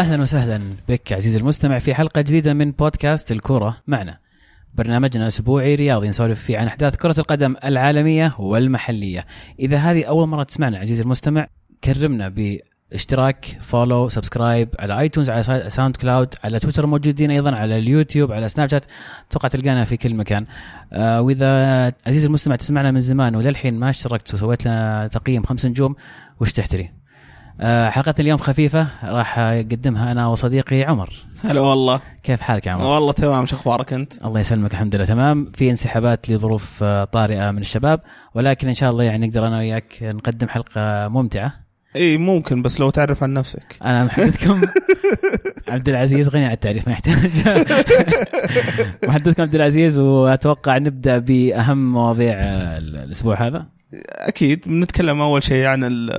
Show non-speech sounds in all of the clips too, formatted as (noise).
أهلا وسهلا بك عزيزي المستمع في حلقة جديدة من بودكاست الكوره معنا. برنامجنا أسبوعي رياضي نسولف فيه عن أحداث كرة القدم العالمية والمحلية. إذا هذه أول مرة تسمعنا عزيزي المستمع كرمنا باشتراك follow subscribe على iTunes على SoundCloud على تويتر موجودين أيضا على اليوتيوب على سناب شات أتوقع تلقانا في كل مكان آه وإذا عزيزي المستمع تسمعنا من زمان وللحين ما اشتركت وسويت لنا تقييم خمس نجوم وش تحتري؟ آه حلقة اليوم خفيفة راح أقدمها أنا وصديقي عمر. هلا والله. كيف حالك يا عمر؟ والله تمام شو أخبارك أنت؟ الله يسلمك الحمد لله تمام. في انسحابات لظروف آه، طارئة من الشباب ولكن إن شاء الله يعني نقدر أنا وياك نقدم حلقة ممتعة. إي ممكن بس لو تعرف عن نفسك. أنا محدثكم. (laughs) عبد العزيز غني عن التعريف ما يحتاج. (laughs) محدثكم عبد العزيز وأتوقع نبدأ بأهم مواضيع الأسبوع هذا. أكيد بنتكلم أول شيء عن ال-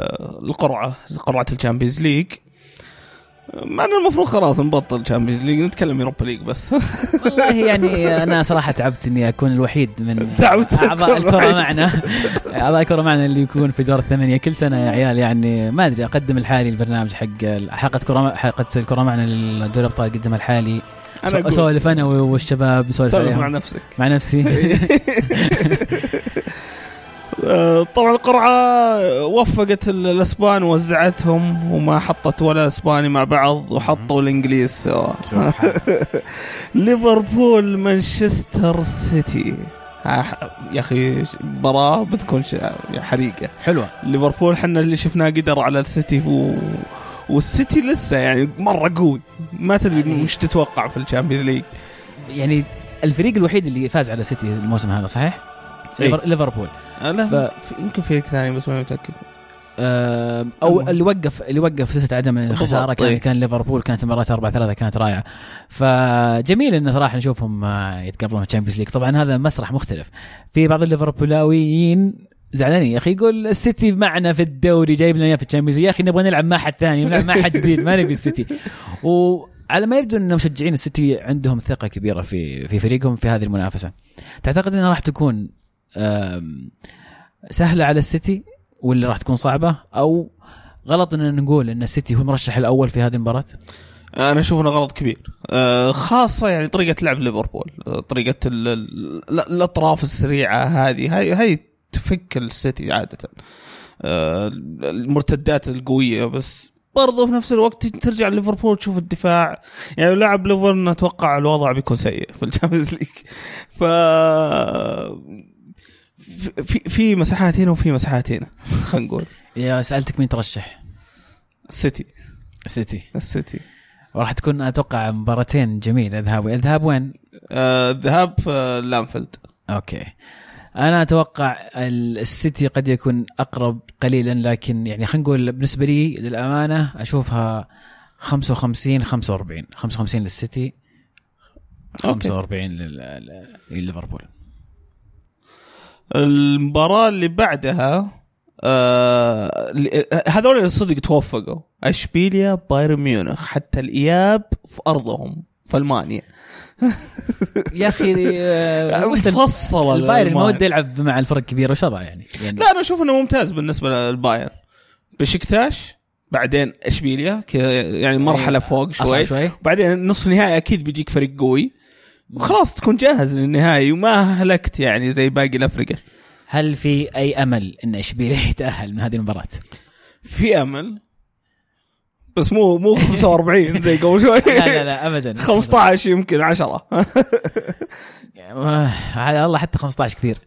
القرعة قرعة ال Champions League. مع إنه المفروض خلاص نبطل Champions League نتكلم Europa League بس. والله يعني أنا صراحة تعبت إني أكون الوحيد من (laughs) تعبت أعضاء الكرة. معنا. أعضاء الكرة معنا اللي يكون في دور الثمانية. كل سنة يا عيال يعني ما أدري أقدم الحالي البرنامج حق حلقة كرة حلقة الكرة معنا لدوري الأبطال أقدمها الحالي. أنا اسولف أنا والشباب نسولف سولف مع نفسك. مع نفسي. (laughs) (laughs) طبعا القرعة وفقت ال- الأسبان وزعتهم وما حطت ولا أسباني مع بعض وحطوا الإنجليز. سوا (laughs) ليفربول مانشستر سيتي. يا أخي مباراة بتكون حريقة. حلوة. ليفربول حنا اللي شفناه قدر على السيتي و... والسيتي لسه يعني مرة قوي. ما تدري وش تتوقع في ال Champions League. يعني الفريق الوحيد اللي فاز على سيتي الموسم هذا صحيح؟ إيه. ليفر- ليفربول. آه، لا. ف- في- يمكن فريق ثاني بس ما متأكد. آه، أو اللي وقف اللي وقف سلسلة عدم الخساره كان إيه. كان ليفربول كانت المباراه 4 3 كانت رائعة. فجميل انه صراحة نشوفهم آه، يتقابلون ال Champions League طبعا هذا مسرح مختلف. في بعض الليفربولاويين زعلانين. يا أخي يقول السيتي معنا في الدوري جايب لنا إياه في ال Champions League يا أخي نبغى نلعب مع أحد ثاني نلعب مع أحد جديد. ما نبي السيتي. (laughs) وعلى ما يبدو ان مشجعين السيتي عندهم ثقة كبيرة في في فريقهم في هذه المنافسة. تعتقد إنها راح تكون سهلة على السيتي ولا راح تكون صعبة أو غلط إن نقول إن السيتي هو المرشح الأول في هذه المباراة؟ أنا أشوف إنه غلط كبير. آه، خاصة يعني طريقة لعب ليفربول آه، طريقة ال- ال- ال- الأطراف السريعة هذه هاي هاي تفك السيتي عادة. آه، المرتدات القوية بس برضو في نفس الوقت ترجع ليفربول تشوف الدفاع. يعني لو لعب ليفربول أتوقع الوضع بيكون سيء في ال Champions League. ف في في مساحات هنا وفي مساحات هنا خلينا نقول. يا سألتك مين ترشح؟ السيتي. السيتي. السيتي. وراح تكون أتوقع مباراتين جميله ذهاب الذهاب وين؟ آه، الذهاب في الانفيلد Okay. أنا أتوقع ال- السيتي قد يكون أقرب قليلا لكن يعني خلينا نقول بالنسبة لي للأمانة أشوفها 55 45 55 للسيتي okay. 45 لل- لل- لليفربول. المباراة اللي بعدها آه اللي- هذول اللي صدق توفقوا. اشبيليا بايرن ميونخ حتى الإياب في أرضهم في ألمانيا. (laughs) يا أخي آه، (laughs) مفصلة البايرن ما. وده يلعب مع الفرق الكبيره وش وضعه يعني؟ يعني لا أنا أشوف إنه ممتاز بالنسبة للبايرن. بشكتاش بعدين اشبيليا كذا يعني مرحلة فوق أصعب شوي. شوي. بعدين نصف النهائي أكيد بيجيك فريق قوي. وخلاص تكون جاهز للنهائي وما هلكت يعني زي باقي الأفرقة. هل في أي أمل إن إشبيلية يتأهل من هذه المباراة؟ في أمل؟ بس مو مو 45 (laughs) زي قبل شوي. لا لا لا ابدا 15 يمكن 10 آه، على الله حتى 15 كثير.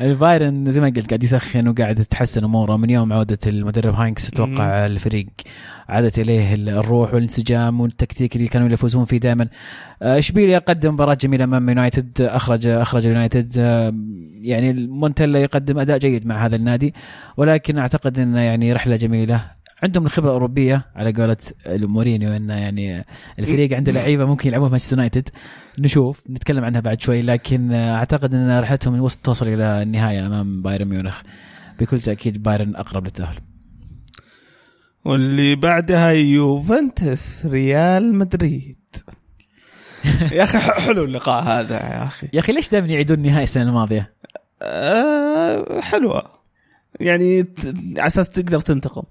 البايرن (laughs) زي ما قلت قاعد يسخن وقاعد تتحسن أموره. من يوم عودة المدرب هاينكس أتوقع الفريق عادت إليه الروح والانسجام والتكتيك اللي كانوا يفوزون فيه دائما إشبيليا قدم مباراة جميلة أمام يونايتد. اخرج أخرج اليونايتد آه، يعني مونتيلا يقدم أداء جيد مع هذا النادي. ولكن أعتقد إنه يعني رحلة جميلة. عندهم الخبرة الأوروبية على قولة مورينيو إنه يعني الفريق عنده لعيبة ممكن يلعبون في مانشستر يونايتد. نشوف نتكلم عنها بعد شوي لكن أعتقد إن رحلتهم الوسط توصل إلى النهاية أمام بايرن ميونخ. بكل تأكيد بايرن أقرب للتأهل. واللي بعدها يوفنتوس ريال مدريد. يا أخي حلو اللقاء هذا يا أخي. يا أخي ليش دائما يعيدون النهائي السنة الماضية؟ آه حلوة. يعني على أساس تقدر تنتقم.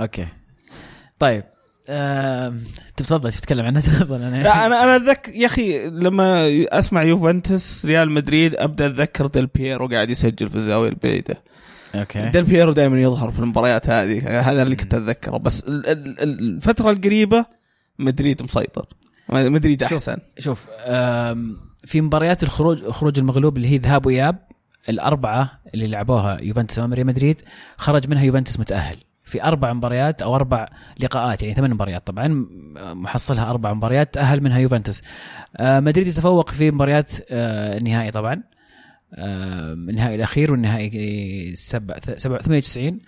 أوكي. طيب تفضل تتكلم عنه؟ (laughs) تفضل أنا. لا أنا أنا اتذكر يا أخي لما أسمع يوفنتوس ريال مدريد أبدأ أتذكر ديل بييرو قاعد يسجل في الزاوية البعيدة. أوكي. ديل بييرو دائما يظهر في المباريات هذه. هذا اللي كنت أتذكره. بس ال- ال- ال- الفترة القريبة مدريد مسيطر. مدريد شوف. أحسن. شوف آم، في مباريات الخروج خروج المغلوب اللي هي ذهاب وإياب الأربعة اللي لعبوها يوفنتوس أمام ريال مدريد خرج منها يوفنتوس متأهل. في أربع مباريات أو أربع لقاءات يعني ثمان مباريات طبعا محصلها أربع مباريات تأهل منها يوفنتوس. آه، مدريد يتفوق في مباريات آه، النهائي طبعا. آه، النهائي الأخير والنهائي 7 98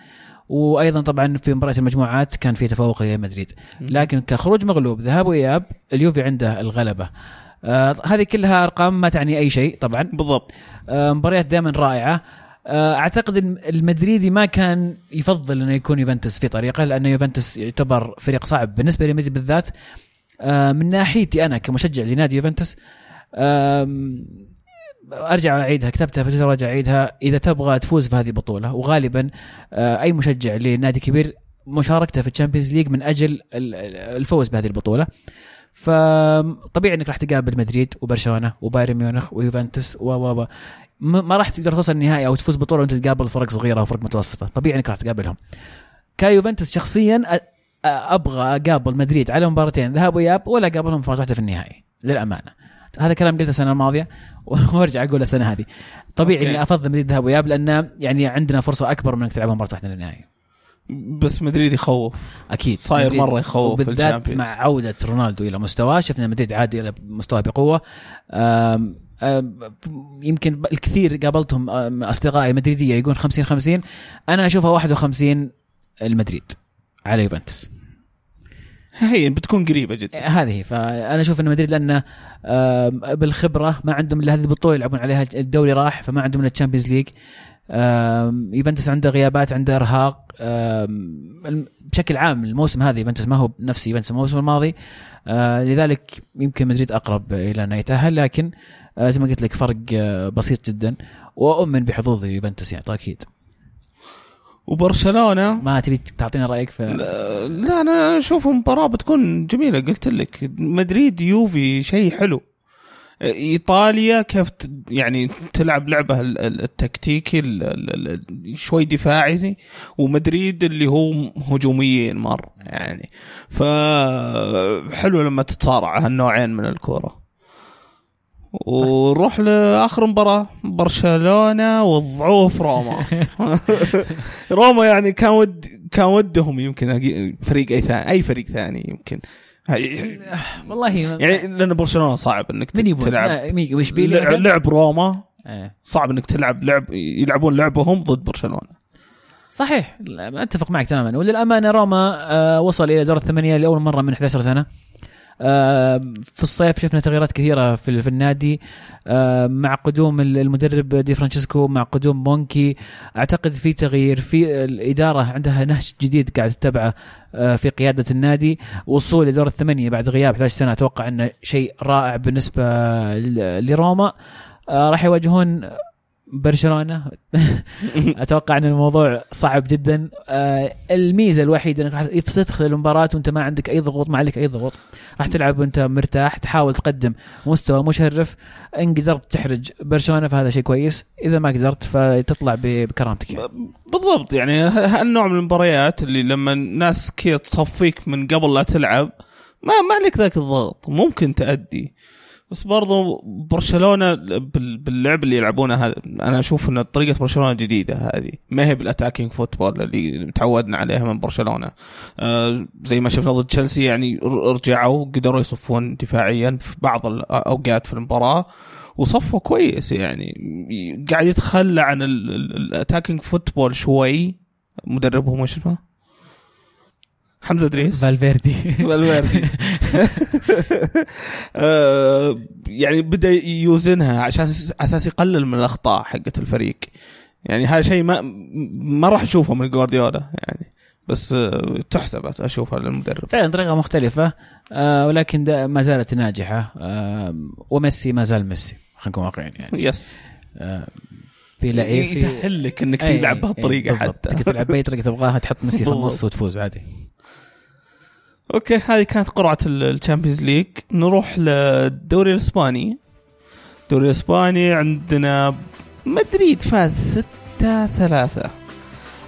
وأيضا طبعا في مباراة المجموعات كان في تفوق لريال مدريد. لكن كخروج مغلوب ذهاب وإياب اليوفي عنده الغلبة. آه هذه كلها أرقام ما تعني أي شيء طبعا. بالضبط. آه مباريات دائما رائعة. أعتقد إن المدريدي ما كان يفضل إنه يكون يوفنتوس في طريقه لأن يوفنتوس يعتبر فريق صعب بالنسبة لمدريد بالذات. آه من ناحيتي أنا كمشجع لنادي يوفنتوس أرجع أعيدها كتبتها في تويتر وارجع أعيدها. إذا تبغى تفوز في هذه البطوله وغالبا آه، أي مشجع لنادي كبير مشاركته في ال Champions League من أجل ال- ال- الفوز بهذه البطولة. فطبيعي إنك راح تقابل مدريد وبرشلونة وبايرن ميونخ ويوفنتوس و و. ما راح تقدر توصل النهائي أو تفوز بطولة وأنت تقابل فرق صغيرة وفرق متوسطة. طبيعي إنك راح تقابلهم. كيوفنتوس شخصيا أبغى أقابل مدريد على مباراتين ذهاب وإياب ولا أقابلهم مباراه واحدة في النهائي للأمانة. هذا كلام قلته السنة الماضية (laughs) وأرجع أقول السنة هذه. طبيعي أوكي. إني أفضل مدريد ذهاب وإياب لأن يعني عندنا فرصة أكبر من إنك تلعبها مباراة واحدة للنهائي. بس مدريد يخوف. أكيد. صاير مرة يخوف ال Champions. مع عودة رونالدو إلى مستواه. شفنا مدريد عاد إلى مستواه بقوة. يمكن الكثير قابلتهم آم، أصدقائي مدريدية يقول 50 50 أنا أشوفها 51 المدريد على يوفنتوس. هي بتكون قريبة جدا. هذه. هي فأنا أشوف إن مدريد لأنه بالخبرة ما عندهم إلا هذه البطولة يلعبون عليها الدوري راح فما عندهم إلا ال Champions League يوفنتوس عنده غيابات عنده إرهاق. بشكل عام الموسم هذا يوفنتوس ما هو نفس يوفنتوس الموسم الماضي. آه، لذلك يمكن مدريد أقرب إلى انه يتأهل لكن آه، زي ما قلت لك فرق آه، بسيط جدا وأؤمن بحظوظ يوفنتوس يعني أكيد. وبرشلونة؟ ما تبي تعطينا رأيك في لا أنا أشوف مباراة بتكون جميلة قلت لك مدريد يوفي شيء حلو. إيطاليا كيف يعني تلعب لعبة ال- ال- التكتيكي ال- ال- ال- شوي دفاعي ومدريد اللي هو هجوميين مرة يعني. فحلو لما تتصارع هالنوعين من الكوره ونروح لآخر مباراة برشلونة والضعوف روما. (laughs) روما يعني كان ود كان ودهم يمكن فريق أي ثاني أي فريق ثاني يمكن. (laughs) والله يعني لأن برشلونة صعب إنك من يبون؟ تلعب. وش لعب, روما. آه. صعب إنك تلعب لعب يلعبون لعبهم ضد برشلونة. صحيح. أتفق معك تماما. وللأمانة روما آه وصل إلى دور الثمانية لأول مرة من 11 سنة. في الصيف شفنا تغييرات كثيرة في, النادي. آه مع قدوم المدرب دي فرانشيسكو مع قدوم مونشي أعتقد في تغيير في الإدارة عندها نهج جديد قاعد تتبعه آه في قيادة النادي. وصول لدور الثمانية بعد غياب 11 سنة أتوقع إنه شيء رائع بالنسبة لروما. آه راح يواجهون برشلونة. (laughs) أتوقع إن الموضوع صعب جدا. آه الميزة الوحيدة إنك تدخل المباراة وأنت ما عندك أي ضغوط ما عليك أي ضغوط. راح تلعب وأنت مرتاح تحاول تقدم مستوى مشرف. إن قدرت تحرج برشلونة فهذا شيء كويس. إذا ما قدرت فتطلع بكرامتك. يعني. بالضبط يعني هالنوع من المباريات اللي لما الناس كذا تصفيك من قبل لا تلعب ما ما عليك ذاك الضغط. ممكن تأدي. بس برضو برشلونة بال- باللعب اللي يلعبونه هذا أنا أشوف إن طريقة برشلونة جديدة هذه. ما هي بال attacking football اللي تعودنا عليها من برشلونة. آه زي ما شفنا ضد تشيلسي يعني رجعوا قدروا يصفون دفاعيا في بعض الاوقات في المباراة وصفوا كويس يعني. قاعد يتخلى عن ال attacking football شوي. مدربهم وش اسمه؟ حمزة إدريس. فالفيردي. (laughs) فالفيردي. (laughs) آه، يعني بدأ يوزنها عشان أساس يقلل من الأخطاء حقت الفريق. يعني هذا شيء ما ما راح أشوفه من جوارديولا يعني. بس آه، تحسب اشوفها للمدرب. فعلا طريقة مختلفة آه ولكن ما زالت ناجحة. آه وميسي ما زال ميسي خلينا نكون واقعيين يعني. yes آه في لعيب في- يسهل لك إنك تلعب أي- بهالطريقة بالضبط. حتى. تقدر تلعب بأي طريقة تبغاها تحط ميسي في. (laughs) النص وتفوز عادي. أوكي هذه كانت قرعة ال Champions League. نروح للدوري الإسباني. الدوري الإسباني عندنا مدريد فاز 6 3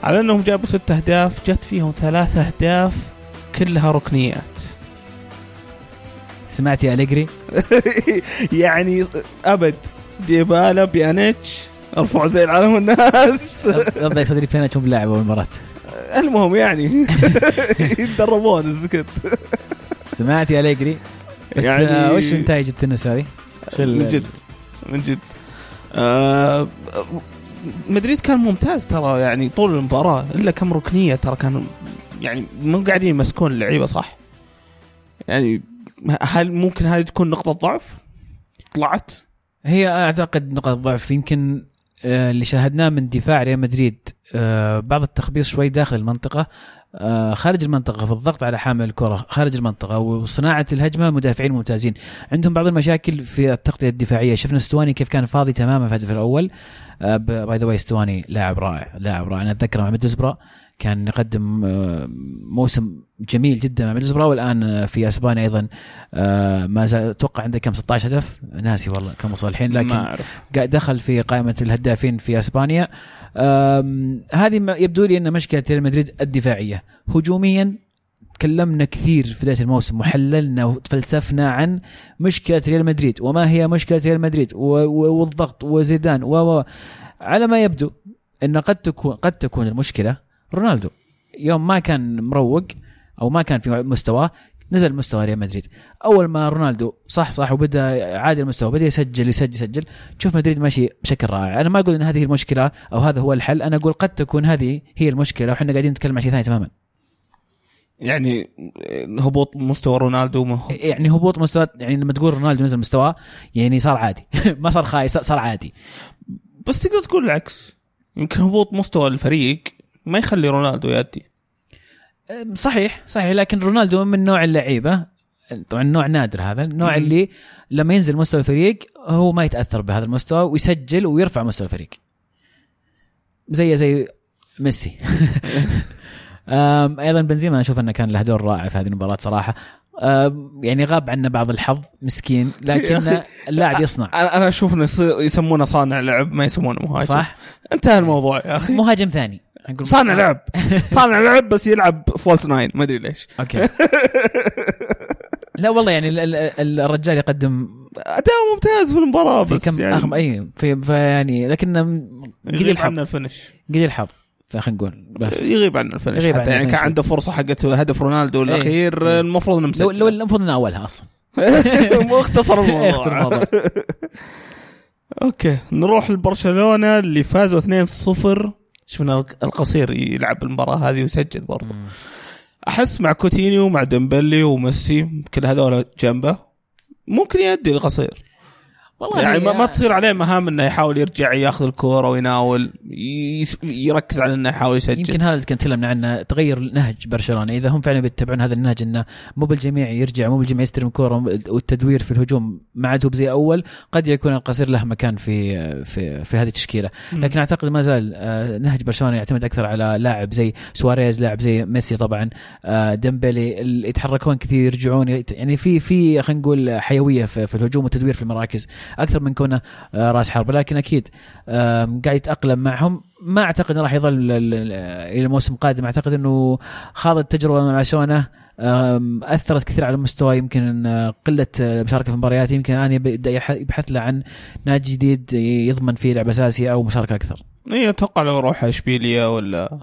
على أنهم جابوا ست أهداف جت فيهم ثلاث أهداف كلها ركنيات. سمعت يا أليجري؟ (laughs) يعني أبد. ديبالا بيانيتش ارفعوا زي العالم الناس. رضا صدري فين أشوف لاعب اول مباراه المهم يعني. (laughs) (laughs) يتدربون الزكت سمعت يا أليجري بس يعني- يعني وش نتائج التنس هذه؟ من جد. من جد. آه مدريد كان ممتاز ترى يعني طول المباراة إلا كم ركنية ترى كانوا يعني مو قاعدين يمسكون اللعيبة صح؟ يعني هل ممكن هذه تكون نقطة ضعف؟ طلعت؟ هي أعتقد نقطة ضعف يمكن آه، اللي شاهدناه من دفاع ريال مدريد آه، بعض التخبيص شوي داخل المنطقة آه، خارج المنطقة في الضغط على حامل الكرة خارج المنطقة وصناعة الهجمة مدافعين ممتازين. عندهم بعض المشاكل في التغطية الدفاعية. شفنا ستواني كيف كان فاضي تماما في الهدف الأول by the way ستواني لاعب رائع لاعب رائع. أنا أتذكر مع ميدلسبرا كان يقدم آه، موسم جميل جدا مع والان آه، في أسبانيا أيضا آه، ما زال أتوقع عنده كم؟ 16 هدف؟ ناسي والله كم وصل الحين لكن دخل في قائمة الهدافين في أسبانيا. هذه يبدو لي إن مشكلة ريال مدريد الدفاعية. هجوميا تكلمنا كثير في بداية الموسم وحللنا وفلسفنا عن مشكلة ريال مدريد وما هي مشكلة ريال مدريد والضغط وزيدان و- على ما يبدو إن قد تكون قد تكون المشكلة رونالدو. يوم ما كان مروق أو ما كان في مستواه نزل مستوى ريال مدريد. أول ما رونالدو صح صح وبدأ عادي المستوى بدأ يسجل يسجل يسجل. تشوف مدريد ماشي بشكل رائع. أنا ما أقول إن هذه المشكلة أو هذا هو الحل. أنا أقول قد تكون هذه هي المشكلة وحنا قاعدين نتكلم عن شيء ثاني تماما. يعني هبوط مستوى رونالدو ما هو. يعني هبوط مستوى يعني لما تقول رونالدو نزل مستواه يعني صار عادي. (laughs) ما صار خايس صار عادي. بس تقدر تقول العكس. يمكن هبوط مستوى الفريق ما يخلي رونالدو يأدي. أم، صحيح صحيح لكن رونالدو من نوع اللعيبة. طبعا نوع نادر هذا النوع. اللي لما ينزل مستوى الفريق هو ما يتأثر بهذا المستوى ويسجل ويرفع مستوى الفريق. زي زي ميسي. (laughs) أيضا بنزيما أشوف أنه كان له دور رائع في هذه المباراة صراحة. يعني غاب عنا بعض الحظ مسكين لكن (laughs) اللاعب يصنع. أنا أشوف إنه يسمونه صانع لعب ما يسمونه مهاجم. صح؟ انتهى الموضوع يا أخي. مهاجم ثاني. صانع لعب. (laughs) صانع لعب بس يلعب فولس ناين ما أدري ليش. أوكي. (laughs) لا والله يعني ال- ال- الرجال يقدم أداء ممتاز في المباراة في بس كم يعني أخم أي في, في يعني لكن قليل عنا الفنش قليل الحظ فخلينا نقول بس. يغيب عنا الفنش يغيب حتى يعني كان. عنده فرصة حقت هدف رونالدو الأخير إيه. المفروض إنه لو مسجل لو المفروض إنه أولها أصلا. (laughs) مختصر الموضوع. يخسر الموضوع. أوكي نروح لبرشلونة اللي فازوا 2-0 شفنا القصير يلعب المباراه هذه ويسجل برضه. أحس مع كوتينيو مع ديمبلي وميسي كل هذول جنبه ممكن يؤدي القصير. والله يعني ما, ما تصير عليه مهام إنه يحاول يرجع ياخذ الكورة ويناول يركز على إنه يحاول يسجل. يمكن هذا اللي كنت تكلمنا عنه تغير نهج برشلونة. إذا هم فعلا بيتبعون هذا النهج إنه مو بالجميع يرجع مو بالجميع يستلم كوره والتدوير في الهجوم ما عاد هو زي أول قد يكون ألكاسير له مكان في في في هذه التشكيلة. لكن أعتقد ما زال آه، نهج برشلونة يعتمد أكثر على لاعب زي سواريز لاعب زي ميسي طبعا آه، ديمبلي اللي يتحركون كثير يرجعون يعني في في خلينا نقول حيوية في, في الهجوم والتدوير في المراكز. أكثر من كونه آه، راس حربة. لكن أكيد قاعد يتأقلم معهم. ما أعتقد إنه راح يظل ال- ال- إلى الموسم القادم أعتقد إنه خاض التجربة مع آم، أثرت كثير على مستوى يمكن إن قلة آه، مشاركة في المباريات يمكن الان يبدأ يبحث له عن نادي جديد يضمن فيه لعب أساسي أو مشاركة أكثر. اي أتوقع لو روح إشبيليا ولا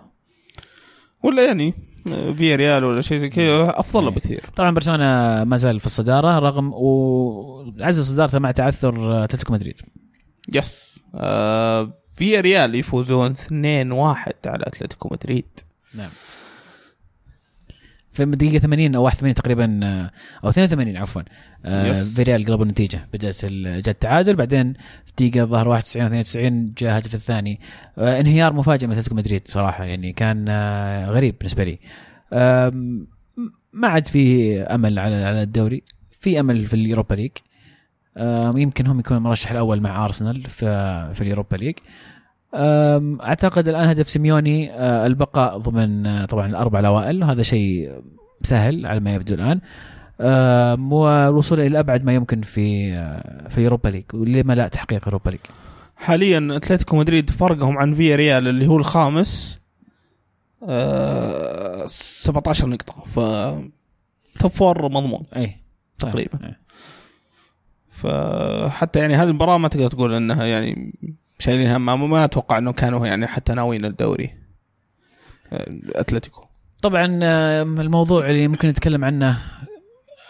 ولا يعني في ريال ولا شيء زي كذا أفضل له إيه. بكثير. طبعا برشلونة ما زال في الصدارة رغم وعزز صدارته مع تعثر أتلتيكو مدريد. Yes. آه فيا ريال يفوزون 2-1 على أتلتيكو مدريد. نعم. في دقيقة 80 أو 81 تقريبا آه، أو 82 عفوا. آه،. فيا ريال قلبوا النتيجة. بدأت جاء التعادل بعدين في دقيقة الظاهر 91 أو 92 جاء الهدف الثاني. آه، انهيار مفاجئ من أتلتيكو مدريد صراحة يعني كان غريب بالنسبة لي. ما عاد في أمل على على الدوري. في أمل في ال Europa League. يمكن هم يكونوا المرشح الأول مع أرسنال في في ال Europa League. أعتقد الآن هدف سيميوني أه، البقاء ضمن أه، طبعا الأربع الاوائل وهذا شيء سهل على ما يبدو الآن. والوصول إلى أبعد ما يمكن في آه، في Europa League ولما لا تحقيق Europa League حاليا أتلتيكو مدريد فرقهم عن فيا ريال اللي هو الخامس آه 17 نقطة ف توب فور مضمون إي تقريبا. إيه. فحتى يعني هذه المباراة ما تقدر تقول إنها يعني شايلين هم. ما- أتوقع إنه كانوا يعني حتى ناويين الدوري. أتلتيكو. طبعا آه، الموضوع اللي ممكن نتكلم عنه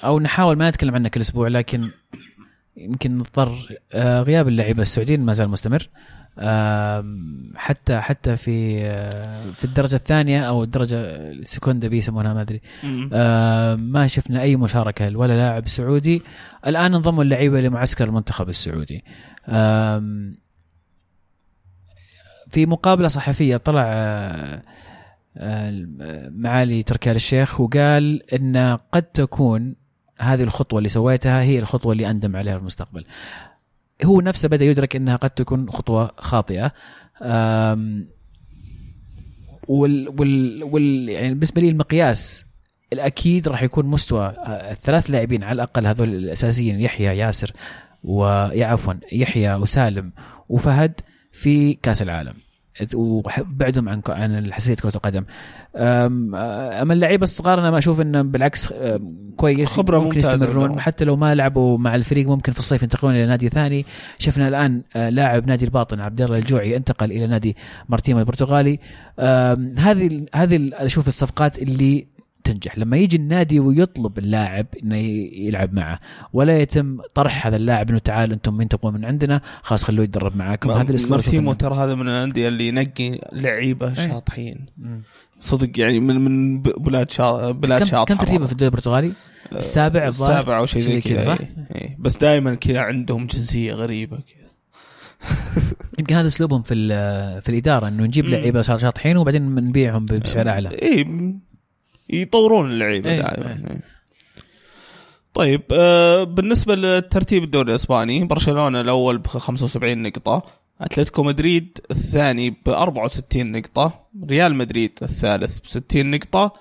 أو نحاول ما نتكلم عنه كل أسبوع لكن يمكن نضطر آه، غياب اللعيبة السعوديين ما زال مستمر. حتى حتى في آه، في الدرجة الثانية أو الدرجة السكوندا بي يسمونها ما أدري. ما شفنا أي مشاركة ولا لاعب سعودي. الآن انضموا اللعيبة لمعسكر المنتخب السعودي. في مقابلة صحفية طلع آه، آه، معالي تركي آل الشيخ وقال إن قد تكون هذه الخطوة اللي سويتها هي الخطوة اللي أندم عليها في المستقبل. هو نفسه بدأ يدرك إنها قد تكون خطوة خاطئة. وال وال وال يعني بالنسبة لي المقياس الأكيد راح يكون مستوى آه، الثلاث لاعبين على الأقل هذول الأساسيين يحيى ياسر ويا عفوا يحيى وسالم وفهد. في كأس العالم. وبعدهم عن عن حساسيه كرة القدم. أما اللعيبة الصغار أنا ما أشوف انه بالعكس كويس خبرة ممكن يستمرون. حتى لو ما لعبوا مع الفريق ممكن في الصيف ينتقلون إلى نادي ثاني. شفنا الآن لاعب نادي الباطن عبد الله الجوعي انتقل إلى نادي مارتيما البرتغالي. هذه هذه أشوف الصفقات اللي تنجح لما يجي النادي ويطلب اللاعب إنه يلعب معه ولا يتم طرح هذا اللاعب إنه تعال أنتم مين تبغون من عندنا خلاص خلوه يتدرب معاكم هذا مارتيمو ترى هذا من الأندية اللي ينقي لعيبة أي. شاطحين. صدق يعني من من بلاد شا... بلاد كم شاطحة كم ترتيبه في الدوري البرتغالي؟ آه، السابع؟ السابع أو شيء زي كذا، صح؟ إيه. إيه. بس دائما كذا عندهم جنسية غريبة كذا (laughs) يمكن هذا أسلوبهم في في الإدارة إنه نجيب. لعيبة شا- شاطحين وبعدين نبيعهم بسعر أعلى اي يطورون اللعيبة إيه، دائما. إيه. إيه. طيب آه بالنسبة لترتيب الدوري الإسباني برشلونة الأول ب 75 نقطة أتلتيكو مدريد الثاني ب 64 نقطة ريال مدريد الثالث ب 60 نقطة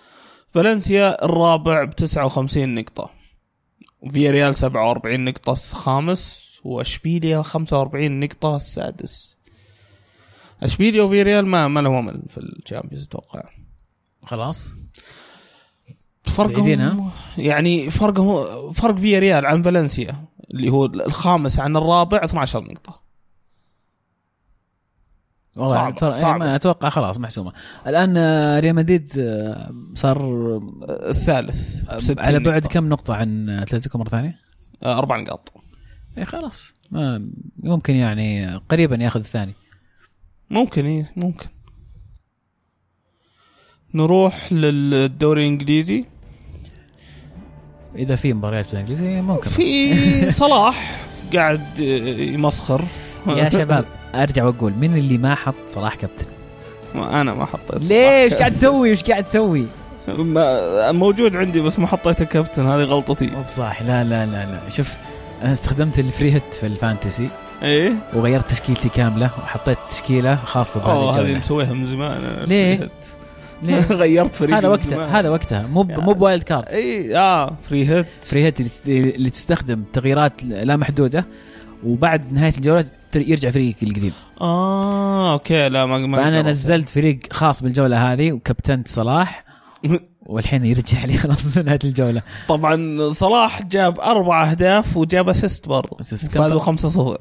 فالنسيا الرابع ب 59 نقطة. وفيا ريال 47 نقطة الخامس وأشبيليا 45 نقطة السادس. أشبيليا وفيا ريال ما ما لهم امل في ال Champions أتوقع. خلاص. فرقهم؟ يعني فرقهم فرق فيا ريال عن فالنسيا اللي هو الخامس عن الرابع 12 نقطة والله صعبة، فرق- صعبة. ما أتوقع خلاص محسومة الآن آه، ريال مدريد آه، صار الثالث آه، بستين على بعد نقطة. كم نقطة عن أتلتيكو مرة ثانية؟ أربع نقاط إي خلاص ما ممكن يعني قريبا ياخذ الثاني ممكن إيه ممكن نروح للدوري الإنجليزي إذا في مباريات في الإنجليزي ممكن في صلاح قاعد يمسخر يا شباب أرجع وأقول من اللي ما حط صلاح كابتن؟ ما أنا ما حطيت ليش. قاعد تسوي؟ إيش قاعد تسوي؟ موجود عندي بس ما حطيته كابتن هذه غلطتي مو بصح لا لا لا لا شوف أنا استخدمت ال free hit في ال fantasy إيه وغيرت تشكيلتي كاملة وحطيت تشكيلة خاصة بهذه أوه هذه الجولة مسويها من زمان ليه؟ (laughs) غيرت فريق هذا وقتها. هذا وقتها مو مو ب wild card. إي آه free hit free hit اللي تست- اللي تستخدم تغييرات لا محدودة وبعد نهاية الجولة يرجع فريقك القديم. آه okay لا ما ما فأنا. نزلت فريق خاص بالجولة هذه وكابتنت صلاح (laughs) والحين يرجع لي خلاص (laughs) نهاية الجولة. طبعا صلاح جاب أربع أهداف وجاب assist برضه فازوا طبعاً؟ 5-0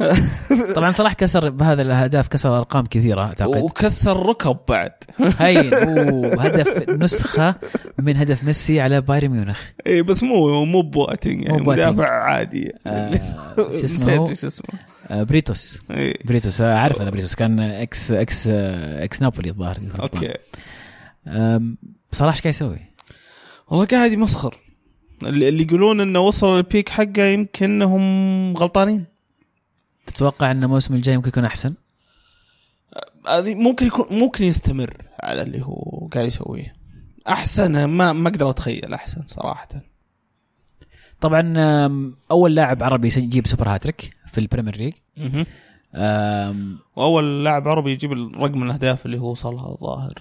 (laughs) طبعا صلاح كسر بهذا الأهداف كسر أرقام كثيرة أعتقد. وكسر ركب بعد. هو (laughs) هدف نسخة من هدف ميسي على بايرن ميونخ. اي بس مو مو بواتينج يعني مو. مدافع عادي آه، (laughs) شو اسمه؟ إيش اسمه. آه، بريتوس. إيه. بريتوس آه، عارف أنا بريتوس. كان إكس إكس آه، ex نابولي الظاهر. Okay. صلاح إيش قاعد يسوي؟ والله قاعد يمسخر. اللي اللي يقولون إنه وصل ال peak حقه يمكن هم غلطانين. تتوقع إن الموسم الجاي ممكن يكون أحسن؟ هذه ممكن يكون ممكن يستمر على اللي هو قاعد يسويه أحسن ما ما أقدر أتخيل أحسن صراحة طبعا أول لاعب عربي يجيب super hat-trick في ال Premier League وأول لاعب عربي يجيب الرقم الأهداف اللي هو وصلها الظاهر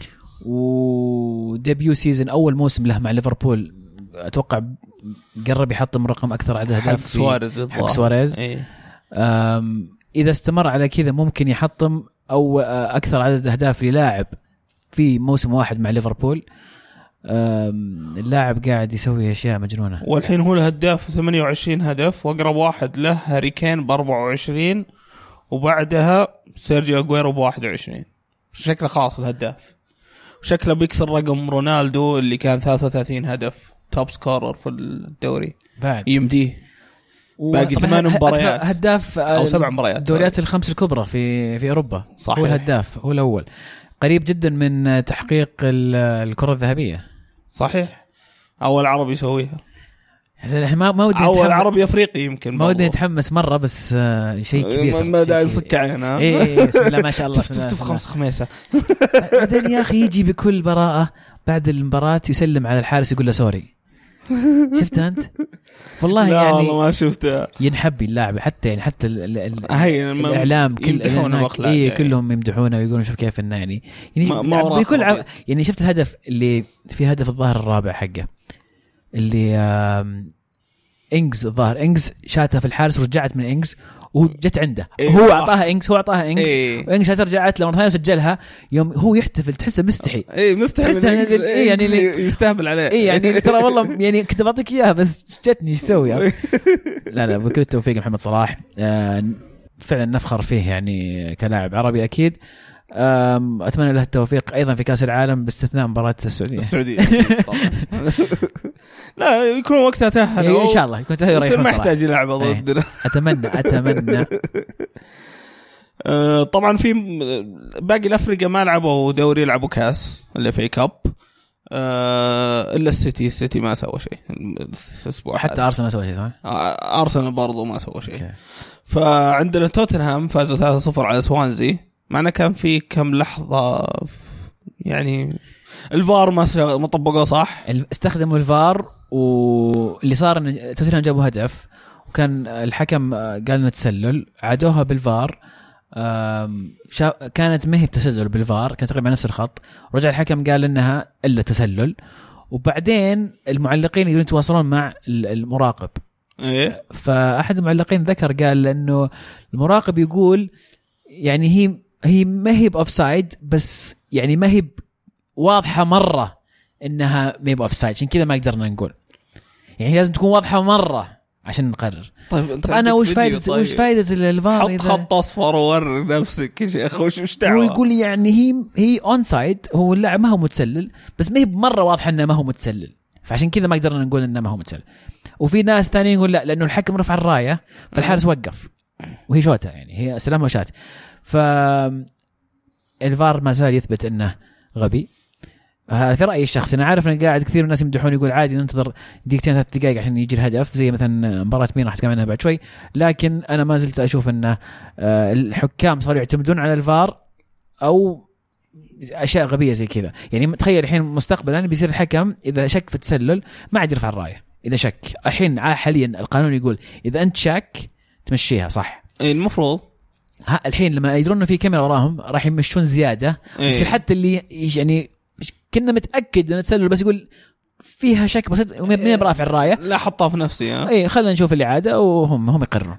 و debut season أول موسم له مع ليفربول أتوقع قرب يحطم رقم أكثر عدد حق اهداف في- سواريز حق. سواريز إيه. إذا استمر على كذا ممكن يحطم أو أكثر عدد أهداف للاعب في موسم واحد مع ليفربول. اللاعب قاعد يسوي أشياء مجنونة. والحين هو الهداف 28 هدف وأقرب واحد له هاري كين ب 24 وبعدها سيرجيو اجويرو ب 21 شكله خلاص الهداف. شكله بيكسر رقم رونالدو اللي كان 33 هدف top scorer في الدوري. بعد. يمديه. باقي ثمان مباريات. هداف أو سبع مباريات الدوريات الخمس الكبرى في في أوروبا. صحيح. هو الهداف هو الأول. قريب جدا من تحقيق ال- الكرة الذهبية. صحيح. أول عربي يسويها. ما ما ودي أول عربي إفريقي يمكن ما ودي. نتحمس مرة بس آه، شيء كبير. ما- داعي نصك كبير. عين ها إيه إيه، بسم الله ما شاء الله. تف بسم الله، تف تف بسم الله. خمس (laughs) خميسة. بعدين يا أخي يجي بكل براءة بعد المباراة يسلم على الحارس يقول له سوري. (laughs) شفت أنت؟ والله لا يعني والله ما شفته ينحب اللاعب حتى يعني حتى ال ال هي ما- الإعلام كل إيه يعني. كلهم يمدحونه ويقولون شوف كيف إنه يعني يعني ما- ما بكل. يعني شفت الهدف اللي في هدف الظاهر الرابع حقه اللي إنجز الظاهر إنجز شاتها في الحارس ورجعت من إنجز وجت عنده. إيه، هو صح. أعطاها انجز هو أعطاها إيه. وانجز شاتها رجعت له مره ثانية سجلها يوم هو يحتفل تحسه مستحي. إيه مستحي تحس إنه إنك- إيه يعني اللي- يستهبل عليه. اي يعني (laughs) ترى والله يعني كنت بعطيك إياها بس جتني إيش أسوي يعني؟ (laughs) لا لا بكل التوفيق محمد صلاح. آه، فعلا نفخر فيه يعني كلاعب عربي أكيد. أتمنى له التوفيق أيضا في كأس العالم باستثناء مباراة السعودية. السعودية. (laughs) لا يكون وقتها تأهل. إيه، إن شاء الله يكون ريح ما يحتاج يلعب إيه. ضدنا أتمنى أتمنى. (laughs) آه، طبعا في باقي الافرقه ما لعبوا دوري لعبوا كأس اللي في كاب إلا السيتي السيتي ما سوى شيء. الأسبوع حتى. أرسنال ما سوى شيء صح؟ آه، أرسنال برضو ما سوى شيء. فعندنا توتنهام فازوا 3-0 على سوانزي. معنا كان في كم لحظة يعني الفار ما ما طبقوه صح؟ استخدموا الفار واللي صار إن توتنهام جابوا هدف وكان الحكم آه، قال إنه تسلل. عادوها بالفار. كانت ما هي بتسلل بالفار كانت تقريبا نفس الخط. رجع الحكم قال إنها إلا تسلل. وبعدين المعلقين يقدرون يتواصلون مع ال- المراقب. إيه. فأحد المعلقين ذكر قال إنه المراقب يقول يعني هي هي ما هي ب offside بس يعني ما هي واضحة مرة إنها ما هي ب offside عشان كذا ما قدرنا نقول. يعني لازم تكون واضحة مرة عشان نقرر. طيب أنت أنا وش فائده وش طيب. فائده الفار حط خط أصفر ووري نفسك يا شيخ وش وش هو دعوة؟ يقول يعني هي هي onside هو اللاعب ما هو متسلل بس ما هي بمرة واضحة إنه ما هو متسلل. فعشان كذا ما قدرنا نقول إنه ما هو متسلل. وفي ناس ثانيين يقول لا لأنه الحكم رفع الراية فالحارس وقف. وهي شوته يعني هي سلام وشات ف الفار ما زال يثبت إنه غبي. هذا في رأيي الشخصي أنا عارف إن قاعد كثير من الناس يمدحون يقول عادي ننتظر دقيقتين ثلاث دقائق عشان يجي الهدف زي مثلا مباراة مين راح نتكلم عنها بعد شوي. لكن أنا ما زلت أشوف انه آه، الحكام صاروا يعتمدون على الفار أو أشياء غبية زي كذا. يعني تخيل الحين مستقبلا بيصير الحكم إذا شك في التسلل ما عاد يرفع الراية. إذا شك الحين حاليا القانون يقول إذا أنت شاك تمشيها صح؟ إيه المفروض الحين لما يدرون إنه في كاميرا وراهم راح يمشون زيادة. إيه. حتى اللي يعني كنا متأكد إنه تسلل بس يقول فيها شك بسيط مين برافع الراية. لا حطها في نفسي ها. اي خلينا نشوف الاعاده وهم هم يقررون.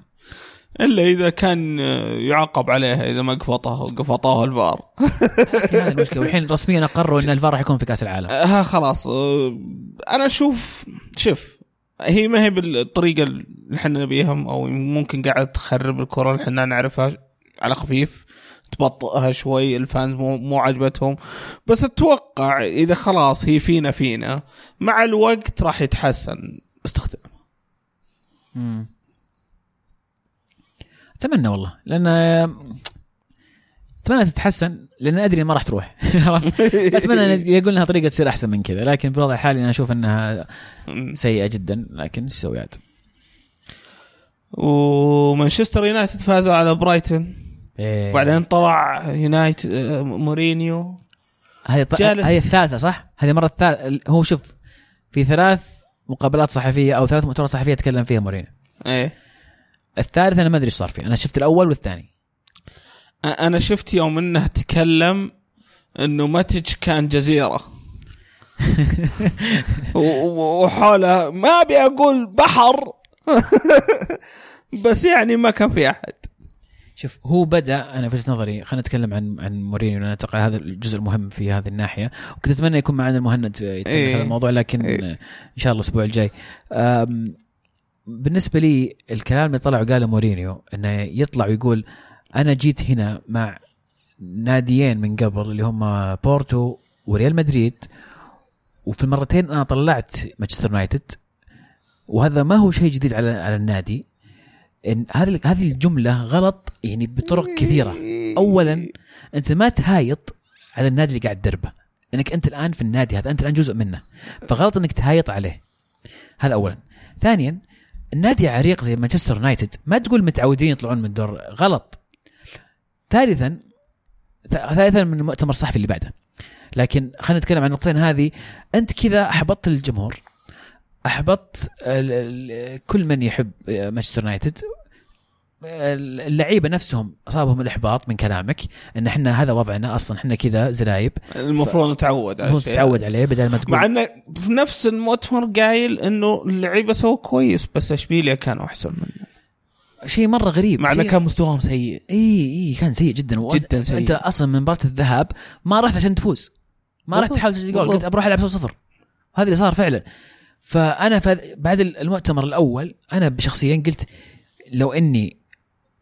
إلا إذا كان يعاقب عليها إذا ما قفطها قفطوها الفار. (laughs) هذه المشكلة. والحين رسميا اقروا إن الفار راح يكون في كأس العالم. آه، ها خلاص. آه، أنا أشوف شوف هي ما هي بالطريقة اللي إحنا نبيها أو ممكن قاعد تخرب الكرة اللي إحنا نعرفها. خفيف تبطئها شوي الفانز مو, مو عجبتهم بس أتوقع إذا خلاص هي فينا فينا مع الوقت راح يتحسن استخدام مم. أتمنى والله لأن أتمنى تتحسن لأن أدري ما راح تروح (laughs) عرفت؟ أتمنى إن (laughs) يقول لها طريقة تصير أحسن من كذا لكن في الوضع الحالي أنا أشوف إنها سيئة جدا لكن إيش تسوي عاد؟ ومانشستر يونايتد فازوا على برايتون إيه. وبعدين طلع يونايتد آه، مورينيو. هذه ط... جالس- هذه الثالثة صح؟ هذه المره الثالثة. هو شوف في ثلاث مقابلات صحفية أو ثلاث مؤتمرات صحفية تكلم فيها مورينيو. إيه. الثالث أنا ما أدري إيش صار فيه. أنا شفت الأول والثاني. أنا شفت يوم إنه تكلم إنه ماتش كان جزيرة. (laughs) وحوله ما أبي أقول بحر (laughs) بس يعني ما كان في أحد. شوف هو بدأ أنا في وجهة نظري خلينا نتكلم عن عن مورينيو لأن أتوقع هذا الجزء المهم في هذه الناحية وكنت أتمنى يكون معنا المهند يتكلم إيه. في هذا الموضوع لكن إيه. إن شاء الله الأسبوع الجاي بالنسبة لي الكلام اللي طلع وقاله مورينيو إنه يطلع ويقول أنا جيت هنا مع ناديين من قبل اللي هم بورتو وريال مدريد وفي المرتين أنا طلعت مانشستر يونايتد وهذا ما هو شيء جديد على على النادي إن هذه هذه الجملة غلط يعني بطرق كثيرة. اولا أنت ما تهايط على النادي اللي قاعد تدربه. إنك أنت الآن في النادي هذا أنت الآن جزء منه. فغلط إنك تهايط عليه. هذا اولا. ثانيا النادي عريق زي مانشستر يونايتد ما تقول متعودين يطلعون من الدور غلط. ثالثا ثالثا من المؤتمر الصحفي اللي بعده. لكن خلينا نتكلم عن النقطتين هذه. أنت كذا أحبطت الجمهور. احبطت كل من يحب مانشستر يونايتد اللعيبة نفسهم أصابهم الإحباط من كلامك إن إحنا هذا وضعنا أصلا إحنا كذا زلايب المفروض نتعود على المفروض تتعود عليه بدل ما تقول مع انه في نفس المؤتمر قايل إنه اللعيبة سووا كويس بس إشبيليا كانوا أحسن منه. شيء مرة غريب. مع إنه كان مستواهم سيء. إي إي كان سيء جدا. و- جداً سيء. أنت أصلا من مباراة الذهاب ما رحت عشان تفوز. ما رحت تحاول تسجل جول. قلت بروح ألعب 0 0 هذا اللي صار فعلا. فأنا بعد المؤتمر الأول أنا شخصيا قلت لو إني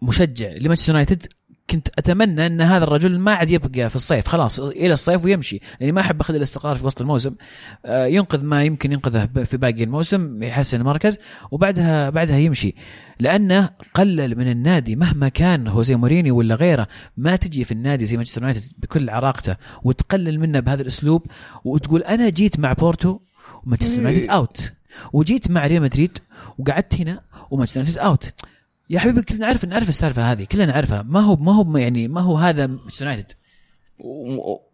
مشجع لمانشستر يونايتد كنت أتمنى إن هذا الرجل ما عاد يبقى في الصيف خلاص إلى الصيف ويمشي. لأني ما أحب أخذ الاستقرار في وسط الموسم. آه، ينقذ ما يمكن ينقذه في باقي الموسم يحسن المركز وبعدها بعدها يمشي. لأنه قلل من النادي مهما كان هوزي مورينيو ولا غيره ما تجي في النادي زي مانشستر يونايتد بكل عراقته وتقلل منه بهذا الأسلوب. وتقول أنا جيت مع بورتو ومانشستر يونايتد out وجيت مع ريال مدريد وقعدت هنا ومانشستر يونايتد out يا حبيبي كلنا نعرف نعرف السالفة هذه كلنا نعرفها. ما هو ما هو يعني ما هو هذا مانشستر يونايتد؟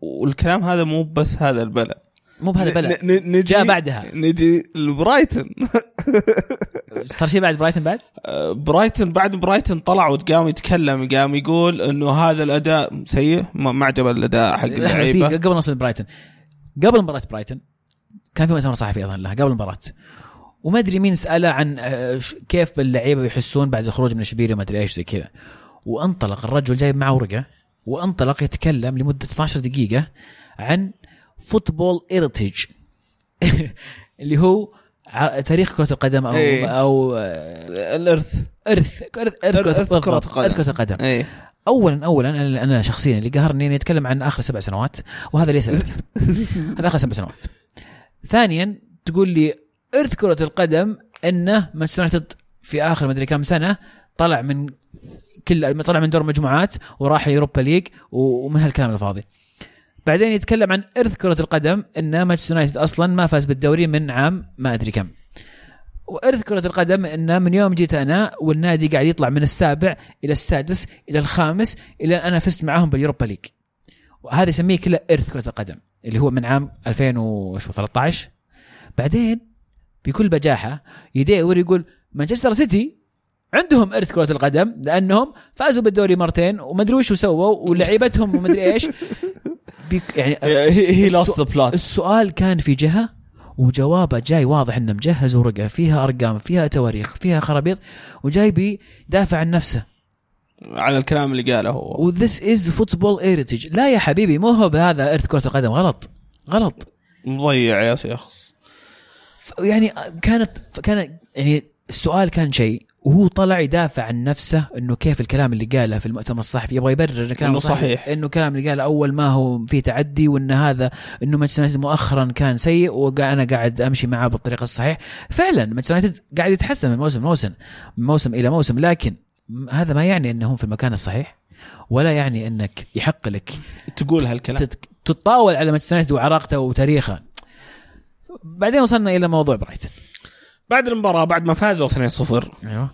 والكلام هذا مو بس هذا البلد. مو بهذا بلا نجي جاء بعدها. نجي لبرايتون. (laughs) صار شيء بعد برايتن بعد؟ آه، برايتون بعد برايتون طلع وقام يتكلم قام يقول إنه هذا الأداء سيء؟ ما عجب الأداء حق اللعيبة. قبل نوصل برايتن قبل مباراة برايتن كان في مؤتمر صحفي أظن لها قبل المباراة. وما أدري مين سأله عن آه، كيف اللعيبه يحسون بعد الخروج من اشبيليا وما أدري إيش زي كذا. وانطلق الرجل جايب معه ورقة وانطلق يتكلم لمدة 12 دقيقة عن football heritage (laughs) اللي هو تاريخ كرة القدم أو إيه. أو آه، الإرث. إرث إرث إرث إرث كرة القدم. إرث كرة القدم. إيه. اولا اولا أنا أنا شخصيا اللي قهرني إني أتكلم عن آخر سبع سنوات وهذا ليس (laughs) هذا آخر سبع سنوات. ثانيا تقول لي إرث كرة القدم إنه مانشستر يونايتد في آخر مدري كم سنة طلع من كل طلع من دور مجموعات وراح Europa League ومن هالكلام الفاضي. بعدين يتكلم عن إرث كرة القدم إن مانشستر يونايتد أصلا ما فاز بالدوري من عام ما أدري كم. وإرث كرة القدم انه من يوم جيت أنا والنادي قاعد يطلع من السابع إلى السادس إلى الخامس إلى أنا فزت معاهم بال Europa League وهذا يسميه كله إرث كرة القدم. اللي هو من عام 2013 بعدين بكل بجاحة يدور يقول مانشستر سيتي عندهم إرث كرة القدم لأنهم فازوا بالدوري مرتين وما أدري وش سووا ولعيبتهم وما أدري إيش. (laughs) بيك يعني هي last bullet السؤال كان في جهة وجوابه جاي واضح إنه مجهز ورقة فيها أرقام فيها تواريخ فيها خرابيط وجاي بيدافع عن نفسه. على الكلام اللي قاله هو. و this is football heritage لا يا حبيبي مو هو بهذا ارث كره القدم. غلط. غلط. مضيع يا شيخ. ف- يعني كانت كان يعني السؤال كان شيء. وهو طلع يدافع عن نفسه إنه كيف الكلام اللي قاله في المؤتمر الصحفي. يبغى يبرر ان كلامه إنه صحيح, صحيح. إنه الكلام اللي قاله أول ما هو فيه تعدي وإن هذا إنه مانشستر يونايتد مؤخرا كان سيء وأنا قاعد أمشي معاه بالطريقة الصحيح فعلا مانشستر يونايتد قاعد يتحسن من موسم لموسم. من موسم إلى موسم. لكن هذا ما يعني أنهم في المكان الصحيح ولا يعني أنك يحق لك تقول هالكلام. تت- تتطاول على مانشستر يونايتد وعراقته وتاريخه. بعدين وصلنا إلى موضوع برايتن بعد المباراة بعد ما فازوا 2-0 أيوه.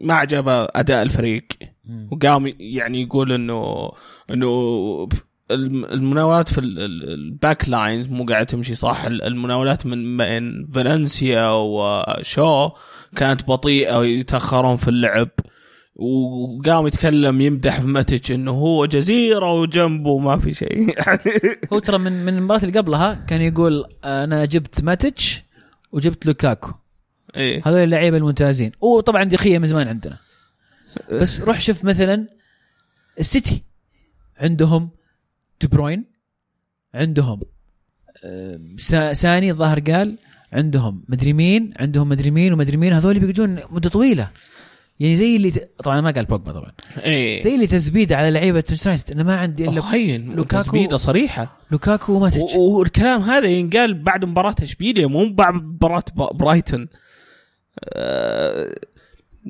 ما عجبه أداء الفريق. وقام يعني يقول انه إنه الم- المناولات في ال- ال- ال back lines مو قاعدة تمشي صح. ال- المناولات من بين فالنسيا وشو كانت بطيئة ويتأخرون في اللعب. وقام يتكلم يمدح في ماتش إنه هو جزيرة وجنبه ما في شيء. يعني (laughs) هو ترى من من المباراة اللي قبلها كان يقول أنا جبت ماتش وجبت لوكاكو. إيه. هذول اللعيبة الممتازين. وطبعا دخيه من زمان عندنا. بس روح شوف مثلا السيتي. عندهم دي بروين عندهم سا- ساني الظاهر قال عندهم مدري مين عندهم مدري مين ومدري مين. هذول بيقعدون مدة طويلة. يعني زي اللي ت... طبعا ما قال بوجبا طبعا. إيه. زي اللي تزبيده على لعيبة مانشستر يونايتد انه ما عندي إلا هين لوكاكو- تسبيدة صريحة. لوكاكو وماتش. والكلام هذا ينقال بعد مباراة اشبيليا مو بعد مباراة ب- برايتون. آه،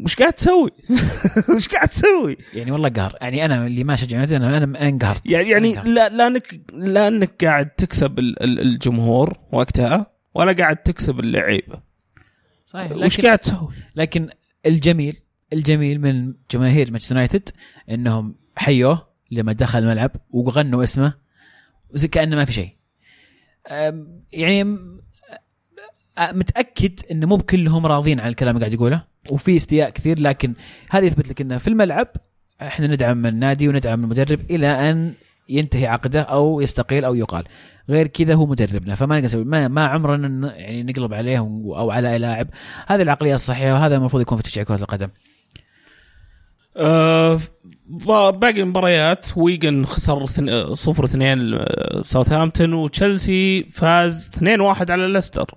وش قاعد تسوي؟ (laughs) وش قاعد تسوي؟ يعني والله قهر. يعني أنا اللي ما يونايتد أنا أنا انقهرت يعني يعني انقهرت. لا لا انك لا إنك قاعد تكسب ال- ال- الجمهور وقتها ولا قاعد تكسب اللعيبة. صحيح وش قاعد تسوي؟ لكن الجميل الجميل من جماهير مانشستر يونايتد إنهم حيوه لما دخل الملعب وغنوا اسمه وزي كأنه ما في شيء. يعني متأكد انه مو بكلهم راضين عن الكلام اللي قاعد يقوله وفي استياء كثير لكن هذا يثبت لك انه في الملعب إحنا ندعم النادي وندعم المدرب إلى أن ينتهي عقده أو يستقيل أو يقال. غير كذا هو مدربنا فما نقدر ما, ما عمرنا يعني نقلب عليه أو على لاعب. هذه العقلية الصحيحة وهذا المفروض يكون في تشجيع كرة القدم. با- باقي المباريات. ويجن خسر ثن- صفر اثنين آه، ساوثهامبتون وتشيلسي فاز 2-1 على ليستر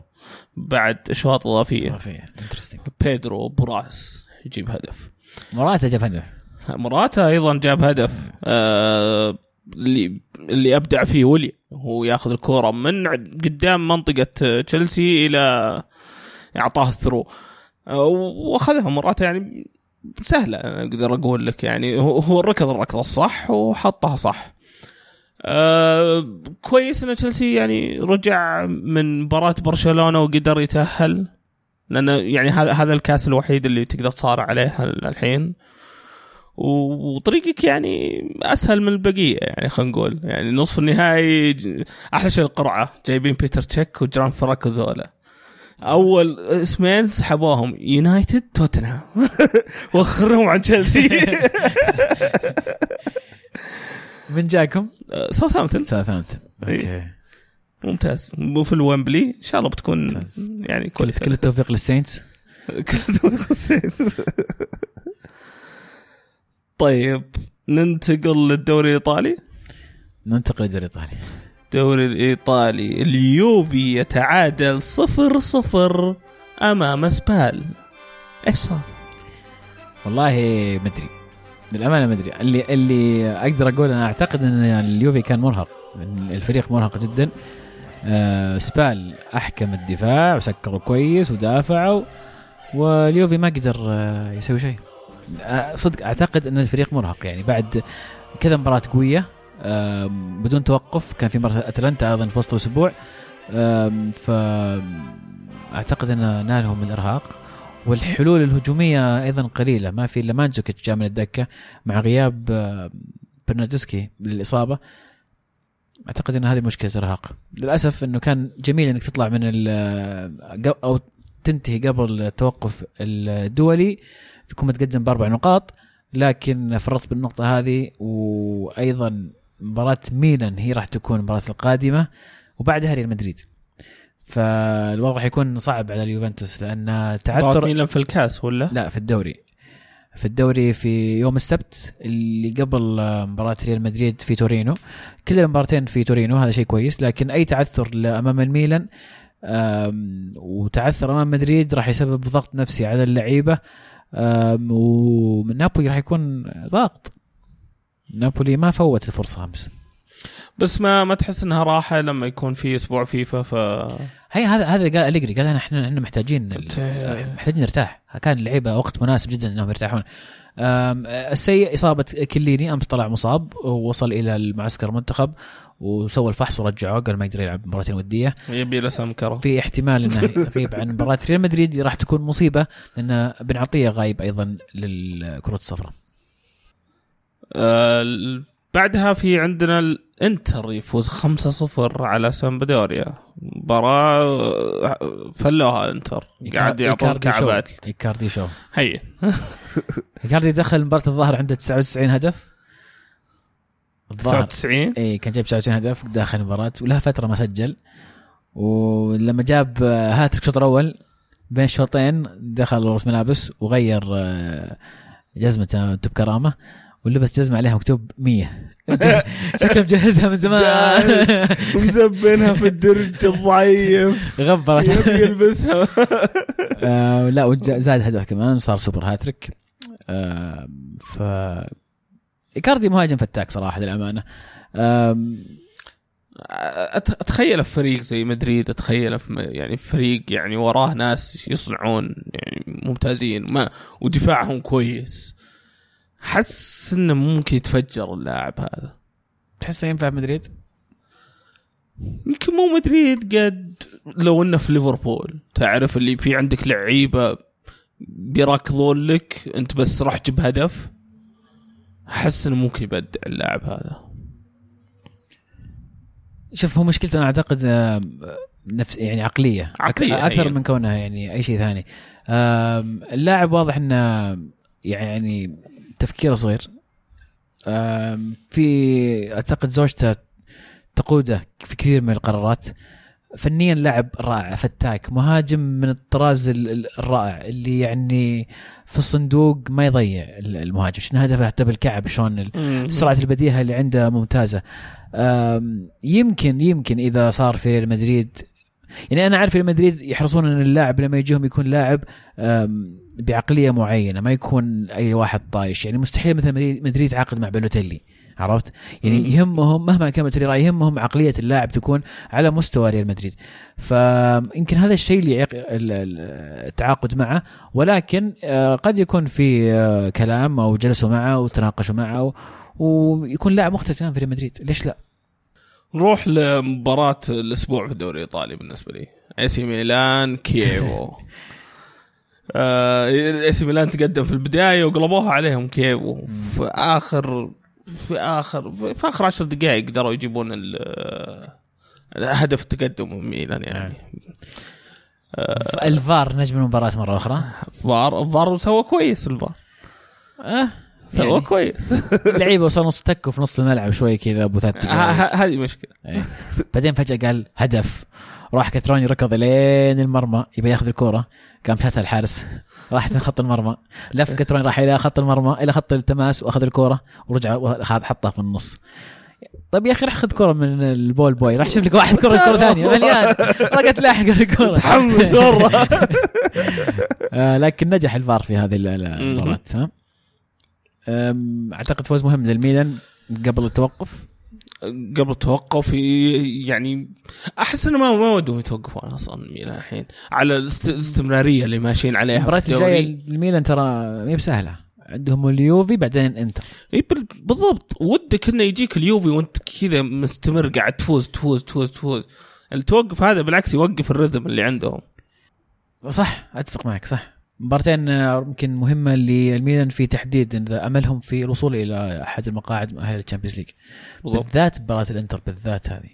بعد إشواط إضافية. interesting بيدرو براس يجيب هدف. مراته جاب هدف. مراتا أيضا جاب هدف. آه اللي اللي أبدع فيه ولي. هو ياخذ الكورة من قدام منطقة آه، تشيلسي إلى أعطاه ال through. آه، وأخذها مراتا يعني سهلة أقدر أقول لك يعني. هو ركض الركضه الصح وحطها صح. آه كويس إن تشيلسي يعني رجع من مباراة برشلونة وقدر يتأهل لأنه يعني هذا هذا الكاس الوحيد اللي تقدر تصارع عليه الحين. وطريقك يعني أسهل من البقية يعني خلينا نقول. يعني نصف النهائي أحلى شيء القرعة جايبين بيتر تشيك وجيان فرانكو زولا أول إسمين سحبوهم يونايتد توتنهام. (laughs) وخرهم عن تشيلسي. (laughs) من جاكم؟ ساوثهامبتون. ساوثهامبتون. okay. ممتاز. مو في الويمبلي إن شاء الله بتكون ممتاز. يعني كل كل (laughs) كل التوفيق لل Saints. طيب ننتقل للدوري الإيطالي. ننتقل للدوري الإيطالي. الدوري الإيطالي. اليوفي يتعادل صفر صفر أمام سبال. إيش صار؟ والله للأمانة ما أدري. اللي اللي أقدر أقول أنا أعتقد إن يعني اليوفي كان مرهق. الفريق مرهق جدا. آه سبال أحكم الدفاع وسكروا كويس ودافعوا واليوفي ما قدر آه يسوي شيء. آه صدق أعتقد إن الفريق مرهق يعني. بعد كذا مباراة قوية بدون توقف كان في مباراه أتلانتا أيضا في وسط الأسبوع. آه ف أعتقد إن نالهم الإرهاق. والحلول الهجومية أيضا قليلة. ما في إلا مانزوكيتش جاء من الدكة مع غياب برناردسكي للإصابة. أعتقد إن هذه مشكلة إرهاق. للأسف إنه كان جميل إنك تطلع من آه، أو تنتهي قبل التوقف الدولي. تكون متقدم بأربع نقاط. لكن فرطت بالنقطة هذه وأيضا مباراة ميلان هي راح تكون المباراه القادمة وبعدها ريال مدريد. فالوضع راح يكون صعب على اليوفنتوس لأن مباراة تعثر ميلان في الكاس ولا؟ لا في الدوري. في الدوري في يوم السبت اللي قبل آه، مباراة ريال مدريد في تورينو. كل المباراتين في تورينو هذا شيء كويس لكن أي تعثر امام الميلان وتعثر أمام مدريد راح يسبب ضغط نفسي على اللعيبة آم، ومن نابولي راح يكون ضغط نابولي ما فوت الفرصة أمس. بس ما ما تحس إنها راحة لما يكون في أسبوع فيفا ف هي هذا هذا قال اليجري قال إحنا إحنا محتاجين محتاجين نرتاح. كان اللعيبه وقت مناسب جدا إنهم يرتاحون. السيء إصابة كليني أمس طلع مصاب ووصل إلى المعسكر المنتخب وسوى الفحص ورجعوه قال ما يقدر يلعب مباراتين ودية. يبي له سمكره في احتمال إنه (laughs) يغيب عن مباراة ريال مدريد راح تكون مصيبة لأن بن عطية غايب أيضا للكرة الصفراء. ال- بعدها في عندنا الانتر يفوز 5-0 على سامبدوريا مباراة فلوها انتر قاعد يعطون. كعبات إيكاردي شو؟ هي. (laughs) إيكاردي دخل مباراة الظاهر عنده 99 هدف. الظاهر. 99 اي كان جايب 99 هدف داخل المباراة ولها فترة ما سجل. ولما جاب آه، هاتريك الشوط الأول بين الشوطين دخل غرفه ملابس وغير آه، جزمته بكرامه ولبس جزمه عليها مكتوب 100 (laughs) شكله مجهزها من زمان. مزبنها في الدرج الضعيف. غبرت. يبي يلبسها. (laughs) آه لا وزاد هدف كمان صار super hat-trick. آه ف إيكاردي مهاجم فتاك صراحة للأمانة. آم، أت- أتخيل في فريق زي مدريد أتخيل في يعني في فريق يعني وراه ناس يصنعون يعني ممتازين ما ودفاعهم كويس. حس إنه ممكن يتفجر اللاعب هذا. تحسه ينفع في مدريد؟ يمكن مو مدريد قد لو إنه في ليفربول. تعرف اللي في عندك لعيبة بيركضون لك أنت بس روح جيب هدف. أحس إنه ممكن يبدع اللاعب هذا. شوف هو مشكلته أنا أعتقد آه، نفس يعني عقلية. عقلية، أك- أكثر أيوة. من كونها يعني أي شيء ثاني. اللاعب واضح إنه يعني تفكيره صغير. في أعتقد زوجته تقوده في كثير من القرارات. فنيا لاعب رائع فتاك مهاجم من الطراز ال- ال- الرائع اللي يعني في الصندوق ما يضيع ال- المهاجم. شفنا هدفه حتى بالكعب؟ شلون سرعة البديهة اللي عنده ممتازة. يمكن يمكن إذا صار في ريال مدريد يعني أنا عارف ريال مدريد يحرصون إن اللاعب لما يجيهم يكون لاعب بعقلية معينة ما يكون أي واحد طايش يعني مستحيل مثلا مدريد يتعاقد مع بلوتيلي عرفت؟ يعني مم. يهمهم مهما كان بلوتيلي يهمهم عقلية اللاعب تكون على مستوى ريال مدريد فيمكن هذا الشيء اللي يعيق ال- ال- التعاقد معه ولكن آه، قد يكون في آه، كلام أو جلسوا معه وتناقشوا معه ويكون لاعب مختلف في ريال مدريد ليش لا؟ نروح لمباراة الأسبوع في الدوري الإيطالي بالنسبة لي. اي سي ميلان كييفو اي سي ميلان تقدم في البداية وقلبوها عليهم كييفو في آخر في آخر في آخر عشر دقائق قدروا يجيبون ال- هدف التقدم ميلان يعني. الفار نجم المباراة مرة أخرى. فار فار سوى كويس الفار. أه. سوى يعني كويس. (laughs) اللعيبة وصلوا نص تكوا في نص الملعب شوي كذا أبو ثلاث ه- دقائق ه- هذه مشكلة. إيه. بعدين فجأة قال هدف. راح كتروني ركض لين المرمى يبي ياخذ الكورة. قام شاتها الحارس. راح خط المرمى. لف كتروني راح إلى خط المرمى إلى خط التماس وأخذ الكورة ورجع حطها في النص. طيب يا أخي راح خذ كرة من البول بوي. راح شوف لك واحد كرة كرة ثانية. مليان. رقت لاحق الكرة تحمس مرة (laughs) آه لكن نجح الفار في هذه ال- المباراة ها؟ أم، أعتقد فوز مهم للميلان قبل التوقف. قبل التوقف يعني أحس إنه ما ما ودهم يتوقفون أصلا ميلان الحين. على الاست- الاستمرارية اللي ماشيين عليها الدوري. الجاية الميلان ترى ما هي بسهلة. عندهم اليوفي بعدين إنتر. إي بال- بالضبط. ودك إنه يجيك اليوفي وأنت كذا مستمر قاعد تفوز تفوز تفوز تفوز. التوقف هذا بالعكس يوقف ال rhythm اللي عندهم. صح أتفق معك صح. مباراتين آه، يمكن مهمة للميلان في تحديد إن أملهم في الوصول إلى أحد المقاعد مؤهلة لل Champions League. بالذات مباراة الإنتر بالذات هذه.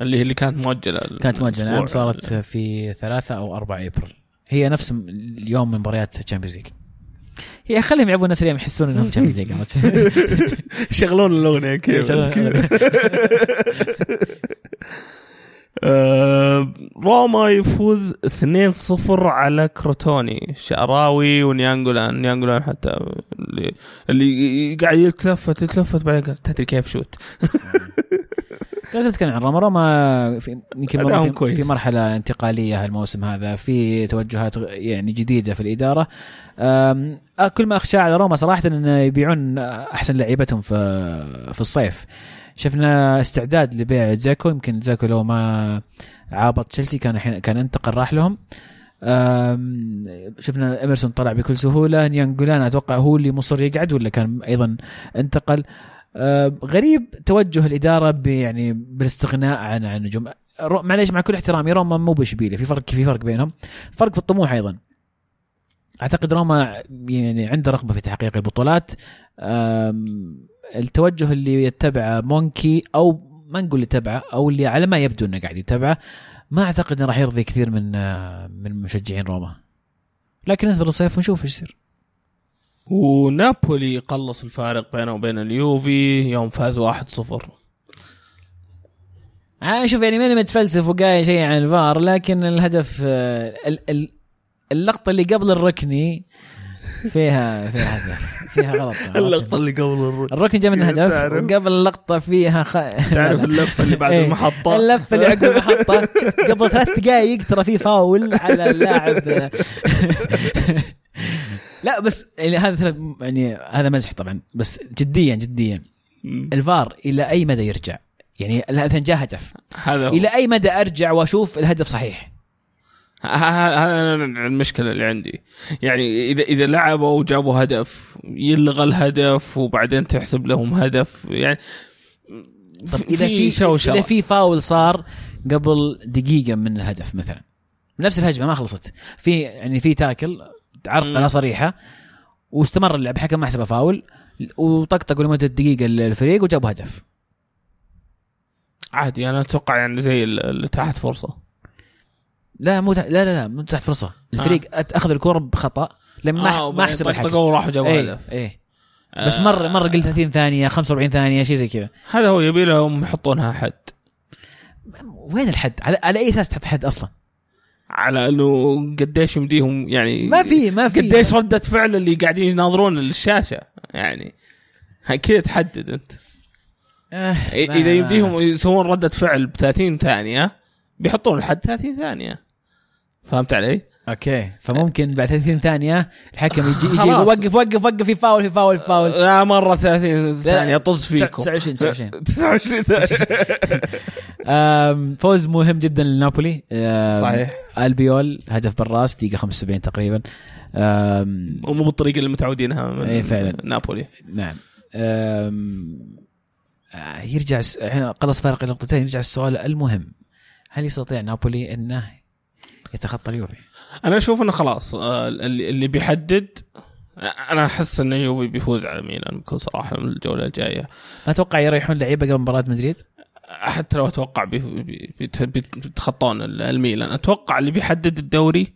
اللي هي اللي كانت مؤجلة كانت مؤجلة نعم. صارت في ثلاثة أو أربعة أبريل. هي نفس اليوم من مباريات ال Champions League. هي خليهم يلعبون نفس اليوم يحسون إنهم Champions League. (laughs) يشغلون الأغنية كيف كذا. (laughs) آه، روما يفوز 2-0 على كروتوني. شعراوي وناينجولان ناينجولان حتى اللي اللي قاعد يتلفت يتلفت بعدين قال تدري كيف shoot. (laughs) لازم نتكلم عن روما. روما يمكن في. في مرحلة انتقالية هالموسم هذا. في توجهات يعني جديدة في الإدارة. آه، كل ما أخشى على روما صراحة إن يبيعون أحسن لعيبتهم في في الصيف. شفنا استعداد لبيع زاكو يمكن زاكو لو ما عابط تشيلسي كان الحين كان انتقل راح لهم. شفنا إيمرسون طلع بكل سهولة نيانجولان أتوقع هو اللي مصر يقعد ولا كان أيضا انتقل. غريب توجه الإدارة يعني بالاستغناء عن عن نجوم معليش مع كل احترامي روما مو باشبيليه في فرق في فرق بينهم. فرق في الطموح أيضا. أعتقد روما يعني عنده رغبة في تحقيق البطولات. التوجه اللي يتبعه مونكي أو ما نقول يتبعه أو اللي على ما يبدو إنه قاعد يتبعه ما أعتقد إنه راح يرضي كثير من من مشجعين روما. لكن ننتظر الصيف ونشوف إيش يصير. ونابولي قلص الفارق بينه وبين اليوفي يوم فاز 1-0 أنا شوف يعني ماني متفلسف وقايل شيء عن الفار لكن الهدف آه، ال- ال- اللقطة اللي قبل الركني فيها فيها فيها غلط (laughs) اللقطة اللي قبل الركن الركن جاء من هدف؟ وقبل اللقطة فيها خ... تعرف اللفة اللي بعد إيه. المحطة اللفة اللي عقب المحطة قبل ثلاث دقائق ترى في فاول على اللاعب (laughs) لا بس يعني هذا يعني هذا مزح طبعا بس جديا جديا. الفار إلى أي مدى يرجع؟ يعني مثلا جاء هدف هذا هو. إلى أي مدى أرجع وأشوف الهدف صحيح؟ هذا المشكلة اللي عندي. يعني اذا إذا لعبوا وجابوا هدف يلغى الهدف وبعدين تحسب لهم هدف. يعني طب إذا في شوشره إذا في فاول صار قبل دقيقة من الهدف مثلا. نفس الهجمة ما خلصت. في يعني في تاكل عرقله. صريحة واستمر اللعب حكم ما حسبه فاول وطقطقوا لمدة دقيقة الفريق وجابوا هدف. عادي أنا أتوقع يعني زي اللي تحت فرصة. لا مو لا لا لا مو تحت فرصة. الفريق آه. أخذ الكره بخطأ لما ما آه، ما حسب الحكم. وراحوا جابوا إيه هدف. إيه. بس آه، مره مرة قلت 30 ثانية 45 ثانية شيء زي كذا. هذا هو يبي لهم يحطونها حد. وين الحد؟ على, على أي أساس تحط حد أصلا؟ على إنه قديش يمديهم يعني ما في ما في. قديش ردة فعل اللي قاعدين يناظرون الشاشة. يعني كذا تحدد أنت. آه إذا يمديهم يسوون ردة فعل ب 30 ثانية بيحطون الحد 30 ثانية. فهمت علي؟ أوكي. فممكن بعد 30 ثانية الحكم يجي يجي. وقف وقف وقف في فاول في فاول في فاول. لا مرة 30 ثانية طز فيكم. 29 29 29 ثانية. (laughs) آم، فوز مهم جدا لنابولي. صحيح. ألبيول هدف بالراس دقيقة 75 تقريبا. ومو بالطريقة اللي متعودينها من إيه فعلا. نابولي. نعم. آه، يرجع قلص فارق النقطتين يرجع السؤال المهم. هل يستطيع نابولي إنه يتخطى اليوفي؟ أنا أشوف إنه خلاص آه، اللي بيحدد أنا أحس إنه يوفي بيفوز على ميلان بكل صراحة من الجولة الجاية. ما أتوقع يريحون لعيبة قبل مباراة مدريد؟ حتى لو أتوقع بي- بي- بيت- بيتخطون ال- الميلان. أتوقع اللي بيحدد الدوري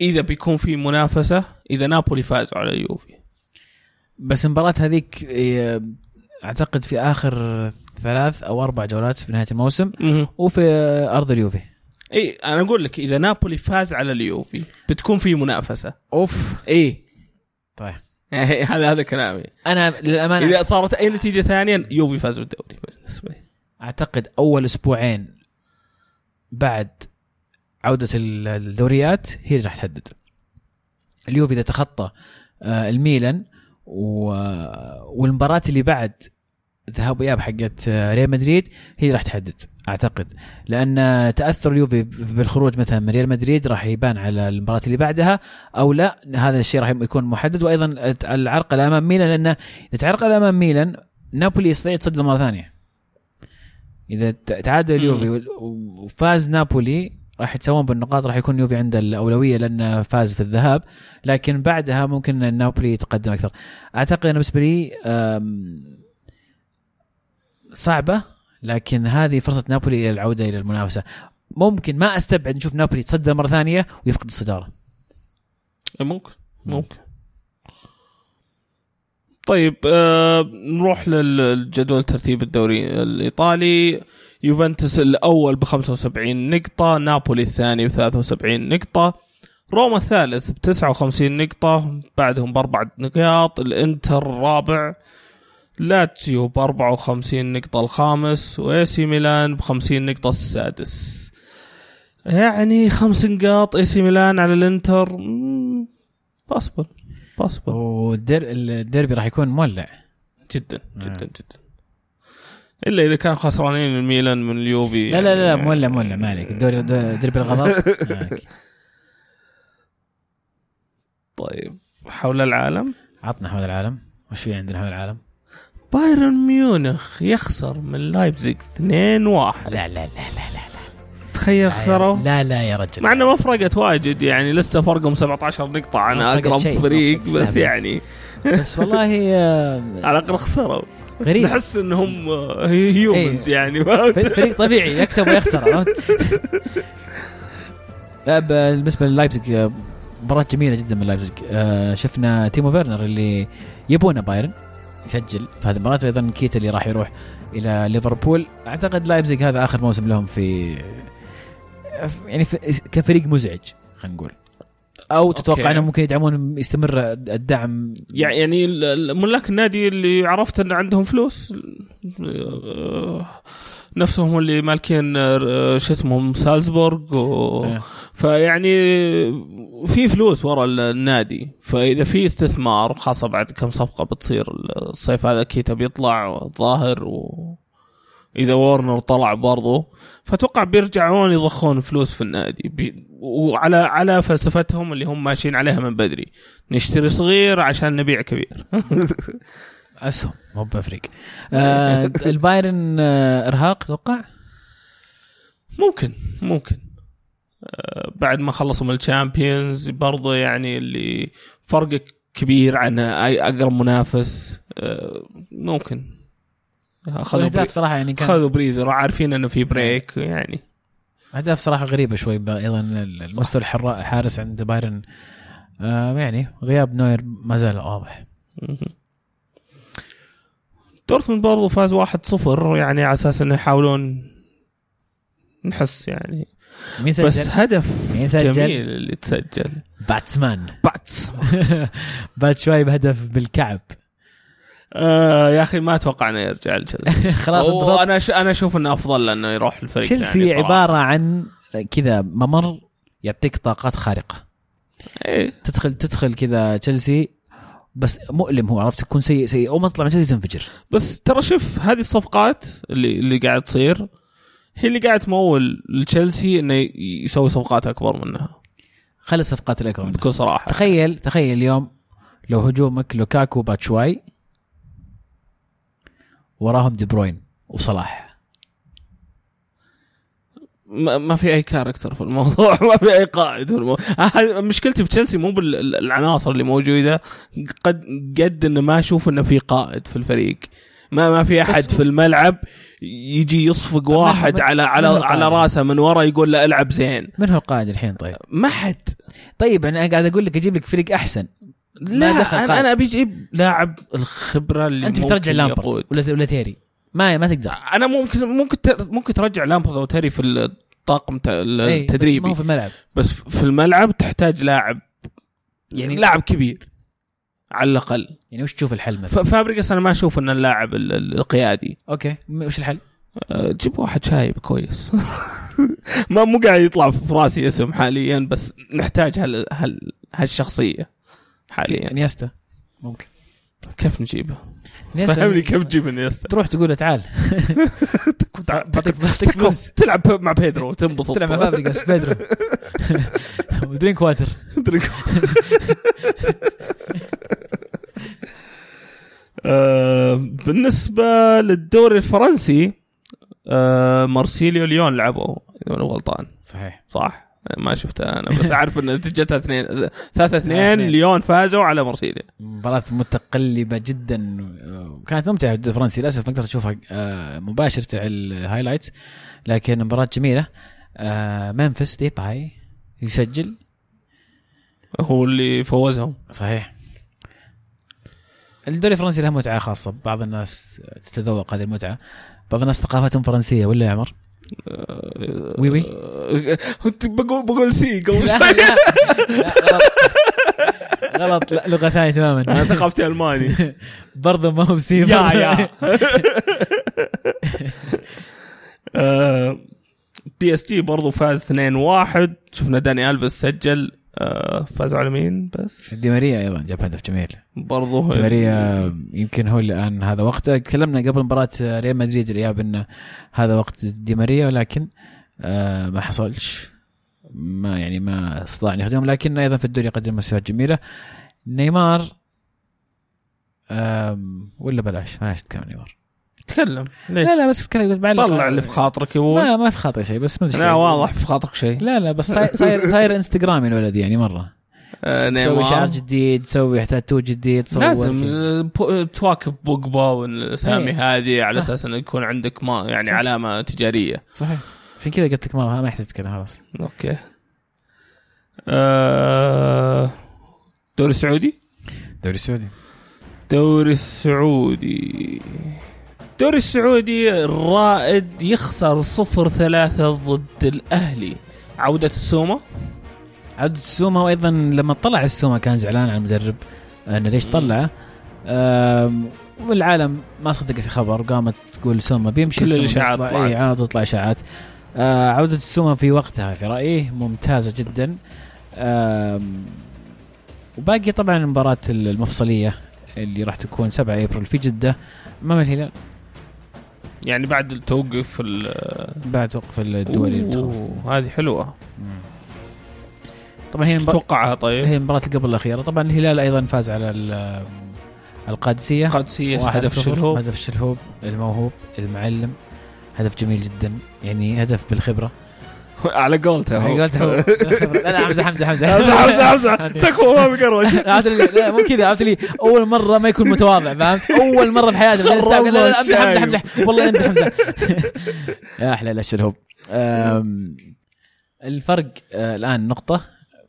اذا بيكون في منافسة إذا نابولي فازوا على اليوفي بس المباراة هذيك إيه، أعتقد في آخر ثلاث أو أربع جولات في نهاية الموسم وفي أرض اليوفي. اي أنا أقول لك إذا نابولي فاز على اليوفي بتكون في منافسة. أوف. اي طيب. هذا هذا كلامي. أنا للامانه إذا صارت أي نتيجة ثانية يوفي فاز بالدوري. بالنسبة لي أعتقد أول أسبوعين بعد عودة ال- الدوريات هي اللي راح تحدد اليوفي اذا تخطى آه، الميلان. والمباراة اللي بعد ذهاب وإياب حقت آه، ريال مدريد هي راح تحدد أعتقد. لأن تأثر اليوفي بالخروج مثلا من ريال مدريد راح يبان على المباراة اللي بعدها أو لا هذا الشيء راح يكون محدد. وأيضا العرقله أمام ميلان لأنه إذا تعرقل أمام ميلان نابولي يستطيع يتصدر مره ثانية. إذا تعادل اليوفي وفاز نابولي راح يتساوون بالنقاط راح يكون اليوفي عنده الأولوية لأنه فاز في الذهاب. لكن بعدها ممكن نابولي يتقدم أكثر. أعتقد أنا بالنسبة لي صعبة لكن هذه فرصة نابولي إلى العودة إلى المنافسة. ممكن ما أستبعد نشوف نابولي يتصدر مرة ثانية ويفقد الصدارة. ممكن ممكن. طيب آه نروح للجدول ترتيب الدوري الإيطالي. يوفنتوس الأول ب 75 نقطة، نابولي الثاني ب 73 نقطة، روما الثالث ب 59 نقطة، بعدهم بأربع نقاط، الإنتر الرابع، لاتسيو ب 54 نقطة الخامس، وإي ميلان ب 50 نقطة السادس. يعني خمس نقاط إي سي ميلان على الإنتر possible possible والديربي راح يكون مولع. جدا جدا جدا. إلا إذا كانوا خسرانين الميلان من اليوفي لا لا لا يعني- مولع مولع ما عليك. الدوري ديربي الغضب معك. (laughs) طيب حول العالم؟ عطنا حول العالم. وش في عندنا حول العالم؟ بايرن ميونخ يخسر من لايبزيج 2-1 لا لا لا لا لا تخيل خسروا. لا لا يا رجل. مع إنه ما فرقت واجد يعني لسه فرقهم 17 نقطة عن أقرب. فريق. بس يعني. بس والله (laughs) آه، على الأقل خسروا. غريب. نحس إنهم humans يعني ف- فريق طبيعي يكسب ويخسر عرفت؟ (laughs) لا، ب- بالنسبة للايبزيج آه، مباراة جميلة جدا من لايبزيج آه، شفنا تيمو فيرنر اللي يبونه بايرن. يسجل. في هذه المباراة وأيضا كيتا اللي راح يروح إلى ليفربول. أعتقد لايبزيج هذا آخر موسم لهم في يعني في كفريق مزعج خلينا نقول. أو تتوقع okay. إنهم ممكن يدعمون يستمر الدعم؟ يعني ملاك النادي اللي عرفت إن عندهم فلوس آه، نفسهم اللي مالكين آه، شو اسمهم سالزبورغ و... فيعني في فلوس ورا النادي. فإذا في استثمار خاصة بعد كم صفقة بتصير الصيف هذا كيتا بيطلع ظاهر و إذا فيرنر طلع برضو. فأتوقع بيرجعون يضخون فلوس في النادي. بي... وعلى على فلسفتهم اللي هم ماشيين عليها من بدري. نشتري صغير عشان نبيع كبير. (laughs) أسهم. مو بفريق آه البايرن آه إرهاق توقع؟ ممكن ممكن. بعد ما خلصوا من ال Champions برضو يعني اللي فرق كبير عن أي أقرب منافس آه، ممكن. خذوا الاهداف بري... صراحة يعني كان خذوا breather عارفين إنه في break يعني. اهداف صراحة غريبة شوي أيضا المستوى الحرا- الحارس عند بايرن. آه يعني غياب نوير ما زال واضح. دورتموند برضو فاز 1-0 يعني على أساس إنه يحاولون نحس يعني مين سجل؟ بس هدف مين سجل؟ جميل اللي تسجل. باتسمان. باتس. (laughs) بعد شوي بهدف بالكعب. آه يا أخي ما أتوقع إنه يرجع لتشيلسي. (laughs) خلاص انبسطت. أنا ش... أنا أشوف إنه أفضل إنه يروح الفريق تشيلسي يعني. عبارة عن كذا ممر يعطيك طاقات خارقة. إيه. تدخل تدخل كذا تشيلسي بس مؤلم هو عرفت؟ تكون سيء سيء. اول ما تطلع من تشيلسي تنفجر. بس ترى شوف هذه الصفقات اللي اللي قاعد تصير. هي اللي قاعد تمول لتشيلسي إنه يسوي صفقات أكبر منها. خلي الصفقات الأكبر بكل صراحة. تخيل تخيل اليوم لو هجومك لوكاكو باتشواي وراهم دي بروين وصلاح. ما, ما في أي character في الموضوع. (laughs) ما في أي قائد في الموضوع. مشكلتي في تشيلسي مو بالعناصر اللي موجودة. قد قد إنه ما أشوف إنه في قائد في الفريق. ما ما في أحد في الملعب يجي يصفق واحد من- على على من على القائد؟ راسه من ورا يقول له العب زين. من هو القائد الحين طيب؟ ما حد. طيب أنا قاعد أقول لك أجيب لك فريق أحسن. لا دخل أنا. أنا أبي أجيب لاعب الخبرة اللي أنت بترجع لامبرد. ولا ولا تيري؟ ما ما تقدر. أنا ممكن ممكن تر- ممكن ترجع لامبرد أو تيري في الطاقم ت- إي، بس ما التدريبي. هو في الملعب. بس في الملعب تحتاج لاعب يعني لاعب كبير. على الأقل. يعني وش تشوف الحل مثلا؟ فابريجاس أنا ما أشوف انه اللاعب ال- ال- القيادي. okay. وش الحل؟ أه، جيب واحد شايب كويس. (laughs) ما مو قاعد يطلع في راسي اسم حاليا بس نحتاج هال هال هالشخصية حاليا. إنيستا. ممكن. كيف نجيبه؟ انيستا فهمني كيف تجيب انيستا تروح تقول له تعال. بعطيك بعطيك فلوس تلعب مع بيدرو تنبسط. تلعب مع فابريجاس بيدرو. (laughs) ودرينك واتر. (laughs) آه، بالنسبة للدوري الفرنسي آه، مارسيليا وليون لعبوا إذا أنا غلطان. صحيح. صح؟ ما شفتها أنا بس أعرف إن نتيجتها اثنين ثلاثة اثنين. ليون فازوا على مارسيليا مباراة متقلبة جدا وكانت ممتعة الدوري الفرنسي للأسف ما قدرت أشوفها آه، مباشر على ال highlights لكن مباراة جميلة. آه، ممفيس ديباي يسجل. هو اللي فوزهم. صحيح. الدوري الفرنسي له متعة خاصة بعض الناس تتذوق هذه المتعة بعض الناس ثقافتهم فرنسية ولا يا عمر؟ oui oui. آه، كنت بقول بقول sí قبل شوي غلط لا لغة ثانية أنا تماما ثقافتي الماني برضه ما هو ب sí ja ja آه، PSG برضو فاز 2-1 شفنا داني الفيس سجل آه، فازوا على مين؟ بس. دي ماريا أيضا جاب هدف جميل. برضو دي ماريا يمكن هو الآن هذا وقته. تكلمنا قبل مباراة ريال مدريد الاياب إنه هذا وقت دي ماريا ولكن آه ما حصلش. ما يعني ما استطاع أن يخدمهم لكن أيضا في الدوري قدم مستويات جميلة. نيمار ولا بلاش ما نتكلم نيمار. تكلم. ليش؟ لا لا بس اتكلم بعلق. طلع اللي في خاطرك يا ما ما في خاطري شيء بس ما أدري لا. واضح في خاطرك شيء. لا لا بس صاير صاير, انستغرامي الولد يعني مرة. آه، تسوي نيمار. شعر جديد تسوي تاتو جديد تصور لازم كذا. تواكب بوجبا والأسامي إيه. هذه على. أساس إنه يكون عندك ما يعني صح. علامة تجارية. صحيح. عشان كذا قلت لك ما ما يحتاج تتكلم خلاص. okay. آه، الدوري السعودي الدوري السعودي الدوري السعودي الدوري السعودي الرائد يخسر صفر ثلاثة ضد الأهلي. عودة السومة عودة السومة وأيضا لما طلع السومة كان زعلان على المدرب. انه ليش طلعه والعالم ما صدقت الخبر قامت تقول سومة بيمشي كل الإشاعات طلعت. عاد تطلع إشاعات. آه، عودة السومة في وقتها في رأيي ممتازة جدا. وباقي طبعا المباراة المفصلية اللي راح تكون 7 أبريل في جدة. أمام الهلال. يعني بعد التوقف ال- بعد وقف الدولي هذه حلوة. طبعا هي تتوقعها طيب؟ هي المباراة اللي قبل الأخيرة. طبعا الهلال أيضا فاز على ال- القادسية. قادسية واحد هدف صفر. شلهوب هدف الشلهوب الموهوب المعلم. هدف جميل جدا. يعني هدف بالخبرة. (laughs) على قولته هو. بالخبرة. (laughs) لا حمزة حمزة حمزة. حمزة حمزة (laughs) تكفى ما بقروش عرفت لا مو كذا عرفت لي؟ أول مرة ما يكون متواضع فهمت؟ أول مرة في حياته بالإنستا قال لا لا امزح امزح امزح والله امزح امزح يا أحلى لا الشلهوب الفرق آه، الآن نقطة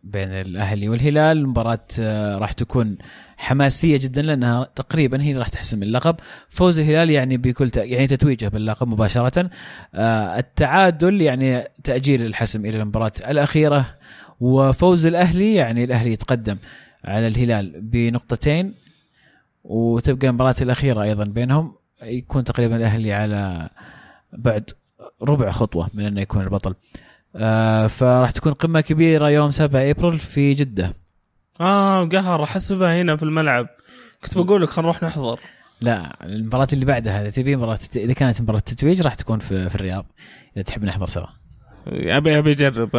بين الأهلي والهلال. المباراه آه، راح تكون حماسية جدا لأنها تقريبا هي اللي راح تحسم اللقب. فوز الهلال يعني بكل. يعني تتويجه باللقب مباشرة. آه، التعادل يعني تأجيل الحسم إلى المباراة الأخيرة. وفوز الأهلي يعني الأهلي يتقدم على الهلال بنقطتين. وتبقى المباراة الأخيرة أيضا بينهم. يكون تقريبا الأهلي على بعد ربع خطوة من أنه يكون البطل. آه فراح تكون قمة كبيرة يوم 7 أبريل في جدة. آه قهر احسبها هنا في الملعب. كنت بقول لك خلينا نروح نحضر. لا المباراة اللي بعدها إذا تبي مباراة إذا كانت مباراة التتويج راح تكون في, في الرياض. إذا تحب نحضر سوا. ابي أبي أجرب.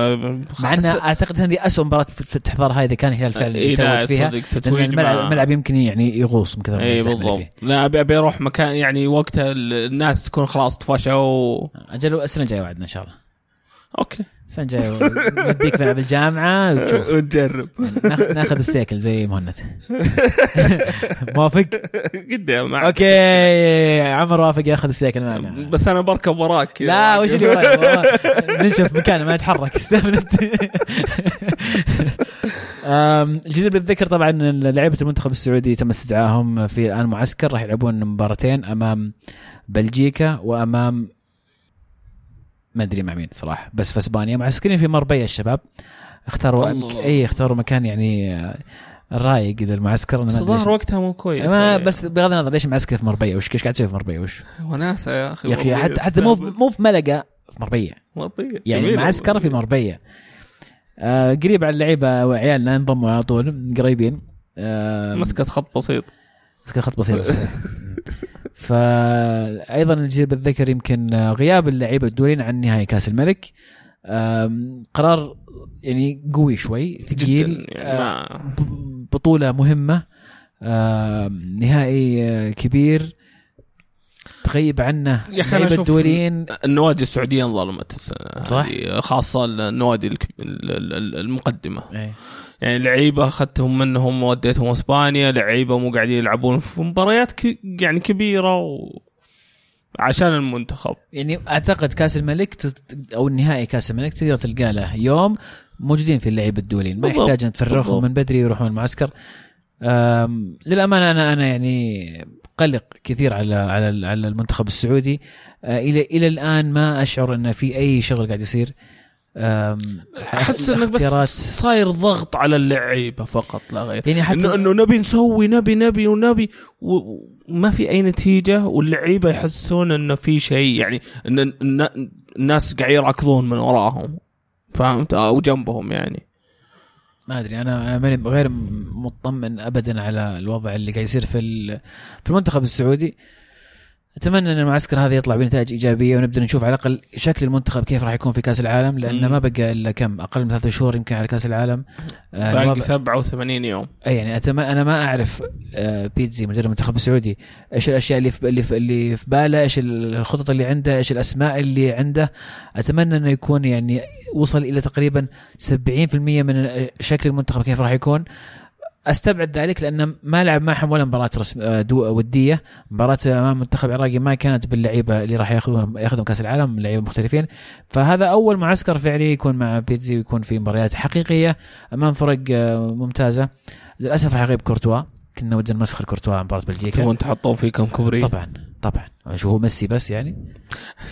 مع أنها أعتقد هذه أسوأ مباراة في- في تحضرها إذا كان الهلال فعلا إيه يتوج فيها تتويج الملعب, الملعب يمكن يعني يغص من كثر ما اي بالضبط. لا ابي أبي أروح مكان يعني وقتها ال- الناس تكون خلاص طفشوا أجل السنة الجاية وعدنا إن شاء الله. okay. نوديك ملعب الجامعة وتشوف. (laughs) ونجرب. ناخ- ناخذ ال cycle زي مهند. (laughs) موافق؟ قدام معك okay. عمر وافق ياخذ ال cycle معنا. بس أنا بركب وراك. لا وش اللي وراي. (laughs) ننشف مكانه ما يتحرك. استهبل انت الجدير بالذكر طبعا لعيبة المنتخب السعودي تم استدعائهم في الآن معسكر راح يلعبون مباراتين أمام بلجيكا وأمام ما أدري مع مين صراحة بس في إسبانيا معسكرين في مربيا الشباب اختاروا الله. اي اختاروا مكان يعني آه، رايق إذا المعسكر ليش. الظاهر وقتها مو كويس ما يعني. بس بغض النظر ليش معسكر في مربيا وش إيش قاعد تسوي في مربيا وش وناسه يا أخي يا أخي حتى حتى مو. مو في ملقا في مربيا مرضية. يعني. معسكر في مربيا آه قريب على اللعيبة وعيالنا انضموا على طول قريبين آه مسكت خط بسيط مسكت خط بسيط. (laughs) فايضا الجدير بالذكر يمكن غياب اللعيبة الدولين عن نهائي كأس الملك قرار يعني قوي شوي ثقيل يعني آه، بطولة مهمة نهائي كبير تغيب عنه يا اللعيبة أشوف الدوليين النوادي السعودية انظلمت صح. هذه، خاصة النوادي المقدمة إيه. يعني لعيبة أخذتهم منهم وديتهم إسبانيا لعيبة مو قاعدين يلعبون في مباريات ك... يعني كبيرة و... عشان المنتخب. يعني أعتقد كأس الملك تز- أو النهائي كأس الملك تقدر تلقى له يوم موجودين في اللعيبة الدولين ما يحتاج ان تفرغهم. من بدري يروحون المعسكر أم، للأمانة أنا أنا يعني قلق كثير على على على المنتخب السعودي. أه، إلى إلى الآن ما أشعر إن في أي شغل قاعد يصير. أحس انه بس صاير ضغط على اللعيبة فقط لا غير. يعني حتى انه إنه نبي نسوي نبي نبي ونبي وما في أي نتيجة واللعيبة يحسون إنه في شيء يعني ان الن- الناس قاعد يركضون من وراهم. فهمت؟ أو جنبهم يعني. ما أدري أنا أنا ماني غير مطمن ابدا على الوضع اللي قاعد يصير في في المنتخب السعودي. أتمنى إن المعسكر هذا يطلع بنتائج إيجابية ونبدأ نشوف على الأقل شكل المنتخب كيف راح يكون في كأس العالم لأن. ما بقى إلا كم أقل من ثلاثة شهور يمكن على كأس العالم. آه، باقي الوضع- 87 يوم. أي يعني أتم... أنا ما أعرف آه، بيتزي مدرب المنتخب السعودي إيش الأشياء اللي في اللي في, اللي في باله إيش الخطط اللي عنده إيش الأسماء اللي عنده. أتمنى إنه يكون يعني وصل إلى تقريبا 70% من شكل المنتخب كيف راح يكون. أستبعد ذلك لأنه ما لعب معهم ولا مباراة رسم آه، دو ودية. مباراة أمام المنتخب العراقي ما كانت باللعيبة اللي راح ياخذون ياخذون كأس العالم لعيبة مختلفين فهذا أول معسكر فعلي يكون مع بيتزي ويكون في مباريات حقيقية أمام فرق آه، ممتازة. للأسف راح يغيب كورتوا. كنا ودنا نمسخر كورتوا مباراه بلجيكا. تبون تحطون فيكم كبري طبعا طبعا. شو هو ميسي بس يعني؟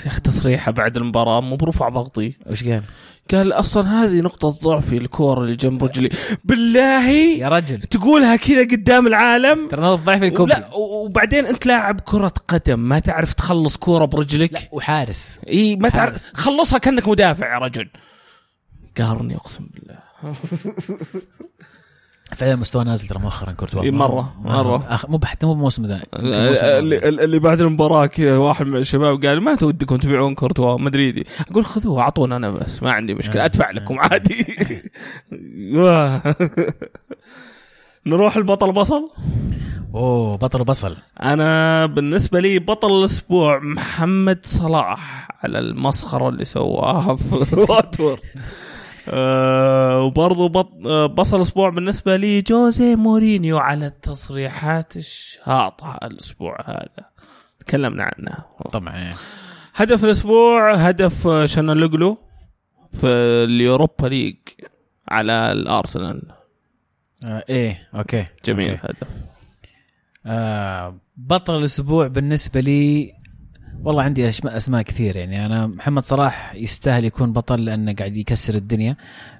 يا أخي تصريحة بعد المباراة مو برفع ضغطي. وش قال؟ قال أصلا هذه نقطة ضعفي الكور اللي جنب رجلي. بالله! يا رجل. تقولها كذا قدام العالم؟ ترى نقطة ضعف الكوبري. لا وبعدين أنت لاعب كرة قدم ما تعرف تخلص كورة برجلك؟ لا وحارس. إي ما. تعرف. خلصها كأنك مدافع يا رجل. قهرني أقسم بالله. (laughs) فعلا مستوى نازل ترى مؤخرا كورتوا إي مرة، مرة. أخ... مو حتى مو بموسم ذا. اللي, اللي بعد المباراة كذا واحد من الشباب قال ما تودكم تبيعون كورتوا مدريدي أقول خذوه أعطونا أنا بس ما عندي مشكلة أدفع لكم عادي. (laughs) (laughs) نروح البطل بصل؟ أوه بطل بصل. أنا بالنسبة لي بطل الأسبوع محمد صلاح على المسخرة اللي سواها في (laughs) واتفورد. أه وبرضو بط... آه، بصل الأسبوع بالنسبة لي جوزي مورينيو على التصريحات الشاطحة الأسبوع هذا تكلمنا عنها طبعا. هدف الأسبوع هدف آه، تشالهانوغلو في ال Europa League على الأرسنال آه إيه okay جميل okay. هدف آه بطل الأسبوع بالنسبة لي والله عندي أسماء كثير يعني. أنا محمد صلاح يستاهل يكون بطل لأنه قاعد يكسر الدنيا.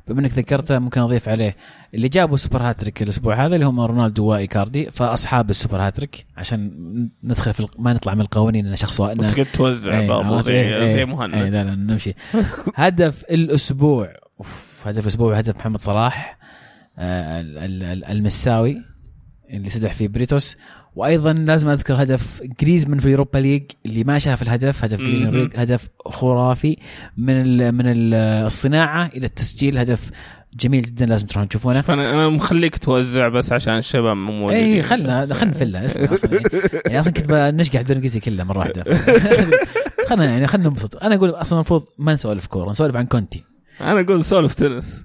بما انك ذكرته ممكن أضيف عليه اللي جابوا super hat-trick الأسبوع هذا اللي هم رونالدو وإيكاردي فأصحاب ال super hat-trick عشان ندخل في ما نطلع من القوانين إن شخص إن وتقعد توزع إيه،؟ إيه، زي إيه، زي مهند. لا لا نمشي. هدف الأسبوع أوف هدف الأسبوع هدف محمد صلاح آه، ال- ال- ال- المساوي اللي سدح فيه بريتوس. وأيضا لازم أذكر هدف جريزمان في ال Europa League اللي ما شاف الهدف هدف جريزمان. League هدف خرافي من ال من ال الصناعة إلى التسجيل هدف جميل جدا لازم تروحون تشوفونه. فانا أنا مخليك توزع بس عشان الشباب مو موجودين. اي خلنا خلنا نفلها اسمع (laughs) أصلا. يعني أصلا كنت بنشقح الدوري الانجليزي كله مرة واحدة. (laughs) خلنا يعني خلنا ننبسط. أنا أقول أصلا المفروض ما نسولف كورة نسولف عن كونتي. أنا أقول سولف تنس.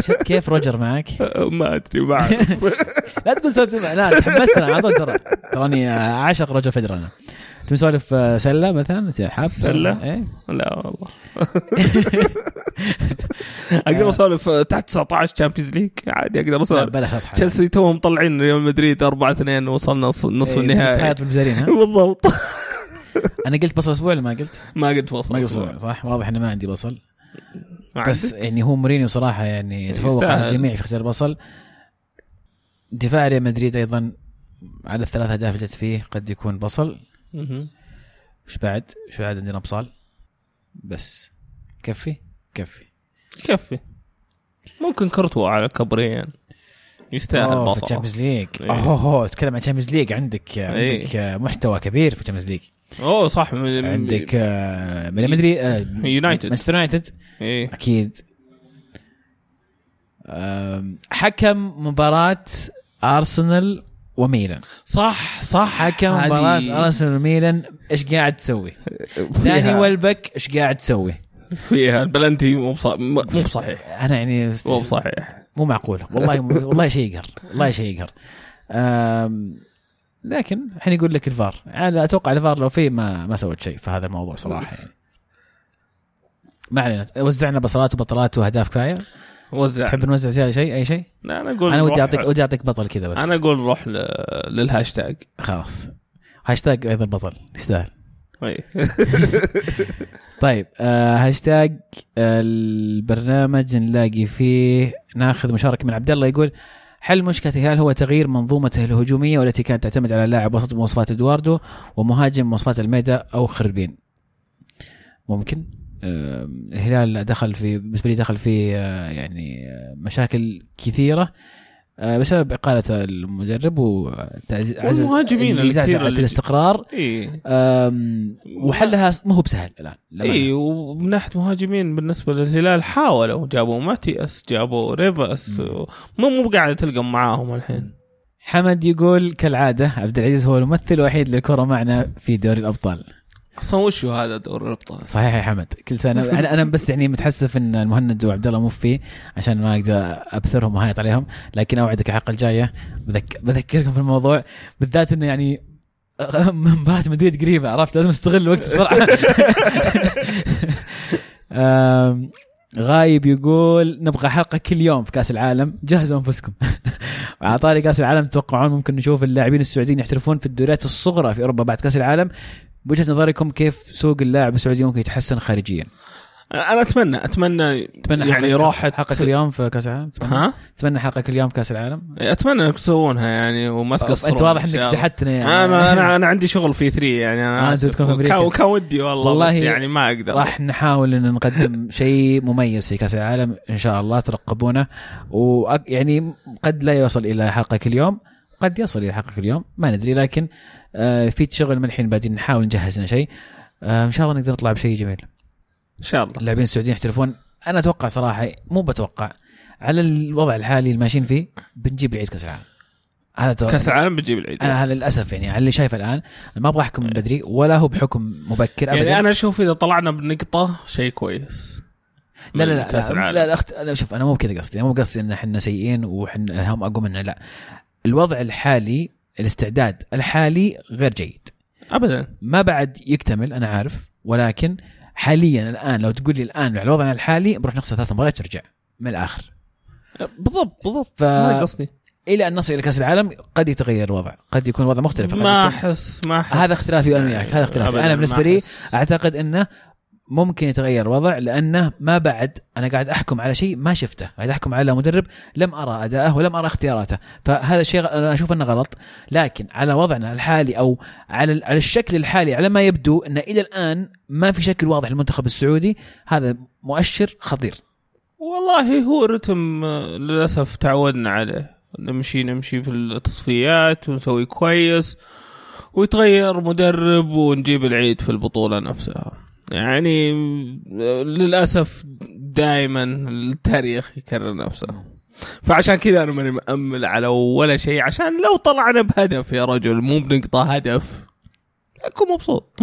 شفت كيف روجر معك؟ (laughs) ما أدري ما. (laughs) لا تقول سولف لا تحمست أنا على ترى. تراني عاشق روجر فيدرر أنا. تبي سولف آه، سلة مثلا؟ حاب سلة؟ إيه. لا والله. (laughs) أقدر أسولف تحت 19 Champions League عادي أقدر لا أسولف. بلاش اضحك تشيلسي توهم مطلعين ريال مدريد 4 2 وصلنا نص نصف إيه، النهائي. تحيات بالمزارين ها؟ بالضبط. أنا قلت بصل أسبوع ولا ما قلت؟ ما قد وصل ما قلت أسبوع. صح؟ واضح انه ما عندي بصل. بس؟ يعني هو مورينيو صراحة يعني يتفوق على. الجميع في اختيار البصل دفاع ريال مدريد أيضا على الثلاث أهداف اللي جت فيه قد يكون بصل. وش بعد؟ وش بعد عندنا ابصال بس كفي كفي يكفي ممكن كورتوا على كبريين يستاهل بصل ال Champions League إيه. أوه تتكلم عن ال Champions League عندك إيه. عندك محتوى كبير في ال Champions League أوه صح. من عندك آه، من مدري آه، يونايتد. مانشستر يونايتد أكيد. حكم مباراة ارسنال وميلان. صح صح. حكم هذه مباراة ارسنال وميلان إيش قاعد تسوي؟ داني ويلبك إيش قاعد تسوي؟ فيها البلنتي مو مو بصحيح. أنا يعني مو بصحيح. مو معقولة. والله والله شيء يقهر والله شيء يقهر. لكن الحين يقول لك الفار. يعني أتوقع الفار لو في ما ما سوت شيء في هذا الموضوع صراحة يعني. ما علينا. وزعنا بصلات وبطلات وأهداف كفاية. وزع. تحب نوزع زيادة شيء؟ أي شيء؟ لا أنا أقول أنا ودي أعطيك ودي أعطيك بطل كذا بس. أنا أقول نروح ل... للهاشتاج. خلاص. هاشتاج أيضا بطل يستاهل. (laughs) طيب. آه هاشتاج آه البرنامج نلاقي فيه ناخذ مشاركة من عبد الله يقول حل مشكلة الهلال هو تغيير منظومته الهجومية والتي كانت تعتمد على لاعب وسط بمواصفات إدواردو ومهاجم بمواصفات الميدا أو خربين. ممكن. الهلال دخل في بالنسبة لي دخل في آه يعني مشاكل كثيرة. بسبب إقالة المدرب وعزل والمهاجمين زعزعت الكثير اللي- الاستقرار آم، وحلها ما هو بسهل الآن. إي ومن ناحية مهاجمين بالنسبة للهلال حاولوا جابوا ماتياس جابوا ريفاس. مو مو قاعد تلقى معاهم الحين حمد يقول كالعادة عبد العزيز هو الممثل الوحيد للكرة معنا في دوري الأبطال أصلا وش هو هذا دوري الأبطال؟ صحيح يا حمد. كل سنه أنا أنا بس يعني متحسف إن المهند وعبد الله مو فيه عشان ما أقدر أبثرهم وهايط عليهم لكن أوعدك الحلقة الجايه بذك بذكركم في الموضوع. بالذات إنه يعني (laughs) مباراة مدريد قريبة عرفت؟ لازم أستغل الوقت بسرعة. (laughs) آم، غايب يقول نبغى حلقة كل يوم في كأس العالم. جهزوا أنفسكم. (laughs) على طاري كأس العالم تتوقعون ممكن نشوف اللاعبين السعوديين يحترفون في الدوريات الصغرى في أوروبا بعد كأس العالم. بوجهة نظركم كيف سوق اللاعب السعودي ممكن يتحسن خارجيا؟ أنا أتمنى أتمنى تتمنى يعني راحت حلقة كل يوم في كأس العالم؟ ها؟ تتمنى حلقة كل يوم في كأس العالم؟ أتمنى إنك تسوونها يعني وما تقصرون أنت واضح إنك. جحدتنا يعني. أنا أنا (laughs) أنا عندي شغل في 3 يعني آه، أنا في أمريكا. كان ودي والله, والله بس يعني ما أقدر. راح نحاول إن نقدم شيء مميز في كأس العالم إن شاء الله ترقبونا ويعني قد لا يوصل إلى حلقه كل يوم قد يصل إلى حلقه كل يوم ما ندري لكن آه، في شغل من الحين بعدين نحاول نجهز لنا شيء. آه، إن شاء الله نقدر نطلع بشيء جميل. إن شاء الله. اللاعبين السعوديين يحترفون. أنا أتوقع صراحة مو بتوقع على الوضع الحالي اللي ماشيين فيه بنجيب العيد كأس العالم. هذا. كأس العالم بتجيب العيد أنا هذا للأسف يعني على اللي شايفه الآن. ما أبغى أحكم من بدري ولا هو بحكم مبكر ابدا. يعني أنا أشوف إذا طلعنا بنقطة شيء كويس. لا لا لا لا, لا, لا أخت... لا شوف أنا مو بكذا قصدي. مو قصدي إن إحنا سيئين وحنا هم أقوى منا لا. الوضع الحالي الاستعداد الحالي غير جيد. ابدا. ما بعد يكتمل أنا عارف ولكن حاليا الآن لو تقول لي الآن على وضعنا الحالي بنروح نخسر ثلاث مباريات ترجع من الآخر. بالضبط بالضبط. ف ما قصدي إلى أن نصل إلى كأس العالم قد يتغير الوضع قد يكون الوضع مختلف. ما يكون... أحس ما أحس. هذا اختلافي أنا وياك هذا اختلافي. أنا بالنسبة لي. أعتقد أنه ممكن يتغير الوضع لأنه ما بعد أنا قاعد أحكم على شيء ما شفته، قاعد أحكم على مدرب لم أرى أداءه ولم أرى اختياراته، فهذا الشيء أنا أشوف أنه غلط، لكن على وضعنا الحالي أو على على الشكل الحالي على ما يبدو أن إلى الآن ما في شكل واضح للمنتخب السعودي، هذا مؤشر خطير. والله هو رتم آه، للأسف تعودنا عليه. نمشي نمشي في التصفيات ونسوي كويس ويتغير مدرب ونجيب العيد في البطولة نفسها. يعني للأسف دائما التاريخ يكرر نفسه. فعشان كذا أنا ماني مأمل على ولا شيء عشان لو طلعنا بهدف يا رجل مو بنقطة هدف أكون مبسوط.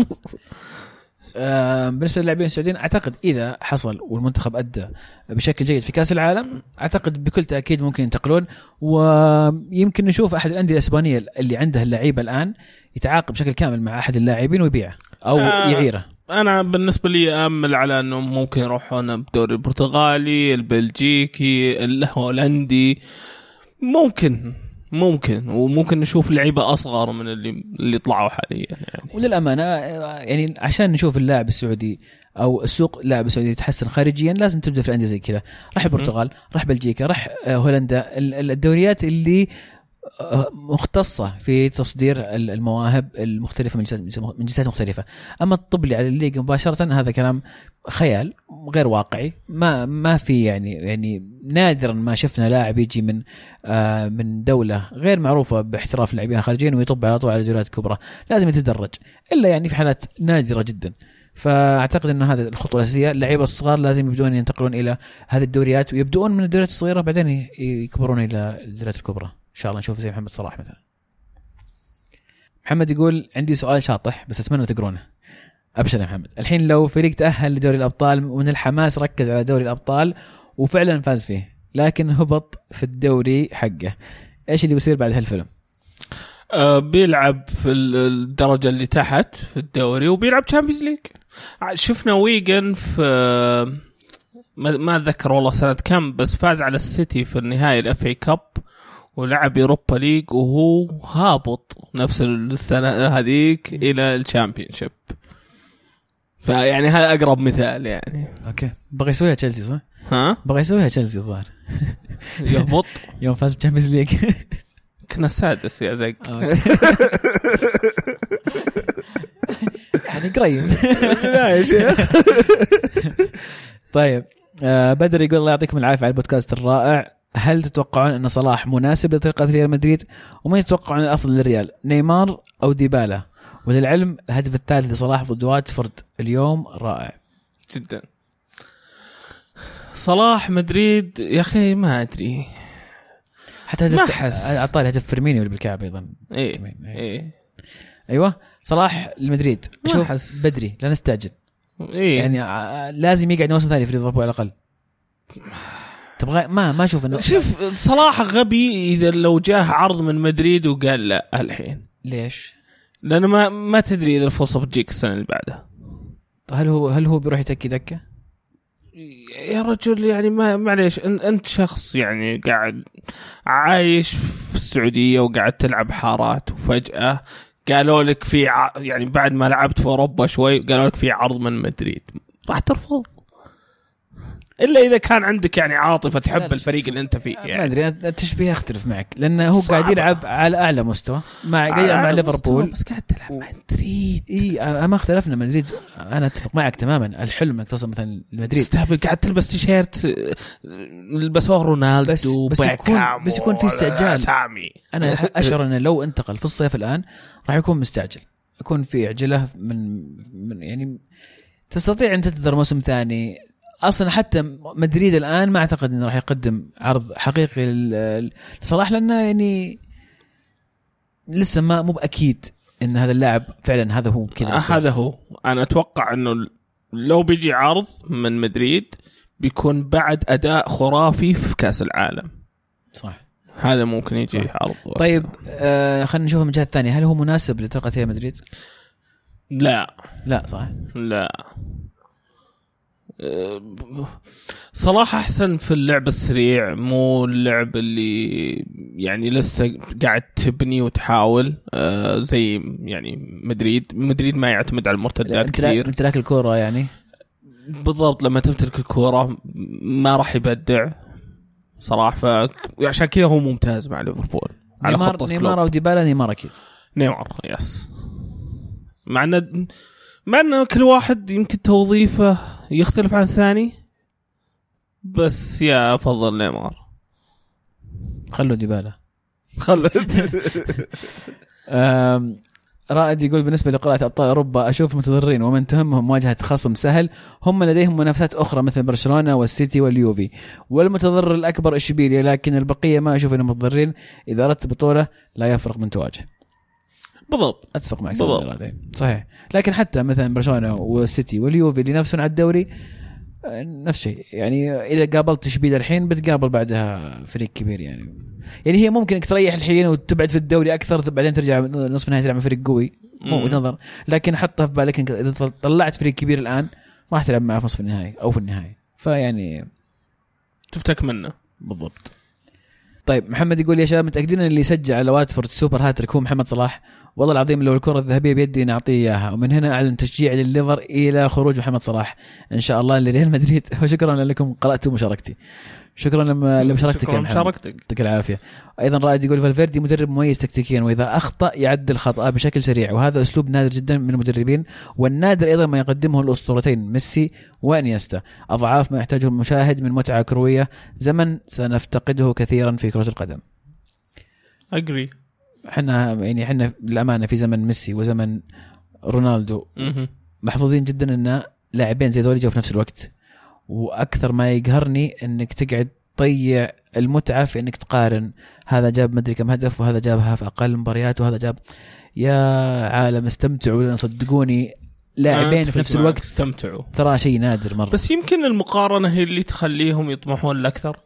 آه، بالنسبة للاعبين السعوديين أعتقد إذا حصل والمنتخب أدى بشكل جيد في كأس العالم أعتقد بكل تأكيد ممكن ينتقلون. ويمكن نشوف أحد الأندية الإسبانية اللي عندها اللعيبة الآن يتعاقد بشكل كامل مع أحد اللاعبين ويبيعه أو آه. يعيره. أنا بالنسبة لي امل على إنه ممكن يروحون بدوري البرتغالي البلجيكي الهولندي. ممكن ممكن وممكن نشوف لعيبة أصغر من اللي اللي طلعوا حاليا يعني. وللأمانة يعني عشان نشوف اللاعب السعودي أو السوق اللاعب السعودي يتحسن خارجيا لازم تبدأ في الأندية زي كذا. راح البرتغال راح بلجيكا راح آه، هولندا. ال- ال- الدوريات اللي مختصة في تصدير ال- المواهب المختلفة من جنسيات مختلفة. أما الطبلي على الليج مباشرة هذا كلام خيال غير واقعي ما ما في يعني يعني نادرا ما شفنا لاعب يجي من آه من دولة غير معروفة باحتراف لاعبين خارجيين ويطب على طول على دوريات كبرى. لازم يتدرج. إلا يعني في حالات نادرة جدا. فأعتقد إن هذه الخطوة الأساسية. اللعيبة الصغار لازم يبدون ينتقلون إلى هذه الدوريات ويبدؤون من الدوريات الصغيرة بعدين يكبرون إلى الدوريات الكبرى. شاء الله نشوف زي محمد صلاح مثلا. محمد يقول عندي سؤال شاطح بس أتمنى تقرونه. أبشر يا محمد. الحين لو فريق تأهل لدوري الأبطال ومن الحماس ركز على دوري الأبطال وفعلا فاز فيه لكن هبط في الدوري حقه إيش اللي بيصير بعد هالفيلم؟ آه بيلعب في ال- الدرجة اللي تحت في الدوري وبيلعب Champions League شفنا Wigan في ما ما أتذكر والله سنة كم بس فاز على السيتي في النهائي ال FA Cup ولعب Europa League وهو هابط نفس السنة هذيك إلى ال Championship فيعني هذا أقرب مثال يعني. أوكي. بغى يسويها تشيلسي صح؟ ها؟ بغى يسويها تشيلسي الظاهر. (laughs) يهبط. يوم فاز بال Champions League. كنا السادس يا زق. (laughs) يعني قريب. لا يا شيخ. (laughs) طيب آه بدر يقول الله يعطيكم العافية على البودكاست الرائع. هل تتوقعون أن صلاح مناسب لطريقة ريال مدريد؟ ومن يتوقعون الأفضل للريال نيمار أو ديبالا؟ وللعلم الهدف الثالث لصلاح ضد واتفورد اليوم رائع. جدا. صلاح مدريد يا أخي ما أدري. حتى ما هدف أحس. أعطاه هدف فيرمينيو اللي بالكعب أيضا. إيه إيه. إيه. أيوه صلاح المدريد ما شوف أحس. بدري لا نستعجل. إيه. يعني ع- لازم يقعد موسم ثاني في ليفربول على الأقل. تبغى ما ما أشوف انه شوف صلاح غبي إذا لو جاه عرض من مدريد وقال لا الحين ليش؟ لأن ما ما تدري إذا الفرصه بتجيك السنة اللي بعدها هل هو هل هو بيروح يتكي دكه؟ يا رجل يعني ما معليش أنت شخص يعني قاعد عايش في السعودية وقاعد تلعب حارات وفجأة قالوا لك في ع... يعني بعد ما لعبت في أوروبا شوي قالوا لك في عرض من مدريد راح ترفض إلا إذا كان عندك يعني عاطفة تحب الفريق اللي أنت فيه ما يعني. أدري أنا التشبيه أختلف معك لأنه هو صعبة. قاعد يلعب على أعلى مستوى مع قاعد مع ليفربول. بس قاعد تلعب مع مدريد. إي ما اختلفنا مدريد أنا أتفق معك تماما الحلم إنك توصل مثلا لمدريد. تستهبل قاعد تلبس تيشيرت لبسوه رونالدو بس- بس يكون- بس يكون في استعجال. سامي أنا (laughs) أشعر إنه لو انتقل في الصيف الآن راح يكون مستعجل. يكون في عجلة من من يعني تستطيع أن تنتظر موسم ثاني أصلا حتى مدريد الآن ما أعتقد إنه راح يقدم عرض حقيقي لصلاح لأنه يعني لسه ما مو بأكيد إن هذا اللاعب فعلا هذا هو كذا. هذا هو. أنا أتوقع إنه لو بيجي عرض من مدريد بيكون بعد أداء خرافي في كأس العالم. صح. هذا ممكن يجي صح. عرض. طيب آه خلينا نشوف من الجهه الثانية. هل هو مناسب لطريقه ريال مدريد؟ لا. لا صح. لا. صلاح أحسن في اللعب السريع مو اللعب اللي يعني لسه قاعد تبني وتحاول أه، زي يعني مدريد. مدريد ما يعتمد على المرتدات كثير. امتلاك الكوره يعني؟ بالضبط لما تمتلك الكوره ما راح يبدع صراحة فعشان كذا هو ممتاز مع ليفربول على نيمار خطه نيمار ديبالا نيمار أكيد. نيمار yes مع ان مع إن كل واحد يمكن توظيفه يختلف عن الثاني. بس يا أفضل نيمار. خلوا ديبالا. خل (laughs) آم، رائد يقول بالنسبة لقراءة أبطال أوروبا أشوف متضررين ومن تهمهم مواجهة خصم سهل. هم لديهم منافسات أخرى مثل برشلونة والسيتي واليوفي. والمتضرر الأكبر إشبيليا لكن البقية ما أشوف إنهم متضررين. إذا أردت بطولة لا يفرق من تواجه. بالضبط. أتفق معك بالضبط. الرائد. صحيح. لكن حتى مثلا برشلونة والسيتي واليوفي اللي ينافسون على الدوري نفس الشيء يعني إذا قابلت اشبيليا الحين بتقابل بعدها فريق كبير يعني. يعني هي ممكن إنك تريح الحين وتبعد في الدوري أكثر بعدين ترجع نصف النهائي تلعب مع فريق قوي. مو. وجهه نظر لكن حطها في بالك إنك إذا طلعت فريق كبير الآن راح تلعب معه في نصف النهائي أو في النهائي. فيعني تفتك منه. بالضبط. طيب محمد يقول يا شباب متأكدين إن اللي يسجل على واتفورد السوبر هاتريك هو محمد صلاح؟ والله العظيم لو الكرة الذهبية بيدي نعطيه إياها. ومن هنا أعلن تشجيع لليفر إلى خروج محمد صلاح. إن شاء الله لريال مدريد. (laughs) وشكرا لكم. قراتوا مشاركتي. شكرا لما لمشاركتك شكراً محمد. مشاركتك يعطيك العافية. أيضا رائد يقول فالفيردي مدرب مميز تكتيكيا وإذا أخطأ يعدل خطاه بشكل سريع. وهذا أسلوب نادر جدا من المدربين والنادر أيضا ما يقدمه الأسطورتين ميسي وإنيستا. أضعاف ما يحتاجه المشاهد من متعة كروية. زمن سنفتقده كثيرا في كرة القدم. اجري إحنا يعني إحنا للأمانة في زمن ميسي وزمن رونالدو محظوظين جدا إن لاعبين زي ذولي جو في نفس الوقت. وأكثر ما يقهرني إنك تقعد تضيع المتعة في إنك تقارن. هذا جاب مدري كم هدف وهذا جابها في أقل مباريات وهذا جاب يا عالم استمتعوا لأن صدقوني لاعبين في نفس الوقت استمتعوا. ترى شيء نادر مرة. بس يمكن المقارنة هي اللي تخليهم يطمحون لأكثر.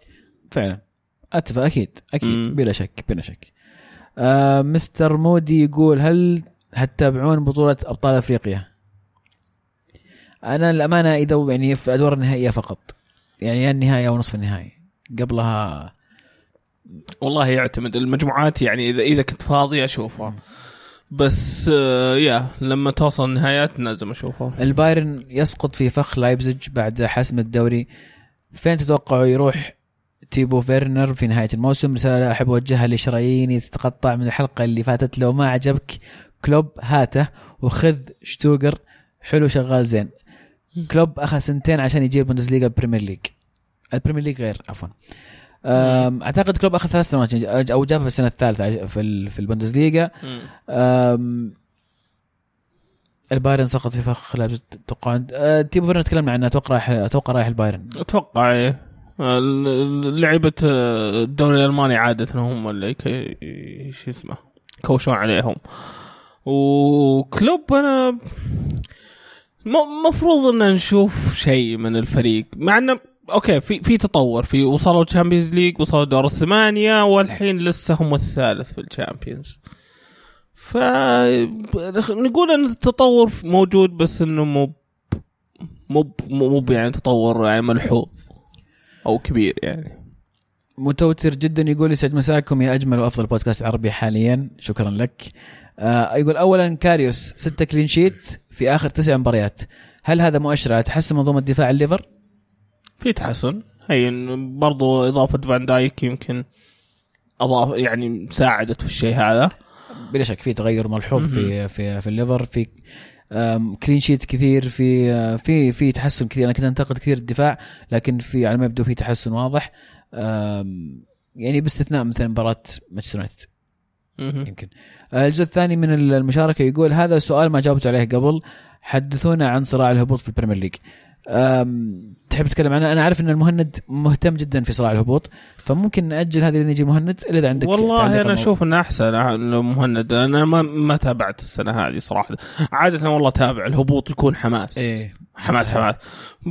فعلا. أتفق أكيد أكيد مم. بلا شك بلا شك. آه مستر مودي يقول هل هتتابعون بطولة أبطال أفريقيا؟ أنا الأمانة إذا يعني في أدوار النهائية فقط. يعني يا النهاية أو نصف النهائي. قبلها والله يعتمد. المجموعات يعني اذا إذا كنت فاضي أشوفها. بس آه، يا لما توصل النهايات لازم أشوفها. البايرن يسقط في فخ لايبزيج بعد حسم الدوري. فين تتوقعوا يروح تيمو فيرنر في نهاية الموسم. رسالة أحب أوجهها لشراييني تتقطع من الحلقة اللي فاتت. لو ما عجبك كلوب هاته وخذ شتوغر حلو شغال زين. كلوب أخذ سنتين عشان يجيب بوندسليغا Premier League. ال Premier League غير عفوا. أعتقد كلوب أخذ ثلاث سنوات. أو جابها في السنة الثالثة في في البوندسليغا. البايرن سقط في فخ لاعب أتوقع أه، تيمو فيرنر تكلمنا عنه. أتوقع رايح أتوقع رايح البايرن. أتوقع إيه. لعيبه آه، الدوري الألماني عادة هم اللي شو اسمه كوشون عليهم. وكلوب أنا م- مفروض إن نشوف شيء من الفريق مع إنه أوكي في في تطور في وصلوا Champions League وصلوا دور الثمانية والحين لسه هم الثالث في ال Champions ف نقول إن التطور موجود بس إنه مو مو مو يعني تطور يعني ملحوظ. أو كبير يعني. متوتر جدا يقول يسعد مساكم يا أجمل وأفضل بودكاست عربي حاليا. شكرا لك. آه يقول اولا كاريوس ستة clean sheet في آخر تسع مباريات. هل هذا مؤشر على تحسن منظومة دفاع الليفر؟ في تحسن. هي برضو إضافة فان دايك يمكن أضاف يعني ساعدت في الشيء هذا. بلا شك في تغير ملحوظ في في في الليفر. في clean sheet كثير في آه، في في تحسن كثير. أنا كنت أنتقد كثير الدفاع لكن في على ما يبدو في تحسن واضح. يعني باستثناء مثلا مباراة مانشستر يونايتد. يمكن. آه، الجزء الثاني من المشاركة يقول هذا سؤال ما جاوبت عليه قبل. حدثونا عن صراع الهبوط في ال Premier League. تحب تتكلم عنه؟ أنا عارف إن المهند مهتم جدا في صراع الهبوط فممكن نأجل هذه لين يجي المهند الا إذا عندك والله أنا. أشوف إنه أحسن لو مهند. أنا ما ما تابعت السنة هذه صراحة. عادة والله تابع الهبوط يكون حماس. إيه. حماس. حماس.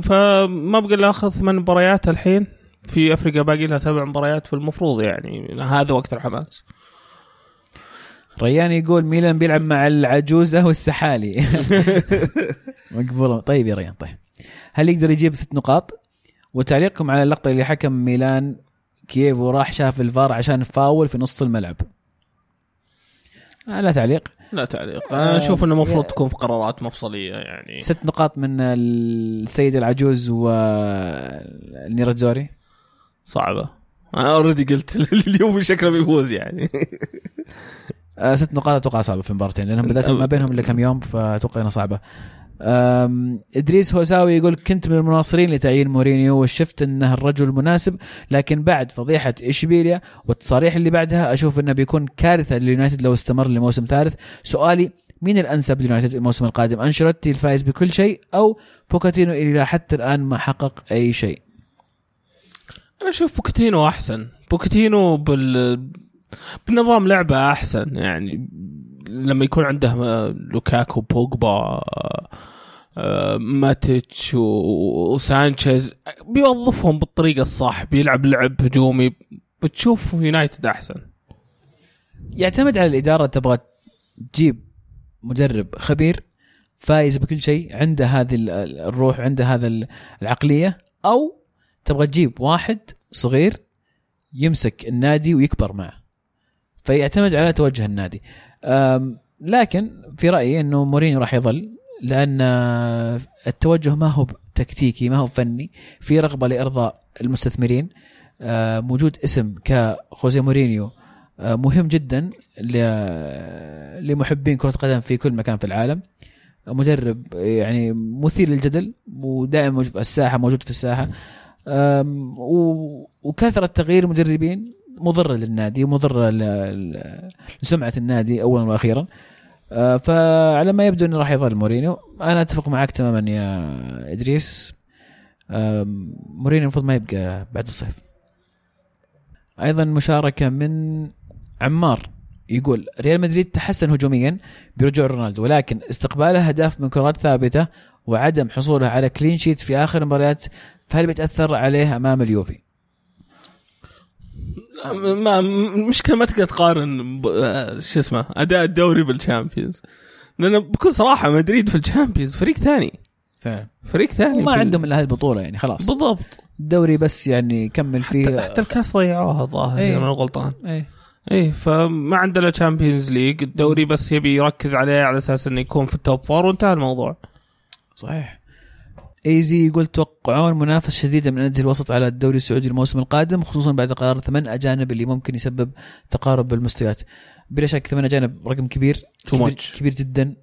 فما بقى الا أخذ ثمان مباريات الحين. في أفريقيا باقي لها سبع مباريات فالمفروض يعني. هذا وقت الحماس. ريان يقول ميلان بيلعب مع العجوزة والسحالي. (laughs) مقبولة. طيب يا ريان طيب. هل يقدر يجيب ست نقاط؟ وتعليقكم على اللقطة اللي حكم ميلان كييف وراح شاف الفار عشان فاول في نص الملعب. آه لا تعليق. لا تعليق. آه، أنا أشوف إنه المفروض تكون في قرارات مفصلية يعني. ست نقاط من السيد العجوز والنيراتزوري صعبة. أنا already قلت (laughs) اليوم شكله بيفوز يعني. آه ست نقاط أتوقع صعبة في المباراتين لأنهم بدأت ما بينهم إلا كم يوم فأتوقع إنها صعبة. إدريس هوساوي يقول كنت من المناصرين لتعيين مورينيو وشفت إنه الرجل المناسب لكن بعد فضيحة إشبيليا والتصاريح اللي بعدها أشوف إنه بيكون كارثة لليونايتد لو استمر لموسم ثالث. سؤالي مين الأنسب لليونايتد الموسم القادم؟ أنشيلوتي الفائز بكل شيء أو بوكاتينو اللي حتى الآن ما حقق أي شيء؟ أنا أشوف بوكيتينو أحسن. بوكيتينو بال بنظام لعبه أحسن يعني لما يكون عنده آه، لوكاكو بوجبا آه، آه، ماتيتش وسانشيز بيوظفهم بالطريقة الصح بيلعب لعب هجومي بتشوف يونايتد أحسن. يعتمد على الإدارة تبغى تجيب مدرب خبير فايز بكل شيء عنده هذه ال- ال- الروح عنده هذا ال- العقلية أو تبغى تجيب واحد صغير يمسك النادي ويكبر معه. فيعتمد على توجه النادي. لكن في رأيي إنه مورينيو راح يظل لأن التوجه ما هو تكتيكي ما هو فني في رغبة لإرضاء المستثمرين. موجود اسم كخوزي مورينيو مهم جدا لمحبين كرة القدم في كل مكان في العالم. مدرب يعني مثير للجدل ودائما موجود في الساحة موجود في الساحة. وكثرة تغيير المدربين مضرة للنادي ومضره لسمعة النادي اولا وأخيرا. أه، فعلى ما يبدو إنه راح يظل مورينيو. أنا أتفق معك تماما يا إدريس. مورينيو المفروض ما يبقى بعد الصيف. أيضا مشاركة من عمار يقول ريال مدريد تحسن هجوميا برجوع رونالدو ولكن استقباله اهداف من كرات ثابتة وعدم حصوله على clean sheet في آخر المباريات فهل بيتأثر عليه أمام اليوفي؟ ما المشكلة ما تقدر تقارن ب- آه، شو اسمه أداء الدوري بال Champions لأن بكل صراحة مدريد في ال Champions فريق ثاني. فعلا. فريق ثاني وما في ال- عندهم إلا هذه البطولة يعني خلاص. بالضبط. الدوري بس يعني كمل حتى, فيه. حتى الكاس ضيعوها الظاهر إيه. إذا ما أنا غلطان. إيه. إيه فما عندنا Champions League الدوري بس يبي يركز عليه على أساس إنه يكون في ال top four وانتهى الموضوع. صحيح. ايزي يقول توقعون منافسه شديده من أندية الوسط على الدوري السعودي الموسم القادم خصوصا بعد قرار ثمان أجانب اللي ممكن يسبب تقارب بالمستويات. بلا شك ثمان أجانب رقم كبير كبير. كبير جدا.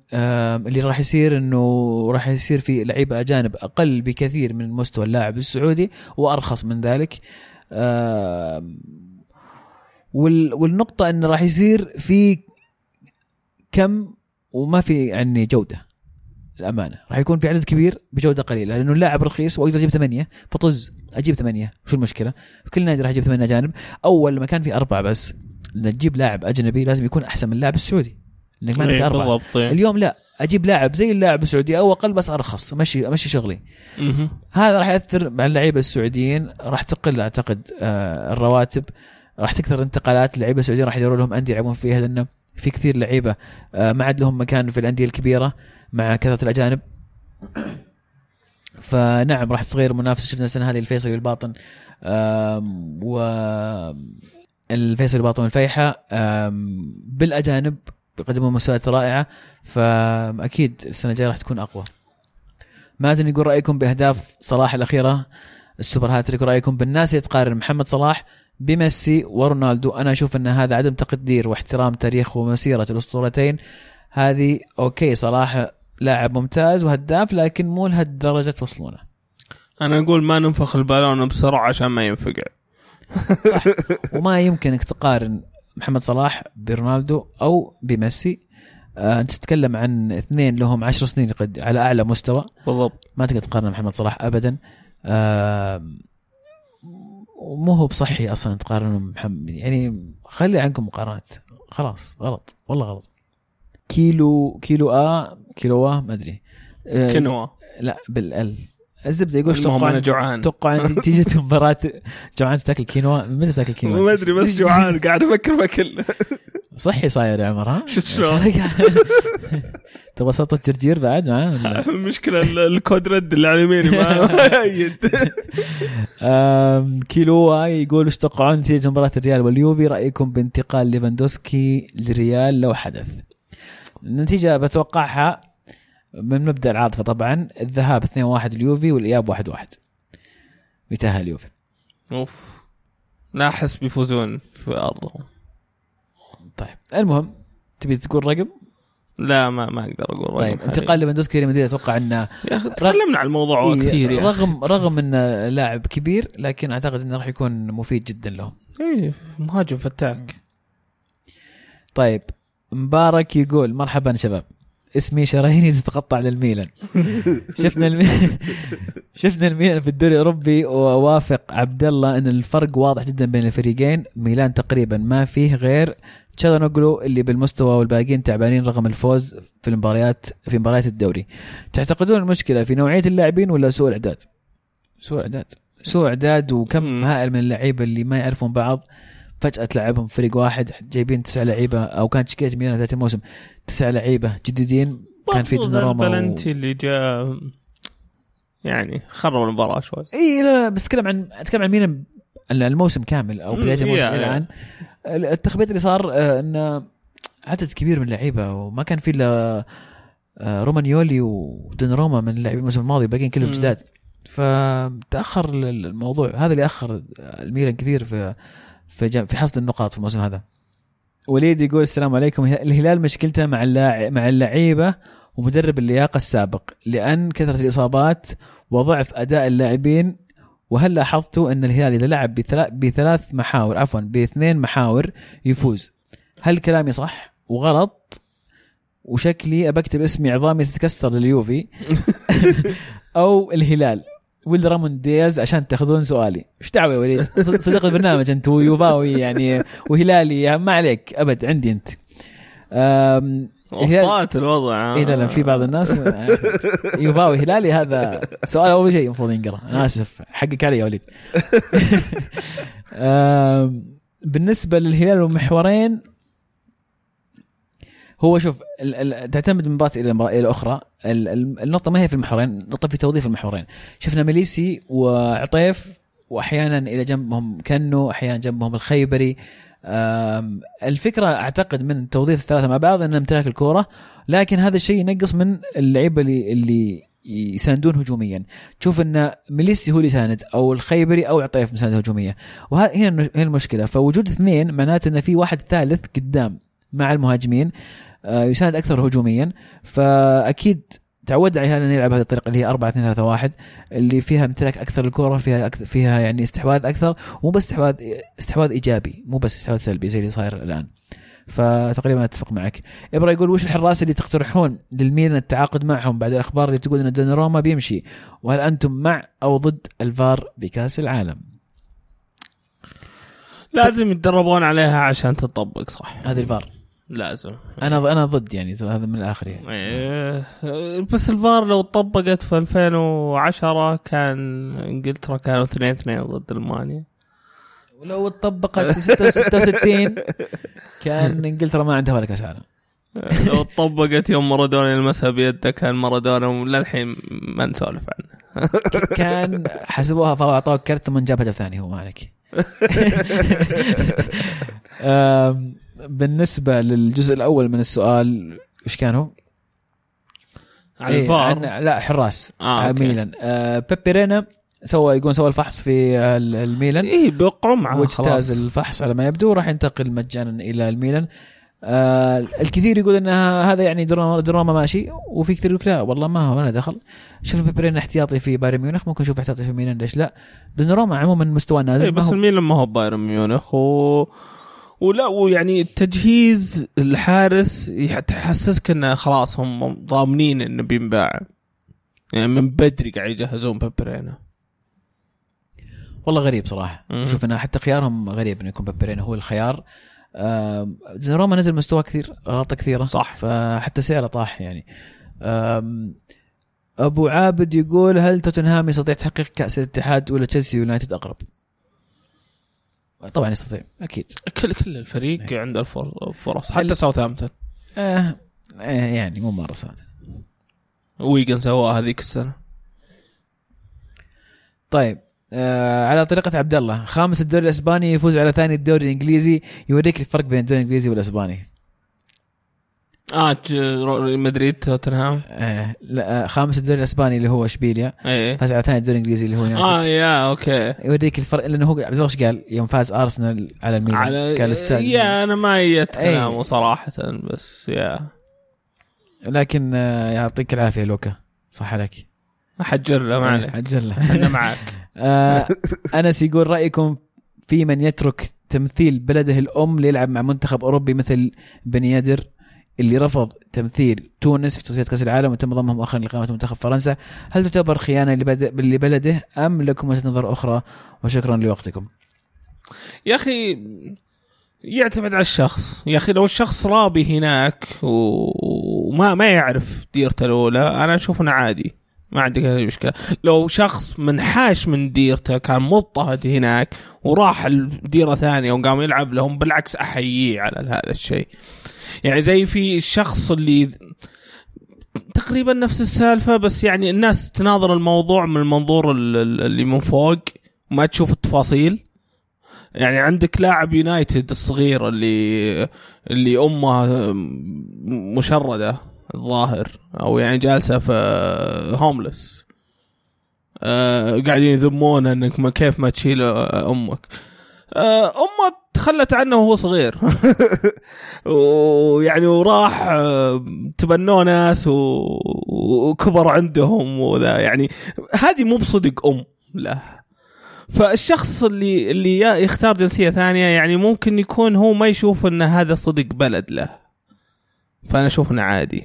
اللي راح يصير إنه راح يصير في لعيبة أجانب أقل بكثير من مستوى اللاعب السعودي وأرخص من ذلك. وال والنقطة انه راح يصير في كم وما في يعني جودة. الامانه راح يكون في عدد كبير بجودة قليلة لأنه اللاعب رخيص وأقدر أجيب ثمانية فطز أجيب ثمانية شو المشكلة؟ كل نادي راح يجيب ثمانية اجانب أول لما كان في أربعة بس لما تجيب لاعب أجنبي لازم يكون أحسن من اللاعب السعودي لانك ما عندك إيه، أربعة بالضبط إيه. اليوم لا أجيب لاعب زي اللاعب السعودي أو أقل بس أرخص امشي امشي شغلي. هذا راح يأثر مع اللعيبة السعوديين راح تقل أعتقد آه، الرواتب راح تكثر انتقالات اللعيبة السعوديين راح يدوروا لهم أندية يلعبون فيها لأنه في كثير لعيبة. آه، ما عاد لهم مكان في الأندية الكبيرة مع كثرة الأجانب. فنعم راح تتغير المنافسه شفنا السنة هذه الفيصلي والباطن. و الفيصلي والباطن والفيحة. بالأجانب بيقدمون مستويات رائعة. فأكيد السنة الجاية راح تكون أقوى. مازن يقول رأيكم بأهداف صلاح الأخيرة. السوبر هاتريك رأيكم بالناس اللي تقارن. محمد صلاح بميسي ورونالدو. أنا أشوف أن هذا عدم تقدير واحترام تاريخ ومسيرة الأسطورتين. هذه أوكي صلاح لاعب ممتاز وهداف لكن مو لهالدرجة توصلونه أنا أقول ما ننفخ البالون بسرعة عشان ما ينفقع. وما يمكن إنك تقارن محمد صلاح برونالدو أو بميسي. آه أنت تتكلم عن اثنين لهم عشر سنين قد على أعلى مستوى. بالضبط. ما تقدر تقارن محمد صلاح ابدا. آه مو هو بصحي أصلا تقارنه بمحمد يعني خلي عنكم مقارنات. خلاص غلط والله غلط. كيلو كيلو ا كيلو ا ما أدري. آه كنوا لا بالأل. الزبده يقول؟ توقع أنا جوعان. توقع (laughs) نتيجة مباراه جوعان تاكل كينوا متى تاكل كينوا؟ ما أدري بس (laughs) جوعان قاعد أفكر باكل صحي صاير يا عمر ها؟ شفت شلون؟ (laughs) (laughs) تبغى سلطه جرجير بعد معاه؟ المشكلة (laughs) ال- الكود رد اللي على يميني ما كيلو يقول إيش تتوقعون نتيجة مباراة الريال واليوفي؟ رأيكم بانتقال ليفاندوسكي للريال لو حدث. النتيجة بتوقعها من مبدأ العاطفة طبعا الذهاب 2-1 اليوفي والإياب 1-1 يتاهل اليوفي. أوف. لا أحس بيفوزون في ارضهم طيب المهم تبي تقول رقم؟ لا ما ما أقدر أقول رقم طيب. انتقال ليفاندوسكي لمدريد أتوقع إنه يا أخي تكلمنا عن الموضوع إيه، كثير يا أخي. رغم رغم إنه لاعب كبير لكن أعتقد إنه راح يكون مفيد جدا لهم إيه مهاجم فتاك طيب مبارك يقول مرحبا شباب اسمي شراييني تتقطع للميلان (laughs) شفنا الميلان (laughs) شفنا الميلان في الدوري الأوروبي ووافق عبد الله إن الفرق واضح جدا بين الفريقين ميلان تقريبا ما فيه غير تشالانوغلو اللي بالمستوى والباقيين تعبانين رغم الفوز في المباريات في مباريات الدوري. تعتقدون المشكلة في نوعية اللاعبين ولا سوء الإعداد؟ سوء إعداد. سوء إعداد وكم. هائل من اللعيبة اللي ما يعرفون بعض. فجأة تلعبهم فريق واحد جايبين تسع لعيبة أو كانت تشكيله ميلان ذات الموسم تسع لعيبة جديدين. كان في دوناروما و... البلنتي اللي جاء يعني خرب المباراة شوي. إي لا لا بس أتكلم عن أتكلم عن ميلان الموسم كامل أو بداية الموسم إلى الآن. التخبيط اللي صار آه، انه عدد كبير من اللعيبة وما كان في إلا آه، رومانيولي ودوناروما من اللاعبين الموسم الماضي باقيين كلهم. جداد. فتأخر الموضوع. هذا اللي أخر الميلان كثير في في في حصد النقاط في الموسم هذا. وليد يقول السلام عليكم. الهلال مشكلته مع اللاعب مع اللعيبة ومدرب اللياقة السابق لأن كثرة الإصابات وضعف أداء اللاعبين وهل لاحظتوا أن الهلال إذا لعب بثلا- بثلاث محاور عفوا باثنين محاور يفوز؟ هل كلامي صح وغلط؟ وشكلي ابكتب اسمي عظامي تتكسر لليوفي (laughs) أو الهلال؟ ويل رامون دياز عشان تأخذون سؤالي. إيش دعوة يا وليد؟ صد- صديق البرنامج أنت ويوفاوي يعني وهلالي ما عليك أبد عندي أنت. وسطات الوضع اي لا لا في بعض الناس يوفاوي هلالي هذا سؤال أول شيء المفروض ينقرأ. أنا آسف حقك علي يا وليد. (laughs) بالنسبة للهلال والمحورين هو شوف ال- ال- تعتمد من مباراة إلى إلى أخرى. ال- ال- النقطة ما هي في المحورين النقطة في توظيف المحورين. شفنا مليسي وعطيف واحيانا إلى جنبهم كنو أحيانا جنبهم الخيبري. الفكرة أعتقد من توظيف الثلاثة مع بعض ان امتلاك الكورة لكن هذا الشيء ينقص من اللعيبه اللي اللي يساندون هجوميا. تشوف إن ميليسي هو اللي يساند أو الخيبري أو عطيف مساند هجوميه وهذه هنا هنا المشكلة. فوجود اثنين معناته إن في واحد ثالث قدام مع المهاجمين آه، يساند أكثر هجوميا. فأكيد تعودنا عليها ان نلعب هذه الطريقة اللي هي 4 2 3 1 اللي فيها امتلاك أكثر الكره فيها أكثر فيها يعني استحواذ أكثر مو بس استحواذ استحواذ إيجابي مو بس استحواذ سلبي زي اللي صاير الآن. فتقريبا أتفق معك. إبرا يقول وش الحراس اللي تقترحون للميلان التعاقد معهم؟ بعد الأخبار اللي تقول إن دوناروما بيمشي. وهل أنتم مع أو ضد الفار بكأس العالم؟ لازم يتدربون عليها عشان تطبق صح. هذه الفار. لازم. أنا أنا ضد يعني هذا من الآخر يعني. إيه، بس الفار لو طبقت في 2010 كان إنجلترا كانوا 2 2 ضد ألمانيا. ولو طبقت في 66 كان إنجلترا ما عندها ولا كاس عالم (laughs) لو طبقت يوم مارادونا يلمسها بيده كان مارادونا للحين ما نسولف عنه. (laughs) كان حسبوها فاول اعطوه كرت ثم جاب هدف ثاني هو ما عليك (laughs) آم، بالنسبة للجزء الأول من السؤال إيش كان هو؟ على إيه، الفار؟ عن- لا حراس آه، آه. ميلان. آه بيبي رينا سوى يقول سوى الفحص في ال- الميلان. إيه بيوقعون معاه واجتاز الفحص على ما يبدو راح ينتقل مجانا إلى الميلان. آه الكثير يقول إن هذا يعني دراما, دراما ماشي وفي كثير يقول لا والله ما هو له دخل. شوف بيبي رينا احتياطي في بايرن ميونخ ممكن نشوف احتياطي في ميلان ليش لا؟ دوناروما عموما مستوى نازل إيه بس الميلان ما هو بايرن ميونخ و ولا ويعني تجهيز الحارس تحسسك انه خلاص هم ضامنين إنه بينباع يعني من بدري قاعد يجهزون بيبي رينا والله غريب صراحة. شوف أنا حتى خيارهم غريب إنه يكون بيبي رينا هو الخيار آه دوناروما نزل مستوى كثير غلطة كثيرة صح. فحتى سعره طاح يعني أبو عابد يقول هل توتنهام يستطيع تحقيق كأس الاتحاد ولا تشيلسي يونايتد أقرب؟ طبعا يستطيع أكيد. كل كل الفريق عنده الفر- فرص هل- حتى ساوثهامبتون آه آه يعني مو مرة صادق ويجن سواها هذيك السنة. طيب آه على طريقة عبد الله خامس الدوري الإسباني يفوز على ثاني الدوري الإنجليزي يوريك الفرق بين الدوري الإنجليزي والإسباني. آه مدريد توتنهام. آه لا آه خامس الدوري الإسباني اللي هو إشبيليا. إيه. فاز على ثاني الدوري الإنجليزي اللي هو يونايتد. آه يا okay. يوريك الفرق لأنه هو عبد الله إيش قال؟ يوم فاز أرسنال على الميلان. على كان السادس. يا أنا ما جت إيه. كلامه صراحة بس يا. لكن آه يعطيك العافية لوكا. صح عليك. حجر له ما عليك. عجل له. أنا معك. (laughs) آه أنس يقول رأيكم في من يترك تمثيل بلده الأم ليلعب مع منتخب أوروبي مثل بن يدر اللي رفض تمثيل تونس في تصفيات كأس العالم وتم ضمهم مؤخرا لقائمه منتخب فرنسا. هل تعتبر خيانة لبلده أم لكم وجهة نظر أخرى؟ وشكرا لوقتكم. يا أخي يعتمد على الشخص. يا أخي لو الشخص رابي هناك وما ما يعرف ديرته الأولى أنا أشوف إنه عادي. ما عندك أي مشكلة. لو شخص منحاش من ديرته كان مضطهد هناك وراح لديرة ثانية وقام يلعب لهم بالعكس أحييه على هذا الشيء. يعني زي في الشخص اللي تقريبا نفس السالفة بس يعني الناس تناظر الموضوع من المنظور ال- ال- اللي من فوق وما تشوف التفاصيل. يعني عندك لاعب يونايتد الصغير اللي اللي أمه مشردة الظاهر أو يعني جالسة في هوملس آه قاعدين يذمون إنك ما كيف ما تشيل أمك. آه تخلت عنه وهو صغير. (laughs) ويعني وراح آه، تبنوه ناس وكبر عندهم وذا يعني هذه مو بصدق أم له فالشخص اللي اللي يختار جنسية ثانية يعني ممكن يكون هو ما يشوف إن هذا صدق بلد له. فأنا أشوف إنه عادي.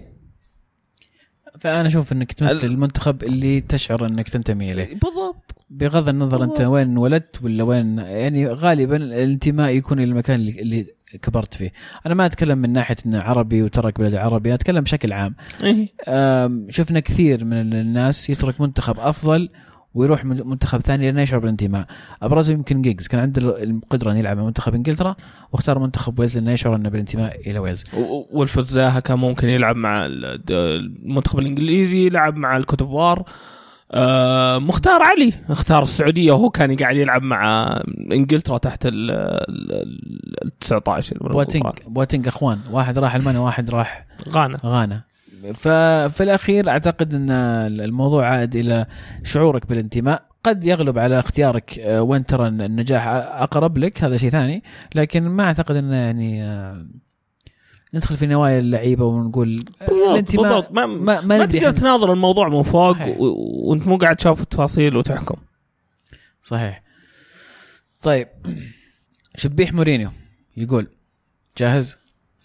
فأنا أشوف إنك تمثل ال- المنتخب اللي تشعر إنك تنتمي إليه. بالضبط. بغض النظر أنت. وين انولدت ولا وين يعني غالبا الانتماء يكون إلى المكان اللي, اللي كبرت فيه أنا ما أتكلم من ناحية إنه عربي وترك بلد عربي أتكلم بشكل عام إيه. شفنا كثير من الناس يترك منتخب أفضل ويروح من- منتخب ثاني لأنه يشعر بالانتماء ابرزهم يمكن جيجز كان عنده القدرة أن يلعب مع منتخب إنجلترا واختار منتخب ويلز لأنه يشعر أنه بالانتماء إلى ويلز و- ويلفريد زاها كان ممكن يلعب مع المنتخب الإنجليزي يلعب مع الكوتيفوار آه مختار علي. اختار السعودية وهو كان قاعد يلعب مع إنجلترا تحت ال ال- ال 19 من بواتينج. بواتينج أخوان. واحد راح ألمانيا واحد راح غانا. غانا. ففي الأخير أعتقد أن الموضوع عائد إلى شعورك بالانتماء. قد يغلب على اختيارك آه، وين ترى النجاح أقرب لك هذا شيء ثاني. لكن ما أعتقد أنه يعني آه، ندخل في نوايا اللعيبة ونقول بالضبط بالضبط ما, ما, ما, ما تقدر تناظر الموضوع من فوق. وانت مو قاعد تشوف التفاصيل وتحكم صحيح طيب شبيح مورينيو يقول جاهز؟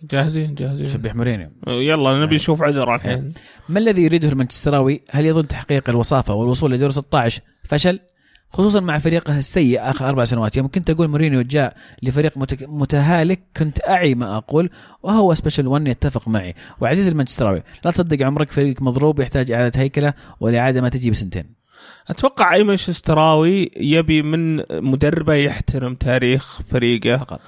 جاهزين جاهزين شبيح مورينيو يلا نبي نشوف عذر الحين ما الذي يريده المانشستراوي؟ هل يظن تحقيق الوصافة والوصول لدور 16 فشل؟ خصوصا مع فريقه السيء آخر أربع سنوات. يوم كنت أقول مورينيو جاء لفريق متهالك كنت أعي ما أقول وهو سبيشل 1 يتفق معي. وعزيز المانشستراوي لا تصدق عمرك فريق مضروب يحتاج إعادة هيكلة والإعادة ما تجي بسنتين. أتوقع أي مانشستراوي يبي من مدربه يحترم تاريخ فريقه فقط.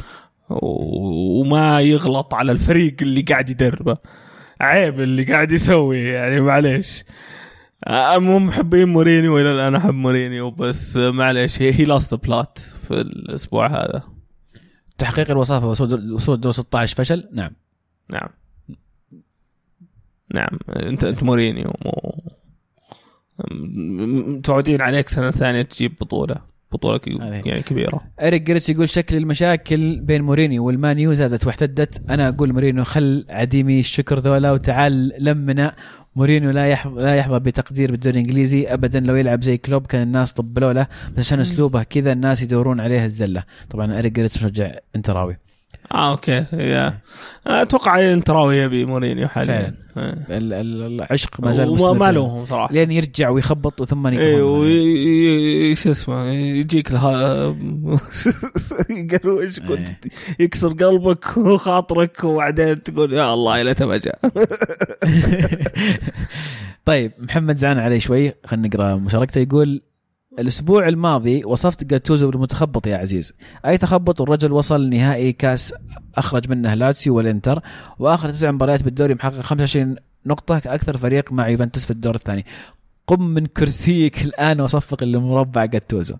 وما يغلط على الفريق اللي قاعد يدربه. عيب اللي قاعد يسويه يعني معليش. مو محبين مورينيو إلى الآن أحب مورينيو بس معليش هي لاست بلات في الأسبوع هذا. تحقيق الوصافة وصول دور 16 فشل؟ نعم. نعم. نعم. انت أنت مورينيو مو متعودين عليك سنة ثانية تجيب بطولة. بطولة يعني كبيرة. إريك جريتس يقول شكل المشاكل بين مورينيو والمانيو زادت واحتدت. أنا أقول مورينيو خل عديمي الشكر ذولا وتعال لمنا. مورينيو لا يحظى لا يحظى بتقدير بالدوري الإنجليزي ابدا لو يلعب زي كلوب كان الناس طبلوا له بس عشان أسلوبه كذا الناس يدورون عليه الزلة. طبعا أريك جريتس مشجع انتراوي آه okay يا. أتوقع انتراوي يبي مورينيو حاليا. فعلا. العشق ما زال مستمر ما لهم صراحة. لين يرجع ويخبط وثم اي شو اسمه يجيك لها (laughs) يقروش كنت يكسر قلبك وخاطرك وبعدين تقول يا الله إلى ما جاء. (laughs) طيب محمد زعلان علي شوي خلينا نقرأ مشاركته يقول الأسبوع الماضي وصفت جاتوزو بالمتخبط يا عزيز. أي تخبط؟ والرجل وصل نهائي كاس أخرج منه لاتسيو والإنتر وآخر تسع مباريات بالدوري محقق 25 نقطة كأكثر فريق مع يوفنتوس في الدور الثاني. قم من كرسيك الآن وصفق لمربع جاتوزو.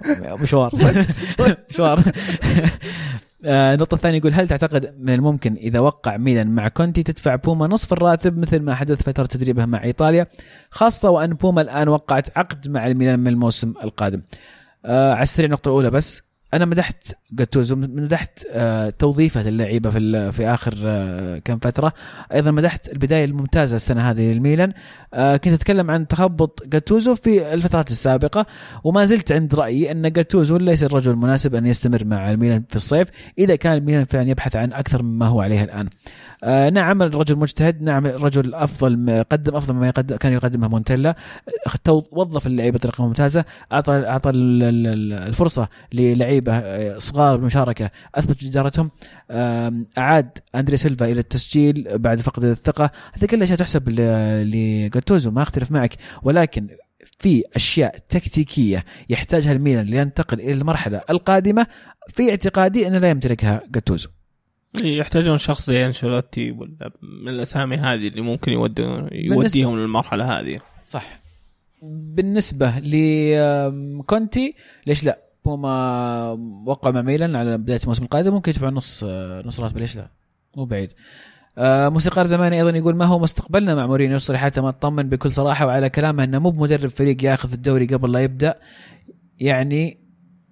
(laughs) مشوار. (laughs) مشوار. (laughs) النقطة الثانية يقول هل تعتقد من الممكن إذا وقع ميلان مع كونتي تدفع بوما نصف الراتب مثل ما حدث فترة تدريبه مع إيطاليا خاصة وأن بوما الآن وقعت عقد مع الميلان من الموسم القادم؟ آه على السريع النقطة الأولى بس. أنا مدحت جاتوزو مدحت آه توظيفة للعيبة في في آخر آه كم فترة. أيضا مدحت البداية الممتازة السنة هذه للميلان. آه كنت أتكلم عن تخبط جاتوزو في الفترات السابقة وما زلت عند رأيي أن جاتوزو ليس الرجل المناسب أن يستمر مع الميلان في الصيف إذا كان الميلان فعلا يبحث عن أكثر مما هو عليه الآن. نعم الرجل مجتهد نعم الرجل أفضل قدم أفضل مما يقدم كان يقدمه مونتيلا. وظف اللعيبة بطريقة ممتازة اعطى أعطى الفرصة للعيبة آه، صغار بالمشاركة اثبت جدارتهم. أعاد أندري سيلفا إلى التسجيل بعد فقد الثقة. هذه كلها أشياء تحسب لجاتوزو ما أختلف معك. ولكن في أشياء تكتيكية يحتاجها الميلان لينتقل إلى المرحلة القادمة في اعتقادي انه لا يمتلكها جاتوزو. يحتاجون شخص زي أنشيلوتي ولا من الأسامي هذه اللي ممكن يودون يوديهم للمرحلة هذه. صح. بالنسبة لكونتي ليش لا؟ بوما وقع مع ميلان على بداية الموسم القادم ممكن يدفع نص نص راتبه ليش لا مو بعيد. آه موسيقار زماني أيضا يقول ما هو مستقبلنا مع مورينيو صراحة ما اطمن بكل صراحة وعلى كلامه إنه مو بمدرب فريق ياخذ الدوري قبل لا يبدأ. يعني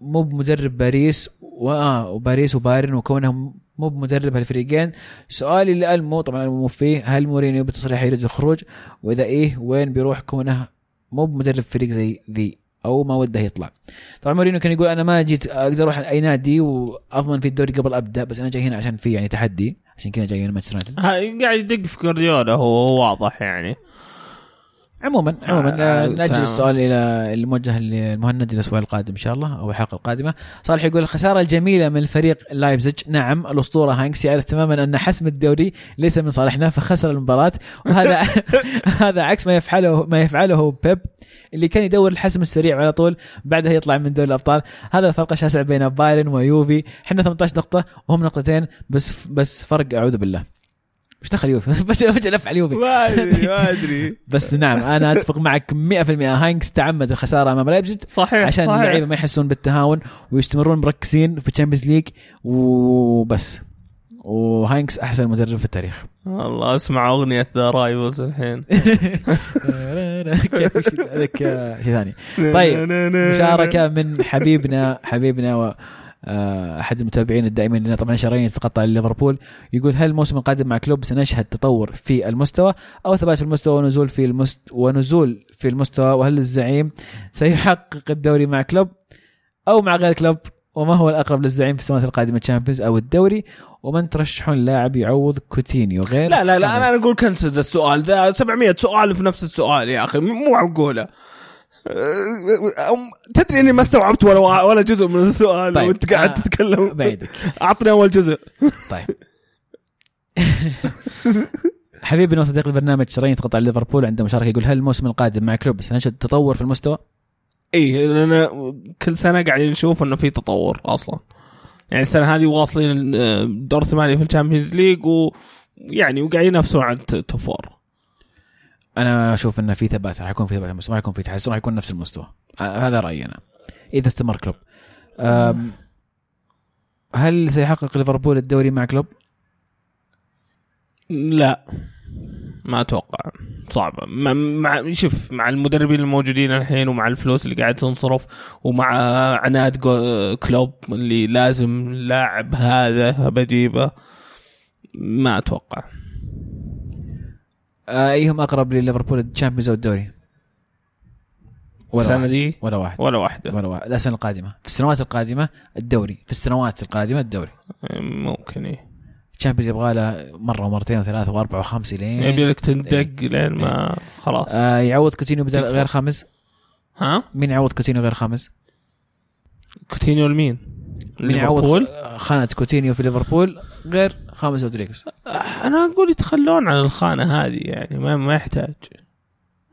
مو بمدرب باريس واه وباريس وبايرن وكونهم مو بمدرب هالفريقين. سؤالي لالمو طبعا المو فيه هل مورينيو بتصريح يريد الخروج؟ وإذا إيه وين بيروح كونه مو بمدرب فريق زي ذي؟ أو ما وده يطلع. طبعا مورينيو كان يقول أنا ما جيت أقدر أروح أي نادي وأضمن في الدوري قبل أبدأ بس أنا جاي هنا عشان في يعني تحدي عشان كذا جاي هنا مانشستر يونايتد. قاعد يدق في جوارديولا هو واضح يعني. عموما عموما آه نأجل السؤال إلى الموجه للمهند الأسبوع القادم إن شاء الله أو الحلقة القادمة. صالح يقول الخسارة الجميلة من الفريق لايبزج نعم الأسطورة هانكس يعرف تماما أن حسم الدوري ليس من صالحنا فخسر المباراة. وهذا (laughs) هذا عكس ما يفعله ما يفعله بيب اللي كان يدور الحسم السريع على طول بعدها يطلع من دوري الأبطال. هذا الفرق الشاسع بين بايرن ويوفي. إحنا 18 نقطة وهم نقطتين بس بس فرق أعوذ بالله. وش دخل يوفي؟ (laughs) بس فجاه افعل يوفي. ما أدري ما (laughs) أدري. بس نعم أنا أتفق معك 100% هاينكس تعمد الخسارة أمام لايبزيج صحيح عشان صحيح. اللعيبة ما يحسون بالتهاون ويستمرون مركزين في ال Champions League وبس. وهاينكس أحسن مدرب في التاريخ. الله أسمع أغنية the rivals الحين. (laughs) كيف؟ هذاك شيء ثاني. طيب مشاركة من حبيبنا حبيبنا أحد المتابعين الدائمين لنا. طبعا شرايين تتقطع ليفربول. يقول هل الموسم القادم مع كلوب سنشهد تطور في المستوى أو ثبات في المستوى ونزول في المست ونزول في المستوى؟ وهل الزعيم سيحقق الدوري مع كلوب أو مع غير كلوب؟ وما هو الأقرب للزعيم في السنوات القادمة Champions أو الدوري؟ ومن ترشحون لاعب يعوض كوتينيو؟ غير لا لا لا أنا أقول كنسل السؤال ذا 700 سؤال في نفس السؤال يا أخي مو معقوله تدري إني ما استوعبت ولا ولا جزء من السؤال طيب، وانت قاعد آه، تتكلم. بعيدك أعطني أول جزء. طيب. حبيبنا وصديق البرنامج شرايين تقطع ليفربول عنده مشاركة يقول هل الموسم القادم مع كلوب سنشهد تطور في المستوى؟ اي لأن كل سنة قاعدين نشوف إنه في تطور أصلا. يعني السنة هذه واصلين آه، دور ثمانية في ال Champions League ويعني وقاعدين ينافسون على ال top four. أنا أشوف انه في ثبات راح يكون في ثبات المستوى راح يكون في تحسن راح يكون نفس المستوى. آه، هذا رأيي أنا. إذا استمر كلوب. هل سيحقق ليفربول الدوري مع كلوب؟ لا. ما أتوقع. صعبه مع, مع شوف مع المدربين الموجودين الحين ومع الفلوس اللي قاعدة تنصرف ومع عناد كلوب اللي لازم لاعب هذا بجيبه ما أتوقع. أيهم أقرب لليفربول ال Champions أو الدوري؟ ولا السنة. دي؟ ولا واحد. ولا واحدة. ولا واحد. السنة القادمة. في السنوات القادمة الدوري. في السنوات القادمة الدوري. ممكن إيه. ال Champions يبغى له مرة ومرتين وثلاثة وأربعة وخمسه لين يبي لك تندق لين ما خلاص. آه يعوض كوتينيو بدل. غير خاميس؟ ها؟ مين يعوض كوتينيو غير خاميس؟ كوتينيو لمين؟ يعوض ليفربول خانة كوتينيو في ليفربول غير خاميس رودريغيز أنا أقول يتخلون عن الخانة هذه يعني ما ما يحتاج.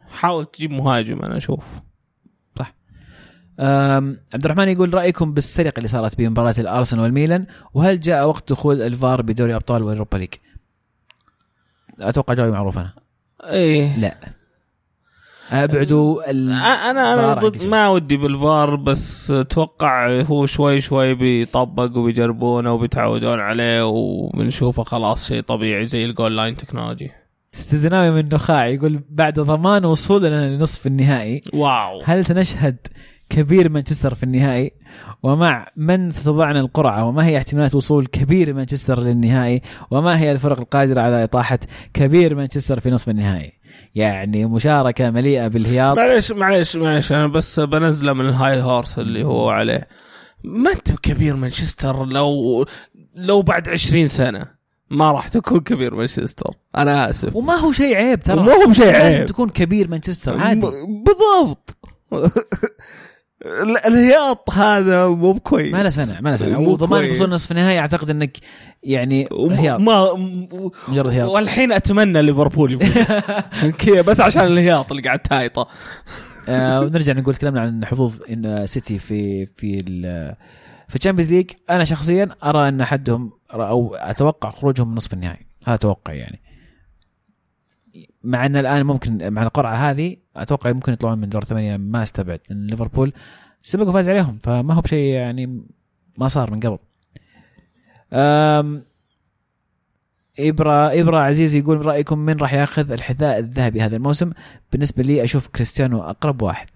حاول تجيب مهاجم أنا أشوف. أم، عبد الرحمن يقول رأيكم بالسرقة اللي صارت بمباراة الأرسنال والميلان وهل جاء وقت دخول الفار بدوري أبطال و Europa League؟ أتوقع جوابي معروف أنا. إيه. لا. أبعدوا ال... أنا أنا ضد ما ودي بالفار بس أتوقع هو شوي شوي بيطبق وبيجربونه وبيتعودون عليه وبنشوفه خلاص شيء طبيعي زي ال goal line technology سيتيزناوي من نخاع يقول بعد ضمان وصولنا لنصف النهائي. واو. هل سنشهد كبير مانشستر في النهائي؟ ومع من ستضعنا القرعة؟ وما هي احتمالات وصول كبير مانشستر للنهائي؟ وما هي الفرق القادرة على إطاحة كبير مانشستر في نصف النهائي؟ يعني مشاركة مليئة بالهياط. معليش معليش معليش أنا بس بنزله من الهاي هورس اللي هو عليه. ما أنت كبير مانشستر لو لو بعد عشرين سنة ما راح تكون كبير مانشستر. أنا آسف. وما هو شيء عيب ترى. وما هو شيء لازم عيب. تكون كبير مانشستر عادي. بالضبط. ال- (laughs) الهياط هذا مو بكويس. ما له سنة ما له مو وضمان. وصول نصف النهائي أعتقد إنك يعني هياط. ما مجرد هياط. والحين أتمنى ليفربول يفوز. (laughs) كذا بس عشان الهياط اللي قاعد تهايطه آه ونرجع نقول تكلمنا عن حظوظ مان سيتي في في ال- في ال Champions League. أنا شخصيا أرى إن أحدهم أو أتوقع خروجهم من نصف النهائي. هذا توقع يعني. مع إن الآن ممكن مع القرعة هذه أتوقع ممكن يطلعون من دور ثمانية ما أستبعد لأن ليفربول سبق وفاز عليهم فما هو بشيء يعني ما صار من قبل. أم إبرا إبرا عزيز يقول رايكم من راح ياخذ الحذاء الذهبي هذا الموسم؟ بالنسبة لي أشوف كريستيانو أقرب واحد.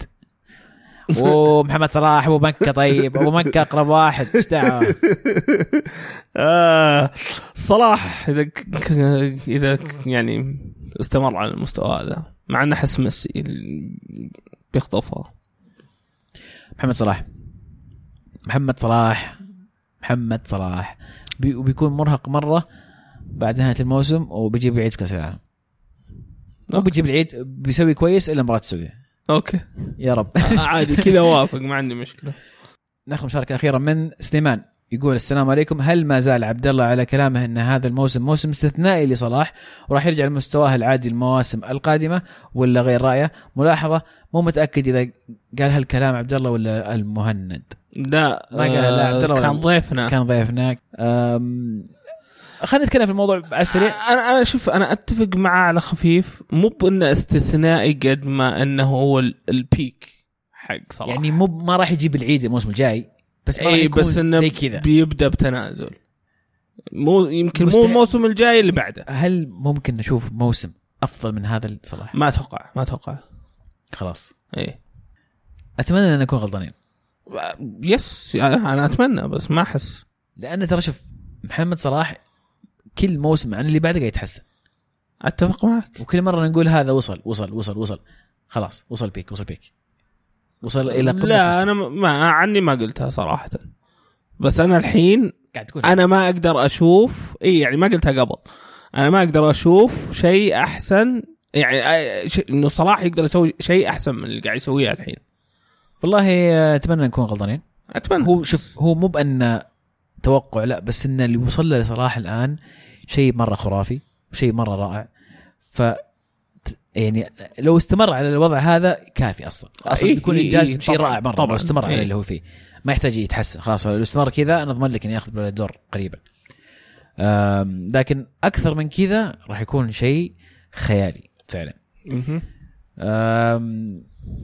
(laughs) ومحمد صلاح أبو مكة طيب أبو مكة أقرب واحد إيش دعوة؟ (laughs) آه صلاح إذا إذا يعني استمر على المستوى هذا مع إنه أحس ميسي بيخطفها. محمد صلاح. محمد صلاح. محمد صلاح. بي وبيكون مرهق مرة بعد نهاية الموسم وبيجيب العيد في كأس العالم. مو بيجيب العيد بيسوي كويس إلا مباراة السعودية. أوكي. يا رب. عادي كذا أوافق ما عندي مشكلة. ناخذ مشاركة أخيرة من سليمان. يقول السلام عليكم. هل ما زال عبد الله على كلامه إن هذا الموسم موسم استثنائي لصلاح وراح يرجع لمستواه العادي المواسم القادمة ولا غير رأيه؟ ملاحظة مو متأكد إذا قال هالكلام عبد الله ولا المهند. لا ما قال لا عبد الله كان ولا- ضيفنا. كان ضيفنا. خلينا نتكلم في الموضوع على السريع أنا أنا شوف أنا أتفق معاه على خفيف. مو بإنه استثنائي قد ما إنه هو ال- البيك حق صراحة يعني مو ما راح يجيب العيد الموسم الجاي. بس إي بس إنه زي كذا. بيبدأ بتنازل. مو يمكن مو. الموسم الجاي اللي بعده. هل ممكن نشوف موسم أفضل من هذا صلاح ما أتوقع ما أتوقع. خلاص. إي. أتمنى أن نكون غلطانين. يس أنا أتمنى بس ما أحس. لأن ترى شوف محمد صلاح كل موسم عن اللي بعده قاعد يتحسن. أتفق معك. وكل مرة نقول هذا وصل وصل وصل وصل. خلاص وصل بيك وصل بيك. وصل إلى قمة لا مستوى. أنا ما عني ما قلتها صراحة. بس أنا الحين قاعد تقول. أنا ما أقدر أشوف إي يعني ما قلتها قبل. أنا ما أقدر أشوف شيء أحسن يعني ش- إنه صلاح يقدر يسوي شيء أحسن من اللي قاعد يسويه الحين. والله أتمنى نكون غلطانين. أتمنى. هو شوف هو مو بأن توقع لا بس إن اللي وصل له لصلاح الآن شيء مرة خرافي شيء مرة رائع. ف يعني لو استمر على الوضع هذا كافي أصلا. أصلا إيه، بيكون انجاز إيه، شيء رائع مرة طبعاً. لو استمر على إيه. اللي هو فيه. ما يحتاج يتحسن. خلاص لو استمر كذا أنا أضمن لك انه ياخذ الدور قريبا. لكن أكثر من كذا راح يكون شيء خيالي فعلا.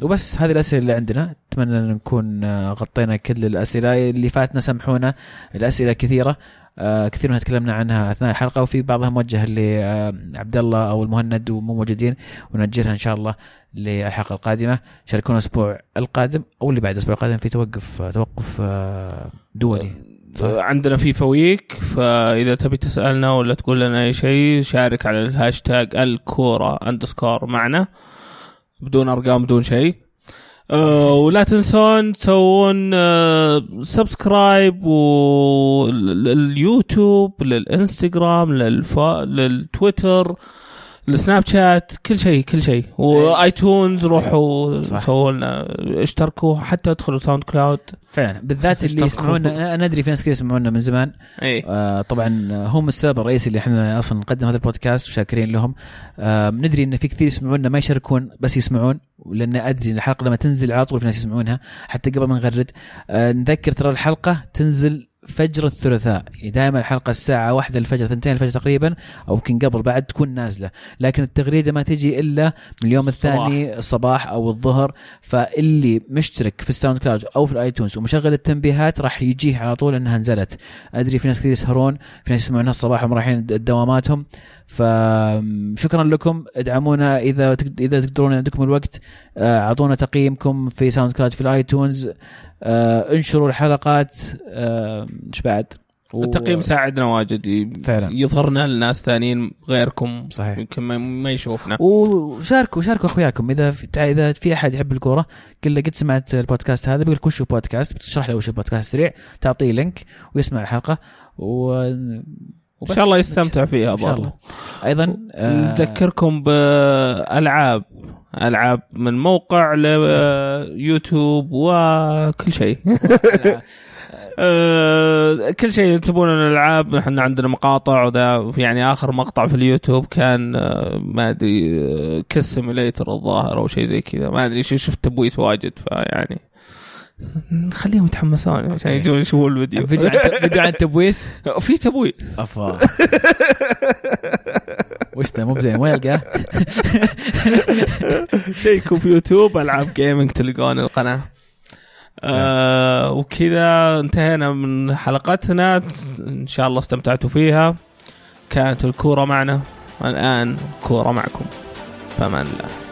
وبس هذه الأسئلة اللي عندنا. أتمنى أن نكون آه، غطينا كل الأسئلة. اللي فاتنا سامحونا الأسئلة كثيرة. آه، كثير منها تكلمنا عنها أثناء الحلقة وفي بعضها موجه لعبد الله أو المهند ومو موجودين وناجلها إن شاء الله للحلقة القادمة. شاركونا الأسبوع القادم أو اللي بعد الأسبوع القادم في توقف توقف آه، دولي صح. عندنا FIFA week فإذا تبي تسألنا ولا تقول لنا أي شيء شارك على الهاشتاج الكورة underscore معنا. بدون أرقام بدون شيء. آه ولا تنسون تسوون آه subscribe لليوتيوب للإنستغرام للف... للتويتر. السناب شات كل شيء كل شيء. و iTunes روحوا صح. سووا لنا اشتركوا حتى ادخلوا SoundCloud. فعلا. بالذات اللي. يسمعونا أنا أدري في ناس كثير يسمعونا من زمان. اي آه طبعا هم السبب الرئيسي اللي إحنا أصلا نقدم هذا البودكاست وشاكرين لهم. آه ندري إن في كثير يسمعونا ما يشاركون بس يسمعون. لأن أدري إن الحلقة لما تنزل على طول في ناس يسمعونها حتى قبل ما نغرد. آه نذكر ترى الحلقة تنزل فجر الثلاثاء. دائما الحلقة الساعة واحدة الفجر ثنتين الفجر تقريبا أو يمكن قبل بعد تكون نازلة. لكن التغريدة ما تجي إلا من اليوم الصباح. الثاني الصباح أو الظهر. فاللي مشترك في ال SoundCloud أو في ال iTunes ومشغل التنبيهات راح يجيه على طول إنها نزلت. أدري في ناس كثير يسهرون في ناس يسمعونها الصباح وهم رايحين دواماتهم. فشكرا لكم. ادعمونا إذا تقد- إذا تقدرون عندكم الوقت. آه، أعطونا تقييمكم في SoundCloud في ال iTunes. آه، انشروا الحلقات. آه، إيش بعد؟ و- التقييم ساعدنا واجد. ي- فعلا. يظهرنا لناس ثانيين غيركم. صحيح. يمكن ما, يشوفنا. وشاركوا شاركوا أخوياكم. إذا في إذا في أحد يحب الكورة قل له قد سمعت البودكاست هذا بيقول لك وش بودكاست؟ بتشرح له وش البودكاست. سريع تعطيه link ويسمع الحلقة. و إن شاء الله يستمتع فيها إن شاء برضه الله. أيضا آه، نذكركم بألعاب ألعاب من موقع ليوتيوب وكل شيء. (laughs) آه، كل شيء تبون الألعاب إحنا عندنا مقاطع وذا يعني آخر مقطع في اليوتيوب كان آه، ما أدري آه، kiss simulator الظاهر أو شيء زي كذا. ما أدري شو شفت تبويس واجد فيعني نخليهم يتحمسون عشان. يجون يشوفون الفيديو. (laughs) فيديو عن فيديو عن التبويس؟ (laughs) في تبويس. أفا. (laughs) وش ذا مو بزين وين ألقاه؟ شيكوا في يوتيوب ألعاب gaming تلقون القناة. آه وكذا انتهينا من حلقتنا. إن شاء الله استمتعتوا فيها. كانت الكورة معنا الان الكوره معكم. فمان الله